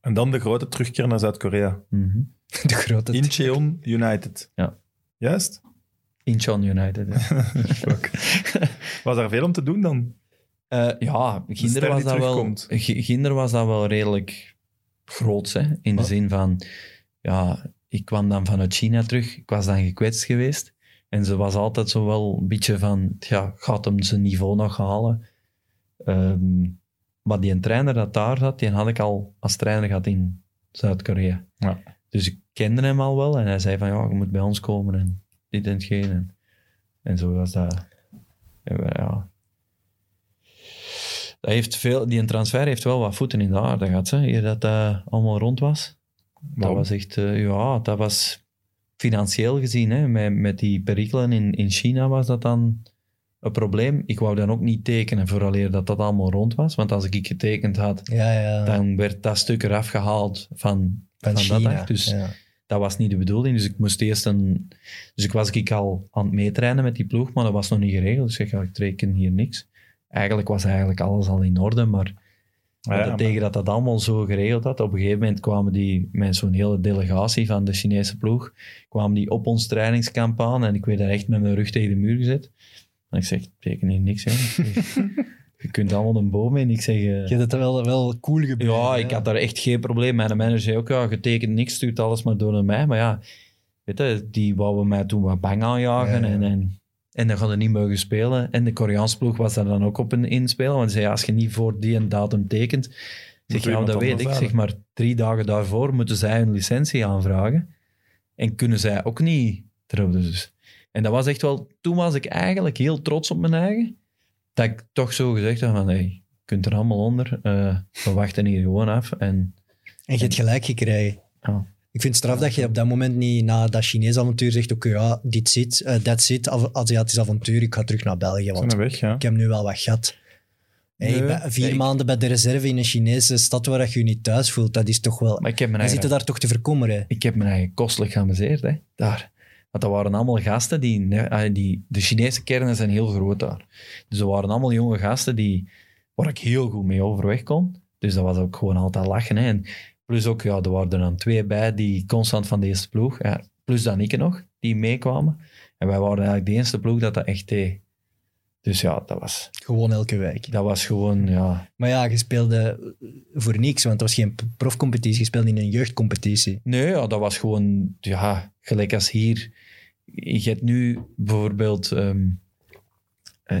En dan de grote terugkeer naar Zuid-Korea. Mhm. de grote... Incheon United. Ja. Juist? Incheon United, ja. Fuck. Was er veel om te doen dan? Eh, ja, Ginder was, dat wel, Ginder was dat wel redelijk groots, hè? in de zin van, ja, ik kwam dan vanuit China terug, ik was dan gekwetst geweest. En ze was altijd zo wel een beetje van, ja, gaat hem zijn niveau nog halen? Ehm, maar die trainer dat daar zat, die had ik al als trainer gehad in Zuid-Korea. Ja. Dus ik kende hem al wel en hij zei van, ja, je moet bij ons komen en dit en hetgeen. En, en zo was dat. Ja, ja. Dat heeft veel, die transfer heeft wel wat voeten in de aarde gehad, hè, eer dat dat allemaal rond was. Dat was echt, eh, ja, dat was financieel gezien, hè, met, met die perikelen in, in China was dat dan een probleem. Ik wou dan ook niet tekenen vooraleer dat dat allemaal rond was, want als ik getekend had, Ja, ja. dan werd dat stuk eraf gehaald van, van dat dag. Dus ja. dat was niet de bedoeling. Dus ik moest eerst een... Dus ik was ik al aan het meetrainen met die ploeg, maar dat was nog niet geregeld. Dus ik zeg, ik teken hier niks. Eigenlijk was eigenlijk alles al in orde, maar ja, dat tegen dat dat allemaal zo geregeld had, op een gegeven moment kwamen die met zo'n hele delegatie van de Chinese ploeg, kwamen die op ons trainingskamp aan en ik werd daar echt met mijn rug tegen de muur gezet. En ik zeg, ik teken hier niks, hè. Je kunt allemaal een boom in. Ik zeg... eh, Je hebt het wel, wel cool gebeurd. ja, hè? ik had daar echt geen probleem. Mijn manager zei ook, ja, je tekent niks, stuurt alles maar door naar mij. Maar ja, weet je, die wouden mij toen wat bang aanjagen. Ja, ja. En, en, en dan hadden niet mogen spelen. En de Koreaanse ploeg was daar dan ook op een inspelen. Want ze zei, als je niet voor die en datum tekent... Zeg, ja, dat weet ik. Zeg maar, drie dagen daarvoor moeten zij een licentie aanvragen. En kunnen zij ook niet erop. Dus. En dat was echt wel... Toen was ik eigenlijk heel trots op mijn eigen. Dat ik toch zo gezegd had van, hey, je kunt er allemaal onder. Eh, we wachten hier gewoon af. En En je hebt gelijk gekregen. ja, Ik vind het straf dat je op dat moment niet na dat Chinees avontuur zegt, oké, ja, dit zit, eh that's it, Af- Aziatisch avontuur, ik ga terug naar België, want we weg, ja. ik heb nu wel wat gehad. Hey, Nee, vier maanden bij de reserve in een Chinese stad waar je je niet thuis voelt, dat is toch wel... maar ik heb eigen... zitten daar toch te verkommeren. ik heb mijn eigen kostelijk geamuseerd, hè, daar. Want dat waren allemaal gasten die, ah, die... De Chinese kernen zijn heel groot daar. Dus dat waren allemaal jonge gasten die, waar ik heel goed mee overweg kon. Dus dat was ook gewoon altijd lachen. Hè. En plus ook, ja, er waren er dan twee bij die constant van de eerste ploeg. Ja, plus dan ik nog, die meekwamen. En wij waren eigenlijk de eerste ploeg dat dat echt deed. Dus ja, dat was, Gewoon elke week. dat was gewoon, ja... Maar ja, je speelde voor niks, want het was geen profcompetitie, je speelde in een jeugdcompetitie. Nee, ja, dat was gewoon, ja, gelijk als hier. Je hebt nu bijvoorbeeld ehm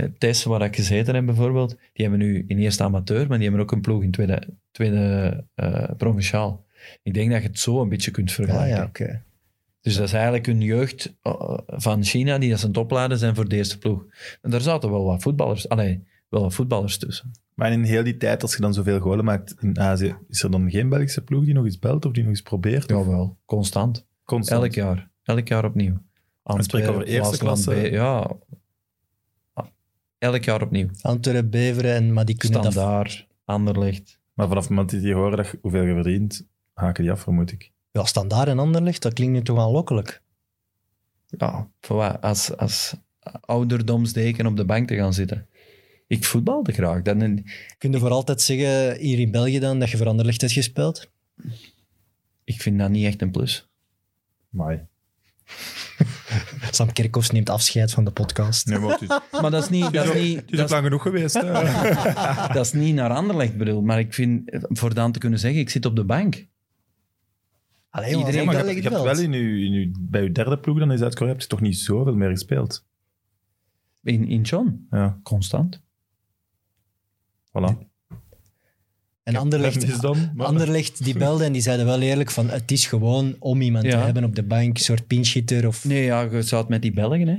eh, Tess, waar ik gezeten heb bijvoorbeeld, die hebben nu in eerste amateur, maar die hebben ook een ploeg in tweede, tweede eh, provinciaal. Ik denk dat je het zo een beetje kunt Ja, vergelijken. ja, oké. Dus dat is eigenlijk een jeugd eh, van China die zijn topladen zijn voor de eerste ploeg. En daar zaten wel wat voetballers, allee, wel wat voetballers tussen. Maar in heel die tijd, als je dan zoveel golen maakt in Azië, is er dan geen Belgische ploeg die nog eens belt of die nog eens probeert? Of Jawel, constant. constant? Elk jaar. Elk jaar opnieuw. We spreken over eerste klasse. B- Ja. Elk jaar opnieuw. Antwerpen, Beveren, en, maar die kunnen dat... Standaard, Anderlecht. Maar vanaf het moment dat die horen dat je, hoeveel je verdient, haken die af, vermoed ik. Ja, standaard en Anderlecht, dat klinkt nu toch aanlokkelijk. Ja, voor wat? Als, als ouderdomsdeken op de bank te gaan zitten. Ik voetbalde graag. Dan, Kun je voor altijd zeggen, hier in België dan, dat je voor Anderlecht hebt gespeeld? ik vind dat niet echt een plus. Maar Sam Kerkhoffs neemt afscheid van de podcast. nee, maar is, Maar dat is niet, dat is niet, het is ook dat is, lang genoeg geweest. Dat is niet naar Anderlecht bedoel. Maar ik vind, voor dan te kunnen zeggen, ik zit op de bank. Allee, Iedereen- Ja, maar je, hebt- je hebt wel in je, bij je derde ploeg dan in Zuid-Korea heb je toch niet zoveel meer gespeeld. In, in John, Ja, constant. voilà. En Anderlecht, is dan. maar- Anderlecht die belde en die zeiden wel eerlijk van het is gewoon om iemand te hebben op de bank, een soort pinchitter of... Nee, ja, je zat met die Belgen, hè.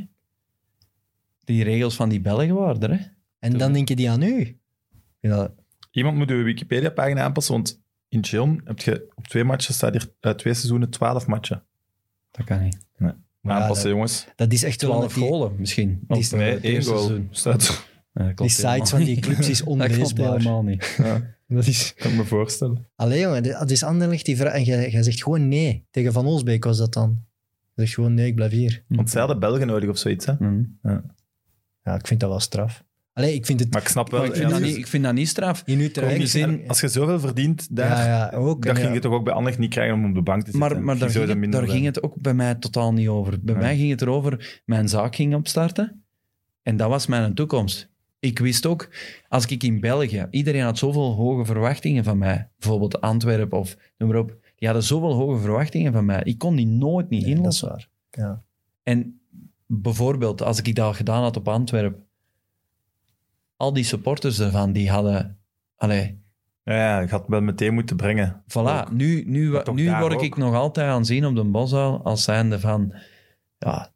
Die regels van die Belgen waren er, hè. En dan denk je die aan u. Ja, Iemand moet uw Wikipedia-pagina aanpassen, want in Chion heb je op twee matchen staat hier uit twee seizoenen twaalf matchen. Dat kan niet. Maar ja, Aanpassen, dat- jongens. dat is echt wel... 12 die, golen, misschien. Of, eh, Nee, het één eerste goal. seizoen. Staat. Dat die sites van die clubs is Dat onleesbaar. helemaal niet. Ja, Dat is... kan ik me voorstellen. Allee jongen, dat is Anderlecht die vraagt... En jij, jij zegt gewoon nee. Tegen Van Olsbeek was dat dan. Je zegt gewoon nee, ik blijf hier. Want zij hadden Belgen nodig of zoiets. Hè? Mhm. Ja, ik vind dat wel straf. Allee, ik vind het... Maar ik snap wel... Ik vind, ja, dat niet, ik vind dat niet straf. in je zin- als je zoveel verdient daar, Ja, ja, ook. dat En ging ja, je toch ook bij Anderlecht niet krijgen om op de bank te zitten. Maar, maar daar, Ging het, daar ging het ook bij mij totaal niet over. Bij Ja. mij ging het erover, mijn zaak ging opstarten. En dat was mijn toekomst. Ik wist ook, als ik in België... Iedereen had zoveel hoge verwachtingen van mij. Bijvoorbeeld Antwerpen of noem maar op. Die hadden zoveel hoge verwachtingen van mij. Ik kon die nooit niet nee, dat is inlossen. waar. Ja. En bijvoorbeeld, als ik dat gedaan had op Antwerpen, al die supporters ervan, die hadden... Allee, Ja, ja, je had wel meteen moeten brengen. voilà. Ook. Nu, nu, nu word ook. ik nog altijd aanzien op de Boshuil als zijnde van... Ja,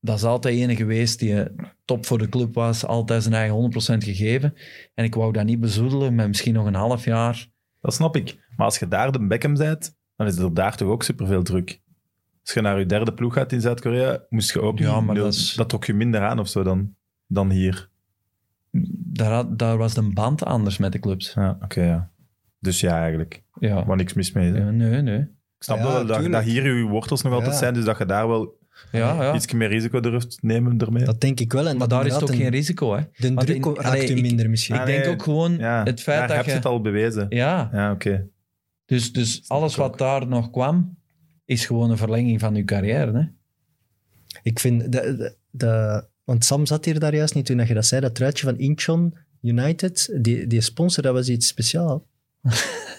dat is altijd ene geweest die eh, top voor de club was, altijd zijn eigen 100% gegeven. En ik wou dat niet bezoedelen met misschien nog een half jaar. Dat snap ik. Maar als je daar de Beckham bent, dan is er daar toch ook superveel druk. Als je naar je derde ploeg gaat in Zuid-Korea, moest je ook Ja, niet- maar dat, dat is- dat trok je minder aan of zo dan, dan hier. Daar, had- daar was de band anders met de clubs. Ja, oké, ja. Dus ja, eigenlijk. Ja, Waar niks mis mee. is, ja nee, nee. Ik snap Ja, wel dat, dat hier je wortels nog altijd Ja. zijn, dus dat je daar wel Ja, ja. iets meer risico durft nemen ermee. Dat denk ik wel. En Maar daar is toch een- geen risico, hè? De druk in- raakt allee, u ik- minder misschien. Ah, ik denk nee, ook gewoon ja, het feit dat heb je je... het al bewezen. Ja, Ja, oké. dus, dus alles wat ook. daar nog kwam, is gewoon een verlenging van je carrière. Hè? Ik vind... De, de, de- want Sam zat hier daar juist niet toen dat je dat zei. Dat truitje van Incheon United, die, die sponsor, dat was iets speciaals.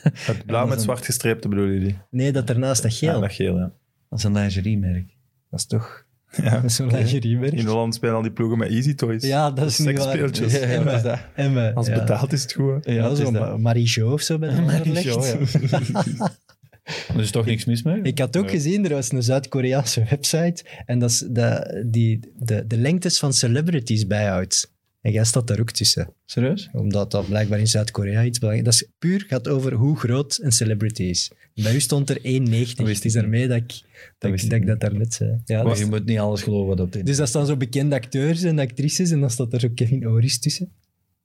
Het blauw met zwart gestreepte bedoelen jullie? Nee, dat ernaast dat geel. Ja, dat geel, ja. Dat is een lingeriemerk. Dat is toch Ja. zo'n In. Holland spelen al die ploegen met Easy Toys. Ja, dat is niet waar. Seksspeeltjes. Ja, ja, is dat? Emmen, Als ja. betaald is het goed. hè. Ja, is zo dat. Marie-Jo of zo bij de Marie-Jo, Anderlecht. Er is toch niks mis mee? Ik had ook Ja. gezien, er was een Zuid-Koreaanse website en dat is de, die de, de lengtes van celebrities bijhoudt. En jij staat daar ook tussen. Serieus? Omdat dat blijkbaar in Zuid-Korea iets belangrijk is. Dat is puur gaat over hoe groot een celebrity is. Bij u stond er 1,90. wist Het is daarmee dat ik dat, ik, dat, ik dat daarnet zei. Ja, Maar dat je moet niet alles geloven wat op dit dus dat staan zo bekende acteurs en actrices en dan staat er zo Kevin Oris tussen.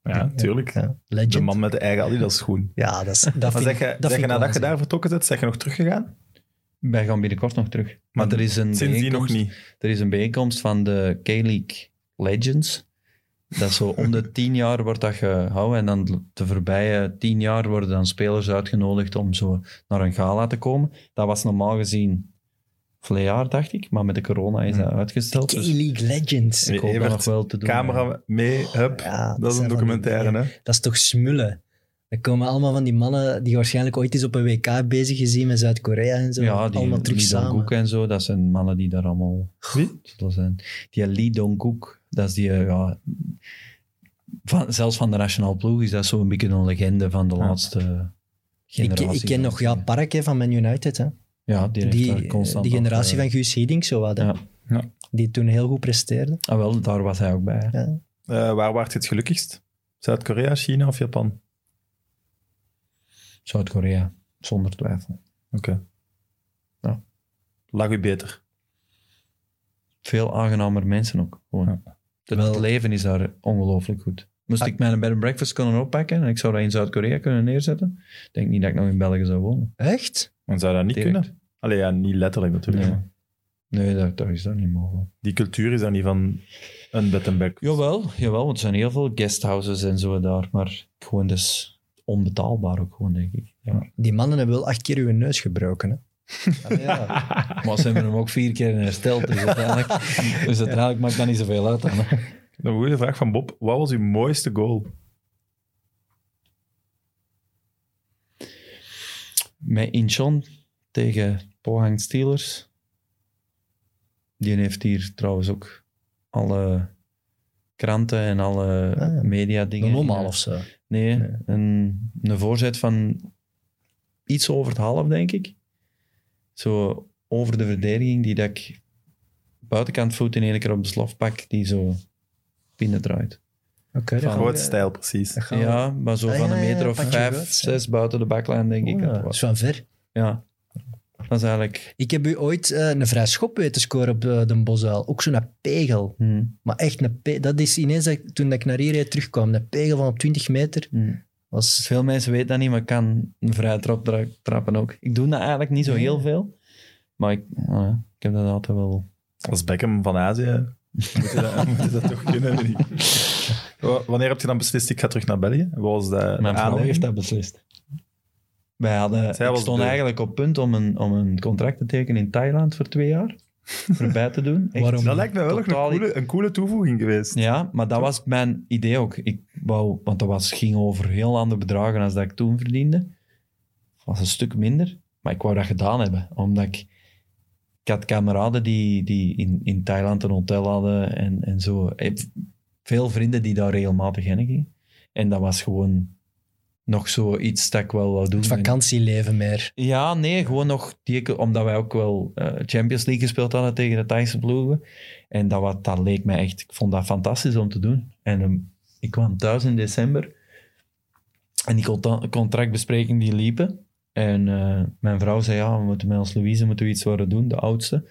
Ja, tuurlijk. Ja, legend. De man met de eigen Adidas schoen. Ja, dat is dat Maar vind zeg ik- je, dat zeg je nadat je daar vertrokken bent, zeg je nog teruggegaan? Wij gaan binnenkort nog terug. Maar er is een Sindsdien nog bijeenkomst- niet. Er is een bijeenkomst van de K-League Legends. Dat zo om de tien jaar wordt dat gehouden. En dan de voorbije tien jaar worden dan spelers uitgenodigd om zo naar een gala te komen. Dat was normaal gezien vorig jaar, dacht ik. Maar met de corona is dat uitgesteld. Dus K-League Legends. ik hoop dat nog wel te doen. Camera mee, hup. Ja, dat is een documentaire, hè? Dat is toch smullen? Er komen allemaal van die mannen die waarschijnlijk ooit eens op een WK bezig gezien met Zuid-Korea en zo. Ja, die allemaal terug Lee samen. Dong-gook en zo, dat zijn mannen die daar allemaal Wie? zullen zijn. Die Lee Dong-gook, dat is die, eh, ja, van, zelfs van de nationale ploeg is dat zo'n beetje een legende van de Ja. laatste Ik, generatie. ik ken nog ja, Park hè, van Man United. Hè. Ja, die, heeft Die, daar constant die nog, generatie eh, van Guus Hiddink, zo wat, hè. Ja. Ja. die toen heel goed presteerde. Ah, wel, daar was hij ook bij. Ja. Eh, waar waart je het gelukkigst? Zuid-Korea, China of Japan? Zuid-Korea, zonder twijfel. Oké. Ja. Lag u beter? Veel aangenamer mensen ook. Gewoon. Ja. Het Wel- leven is daar ongelooflijk goed. Moest Ah. ik mijn bed and breakfast kunnen oppakken en ik zou dat in Zuid-Korea kunnen neerzetten, ik denk niet dat ik nog in België zou wonen. Echt? Maar zou dat niet Direct. kunnen? Allee, ja, niet letterlijk natuurlijk. Nee. dat, dat is dat niet mogelijk. Die cultuur is daar niet van een bed and breakfast. Jawel, jawel, want er zijn heel veel guesthouses en zo daar, maar gewoon dus onbetaalbaar ook gewoon, denk ik. Ja. Die mannen hebben wel acht keer uw neus gebroken. Hè. Ah, ja. maar ze hebben hem ook vier keer hersteld, dus uiteindelijk, dus uiteindelijk maakt dat niet zoveel uit dan. hè. Een goede vraag van Bob. Wat was uw mooiste goal? Met Incheon tegen Pohang Steelers. Die heeft hier trouwens ook alle kranten en alle Ah, ja. media dingen. Een omhaal of zo. Nee, Nee. Een, een voorzet van iets over het half, denk ik. Zo over de verdediging, die dat ik buitenkant voet in één keer op de slof pak, die zo binnendraait. Oké, dat Van- gaan we- Groot stijl, precies. Ja, maar zo Ah, van ja, een ja, meter of je vijf, ja. zes buiten de baklijn, denk ik. Oh, dat ja, dat van ver. Ja, dat is eigenlijk... Ik heb u ooit eh, een vrij schop weten scoren op eh, de Bosuil. Ook zo'n pegel. hm, Maar echt een pe- Dat is ineens, dat ik- toen dat ik naar hier reed terugkwam, een pegel van op 20 meter. hm. Was, Veel mensen weten dat niet, maar ik kan een vrije trap trappen ook. Ik doe dat eigenlijk niet zo heel veel. Maar ik, ik heb dat altijd wel... Als Beckham van Azië moet je dat, moet je dat toch kunnen. Wanneer heb je dan beslist, ik ga terug naar België? Wat was de, de Mijn vrouw heeft dat beslist. Wij hadden, Zij ik stond de- eigenlijk op punt om een, om een contract te tekenen in Thailand voor twee jaar. Erbij te doen. Echt. Waarom? Dat lijkt me wel Totaal een coole, een coole toevoeging geweest. Ja, maar dat was mijn idee ook. Ik wou, want dat was, ging over heel andere bedragen dan dat ik toen verdiende. Het was een stuk minder, maar ik wou dat gedaan hebben. Omdat ik... Ik had kameraden die, die in, in Thailand een hotel hadden en, en zo. Ik heb veel vrienden die daar regelmatig heen gingen. En dat was gewoon nog zoiets dat ik wel wou doen. het En- vakantieleven meer. ja, nee, gewoon nog, die, omdat wij ook wel eh, Champions League gespeeld hadden tegen de Thaise ploegen. En dat, wat, dat leek mij echt, ik vond dat fantastisch om te doen. En ehm, ik kwam thuis in december en die contractbesprekingen die liepen. En eh, mijn vrouw zei, ja, we moeten met ons Louise moeten we iets worden doen, de oudste.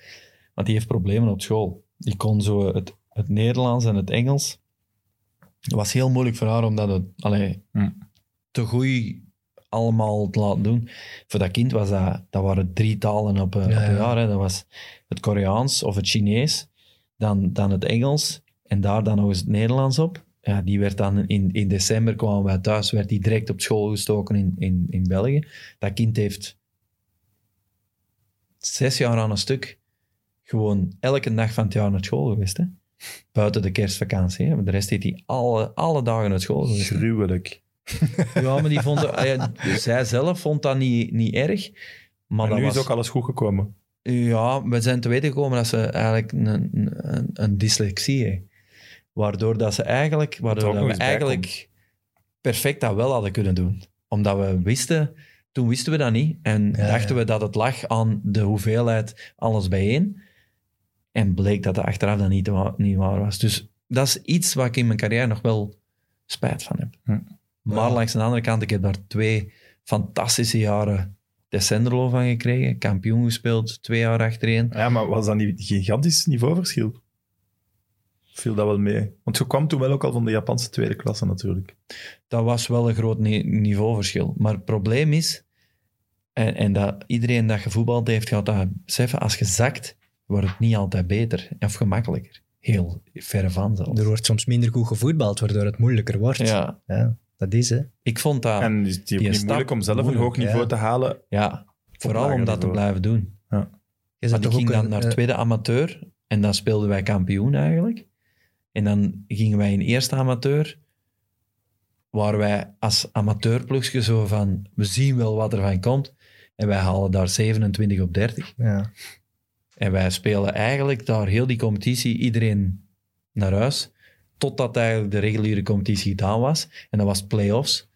Want die heeft problemen op school. Die kon zo het, het Nederlands en het Engels. Het was heel moeilijk voor haar om dat het, allee, Hm. Te goed allemaal te laten doen. Voor dat kind was dat, dat waren drie talen op, eh, Ja, op een ja. jaar. Hè. Dat was het Koreaans of het Chinees, dan, dan het Engels en daar dan nog eens het Nederlands op. Ja, die werd dan in, in december kwamen wij thuis, werd die direct op school gestoken in, in, in België. Dat kind heeft zes jaar aan een stuk gewoon elke dag van het jaar naar school geweest. Hè? Buiten de kerstvakantie. Hè? De rest heeft hij alle, alle dagen naar school geweest. Gruwelijk. Ja, maar die vond, ah ja, zij zelf vond dat niet, niet erg. Maar dat nu was, is ook alles goed gekomen. Ja, we zijn te weten gekomen dat ze eigenlijk een, een, een dyslexie heeft. Waardoor dat ze eigenlijk, waardoor dat we eigenlijk perfect dat wel hadden kunnen doen. Omdat we wisten, toen wisten we dat niet. En Ja, dachten ja. we dat het lag aan de hoeveelheid alles bijeen. En bleek dat het achteraf dan niet, niet waar was. Dus dat is iets waar ik in mijn carrière nog wel spijt van heb. Hm. Maar Ja. langs de andere kant, ik heb daar twee fantastische jaren Descenderlo van gekregen. Kampioen gespeeld, twee jaar achtereen. Ja, maar was dat niet een gigantisch niveauverschil? Viel dat wel mee? Want je kwam toen wel ook al van de Japanse tweede klasse natuurlijk. Dat was wel een groot ni- niveauverschil. Maar het probleem is, en, en dat iedereen dat gevoetbald heeft, gaat dat beseffen, als je zakt, wordt het niet altijd beter of gemakkelijker. Heel verre van zelfs. Er wordt soms minder goed gevoetbald, waardoor het moeilijker wordt. Ja, Ja, dat is hè. ik vond dat... en het is die niet stap moeilijk om zelf een hoog niveau ja. te halen. ja, vooral om dat te blijven doen. Je Maar zet ik ging dan een, naar eh, tweede amateur en dan speelden wij kampioen eigenlijk. En dan gingen wij in eerste amateur, waar wij als amateurploegje zo van, we zien wel wat er van komt. En wij halen daar 27 op 30. Ja. En wij spelen eigenlijk daar heel die competitie, iedereen naar huis, totdat eigenlijk de reguliere competitie gedaan was. En dat was play-offs.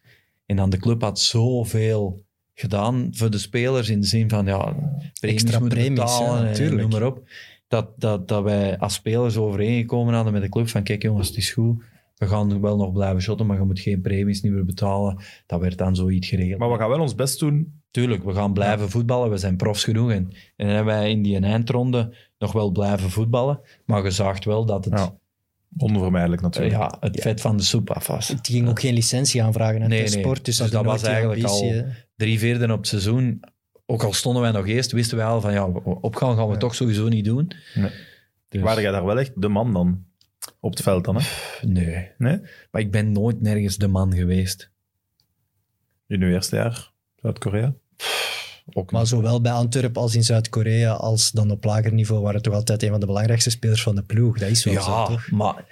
En dan de club had zoveel gedaan voor de spelers in de zin van, ja, premies Extra moeten premies, betalen ja, en noem maar op. Dat, dat, dat wij als spelers overeengekomen hadden met de club van, kijk jongens, het is goed. We gaan wel nog blijven shotten, maar je moet geen premies niet meer betalen. Dat werd dan zoiets geregeld. Maar we gaan wel ons best doen. Tuurlijk, we gaan blijven voetballen. We zijn profs genoeg. En, en dan hebben wij in die eindronde nog wel blijven voetballen. Maar je zag wel dat het, Ja, onvermijdelijk natuurlijk. ja, het vet van de soep af was. Het ging ook geen licentie aanvragen aan Nee, de nee. sport, dus, Dus dat, was eigenlijk al- Drie vierde op het seizoen. Ook al stonden wij nog eerst, wisten wij al van ja, opgaan gaan we Ja. toch sowieso niet doen. Nee. Dus, Waren jij daar wel echt de man dan? Op het veld dan, hè? Nee. Nee? Maar ik ben nooit nergens de man geweest. In uw eerste jaar Zuid-Korea? Ook Maar zowel bij Antwerpen als in Zuid-Korea, als dan op lager niveau, waren toch altijd een van de belangrijkste spelers van de ploeg. Dat is wel zo, Ja, toch? maar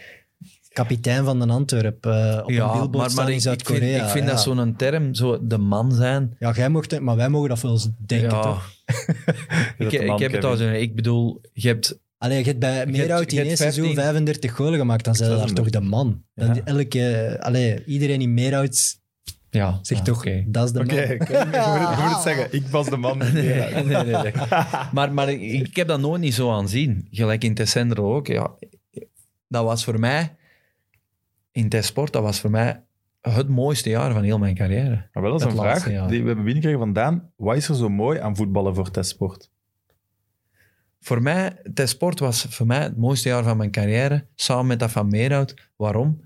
Kapitein van de Antwerpen eh, op een ja, billboard maar, staan maar in ik, ik vind, Zuid-Korea. ik vind ja. dat zo'n term, zo de man zijn. Ja, jij mocht het, maar wij mogen dat wel eens denken, ja. toch? de ik, ik heb het al zo. Ik bedoel, je hebt Allee, je hebt bij Meerhout in één seizoen 15 35 golen gemaakt, dan zijn daar toch 36. de man. Dan Ja. elke, allee, iedereen in Meerhout Ja, zegt ja, toch, oké. dat is de man. oké, je, moet het- je moet het zeggen. Ik was de man. Nee, nee, nee, nee. Maar, maar ik, ik heb dat nooit niet zo aanzien. Gelijk in Tessendro ook. Ja. Dat was voor mij, in Tessport, dat was voor mij het mooiste jaar van heel mijn carrière. Maar wel een vraag jaar. die we hebben binnengekregen vandaan. Wat is er zo mooi aan voetballen voor testsport? Voor mij, Tessport was voor mij het mooiste jaar van mijn carrière, samen met dat van Meerhout. Waarom?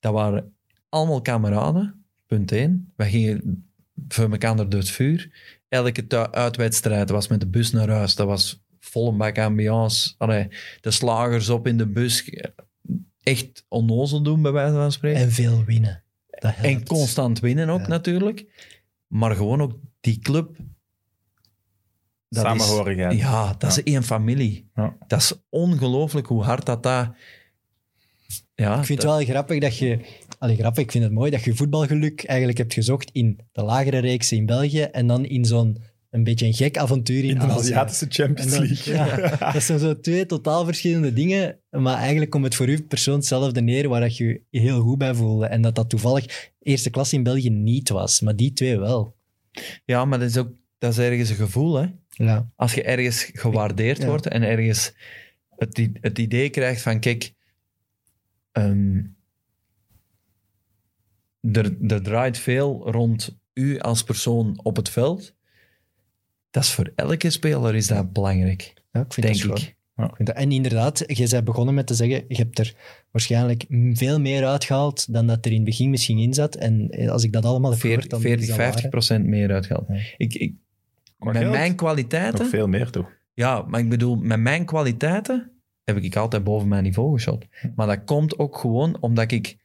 Dat waren allemaal kameraden, punt één. Wij gingen voor elkaar door het vuur. Elke uitwedstrijd was met de bus naar huis. Dat was volle bak ambiance. Allee, de slagers op in de bus. Echt onnozel doen, bij wijze van spreken. En veel winnen. Dat En constant winnen ook Ja. natuurlijk. Maar gewoon ook die club. dat is- Samenhorigheid. ja, dat is één familie. Ja. Dat is ongelooflijk hoe hard dat daar... Ja, Ik vind dat- het wel grappig dat je... Allee, grappig, ik vind het mooi dat je voetbalgeluk eigenlijk hebt gezocht in de lagere reeksen in België en dan in zo'n een beetje een gek avontuur in, In de Azië. Aziatische Champions dan- League. ja, dat zijn zo twee totaal verschillende dingen, maar eigenlijk komt het voor u persoon hetzelfde neer waar dat je je heel goed bij voelde. En dat dat toevallig eerste klas in België niet was, maar die twee wel. ja, maar dat is ook dat is ergens een gevoel. Hè? Ja. Als je ergens gewaardeerd Ja. wordt en ergens het, het idee krijgt van, kijk, ehm, er, er draait veel rond u als persoon op het veld. Dat is voor elke speler is dat belangrijk, Ja, ik vind denk dat ik. En inderdaad, je bent begonnen met te zeggen, je hebt er waarschijnlijk veel meer uitgehaald dan dat er in het begin misschien in zat. En eh, als ik dat allemaal heb gehoord, 40, dan 40 is dat 50 waar, procent meer uitgehaald. Ja. Ik, ik, met geld? mijn Nog kwaliteiten, veel meer, toch? ja, maar ik bedoel, met mijn kwaliteiten heb ik altijd boven mijn niveau geschot. Maar dat komt ook gewoon omdat ik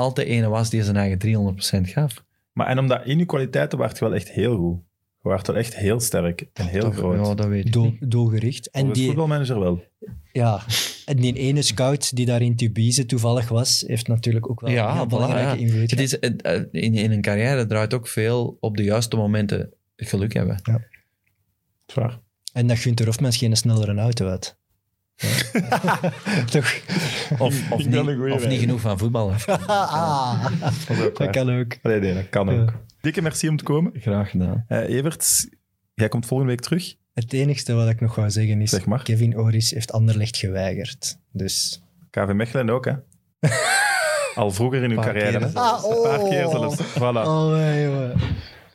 altijd ene was die zijn eigen 300% gaf. Maar en omdat in je kwaliteiten waart je wel echt heel goed. Je waart wel echt heel sterk en heel groot. Ja, dat weet ik Doel, doelgericht. En die, voetbalmanager wel. ja, en die ene scout die daar in Tubize toevallig was, heeft natuurlijk ook wel Ja, een heel voilà, belangrijke ja. invloed Het is, eh, in, in een carrière draait ook veel op de juiste momenten geluk hebben. Dat is waar. En dat Gunther Hofmans geen snellere auto had. Ja. Toch? Of, of, niet, of genoeg van voetbal. heeft. Ah, Dat kan ook. Nee, nee, dat kan Ja. ook. Dikke merci om te komen. Graag gedaan. Eh Evert, jij komt volgende week terug. Het enigste wat ik nog wou zeggen is, Zeg maar. Kevin Oris heeft Anderlecht geweigerd. Dus KV Mechelen ook, hè? Al vroeger in uw Paar carrière. Een paar keer zelfs. Voilà. Oh, nee, jongen. We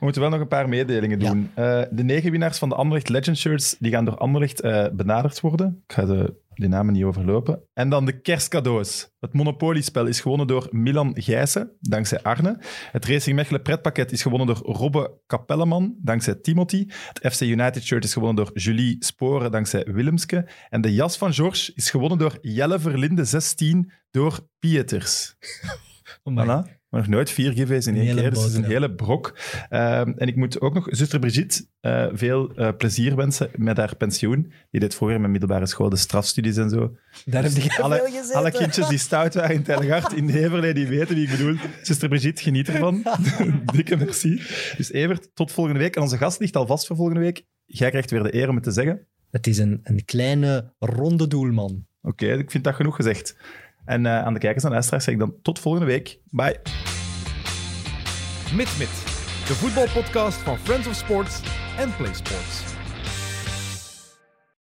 moeten wel nog een paar mededelingen Ja. doen. Eh, de negen winnaars van de Anderlecht Legend Shirts die gaan door Anderlecht eh, benaderd worden. Ik ga de, die namen niet overlopen. En dan de kerstcadeaus. Het Monopoliespel is gewonnen door Milan Gijssen, dankzij Arne. Het Racing Mechelen pretpakket is gewonnen door Robbe Kapelleman, dankzij Timothy. Het FC United shirt is gewonnen door Julie Sporen, dankzij Willemske. En de jas van George is gewonnen door Jelle Verlinde 16, door Pieters. Voilà. Maar nog nooit vier giveaways in één keer, dus het is een hele brok. Ehm, en ik moet ook nog zuster Brigitte eh, veel eh, plezier wensen met haar pensioen. Die deed vroeger in mijn middelbare school de strafstudies en zo. Daar heb je alle, veel alle kindjes die stout waren in Telgard, in Heverlee, die weten wie ik bedoel. Zuster Brigitte, geniet ervan. Dikke merci. Dus Evert, tot volgende week. En onze gast ligt al vast voor volgende week. Jij krijgt weer de eer om het te zeggen. Het is een, een kleine, ronde doelman. Oké, ik vind dat genoeg gezegd. En eh, aan de kijkers en luisteraars zeg ik dan tot volgende week. Bye. Mit Mit, de voetbalpodcast van Friends of Sports en Play Sports.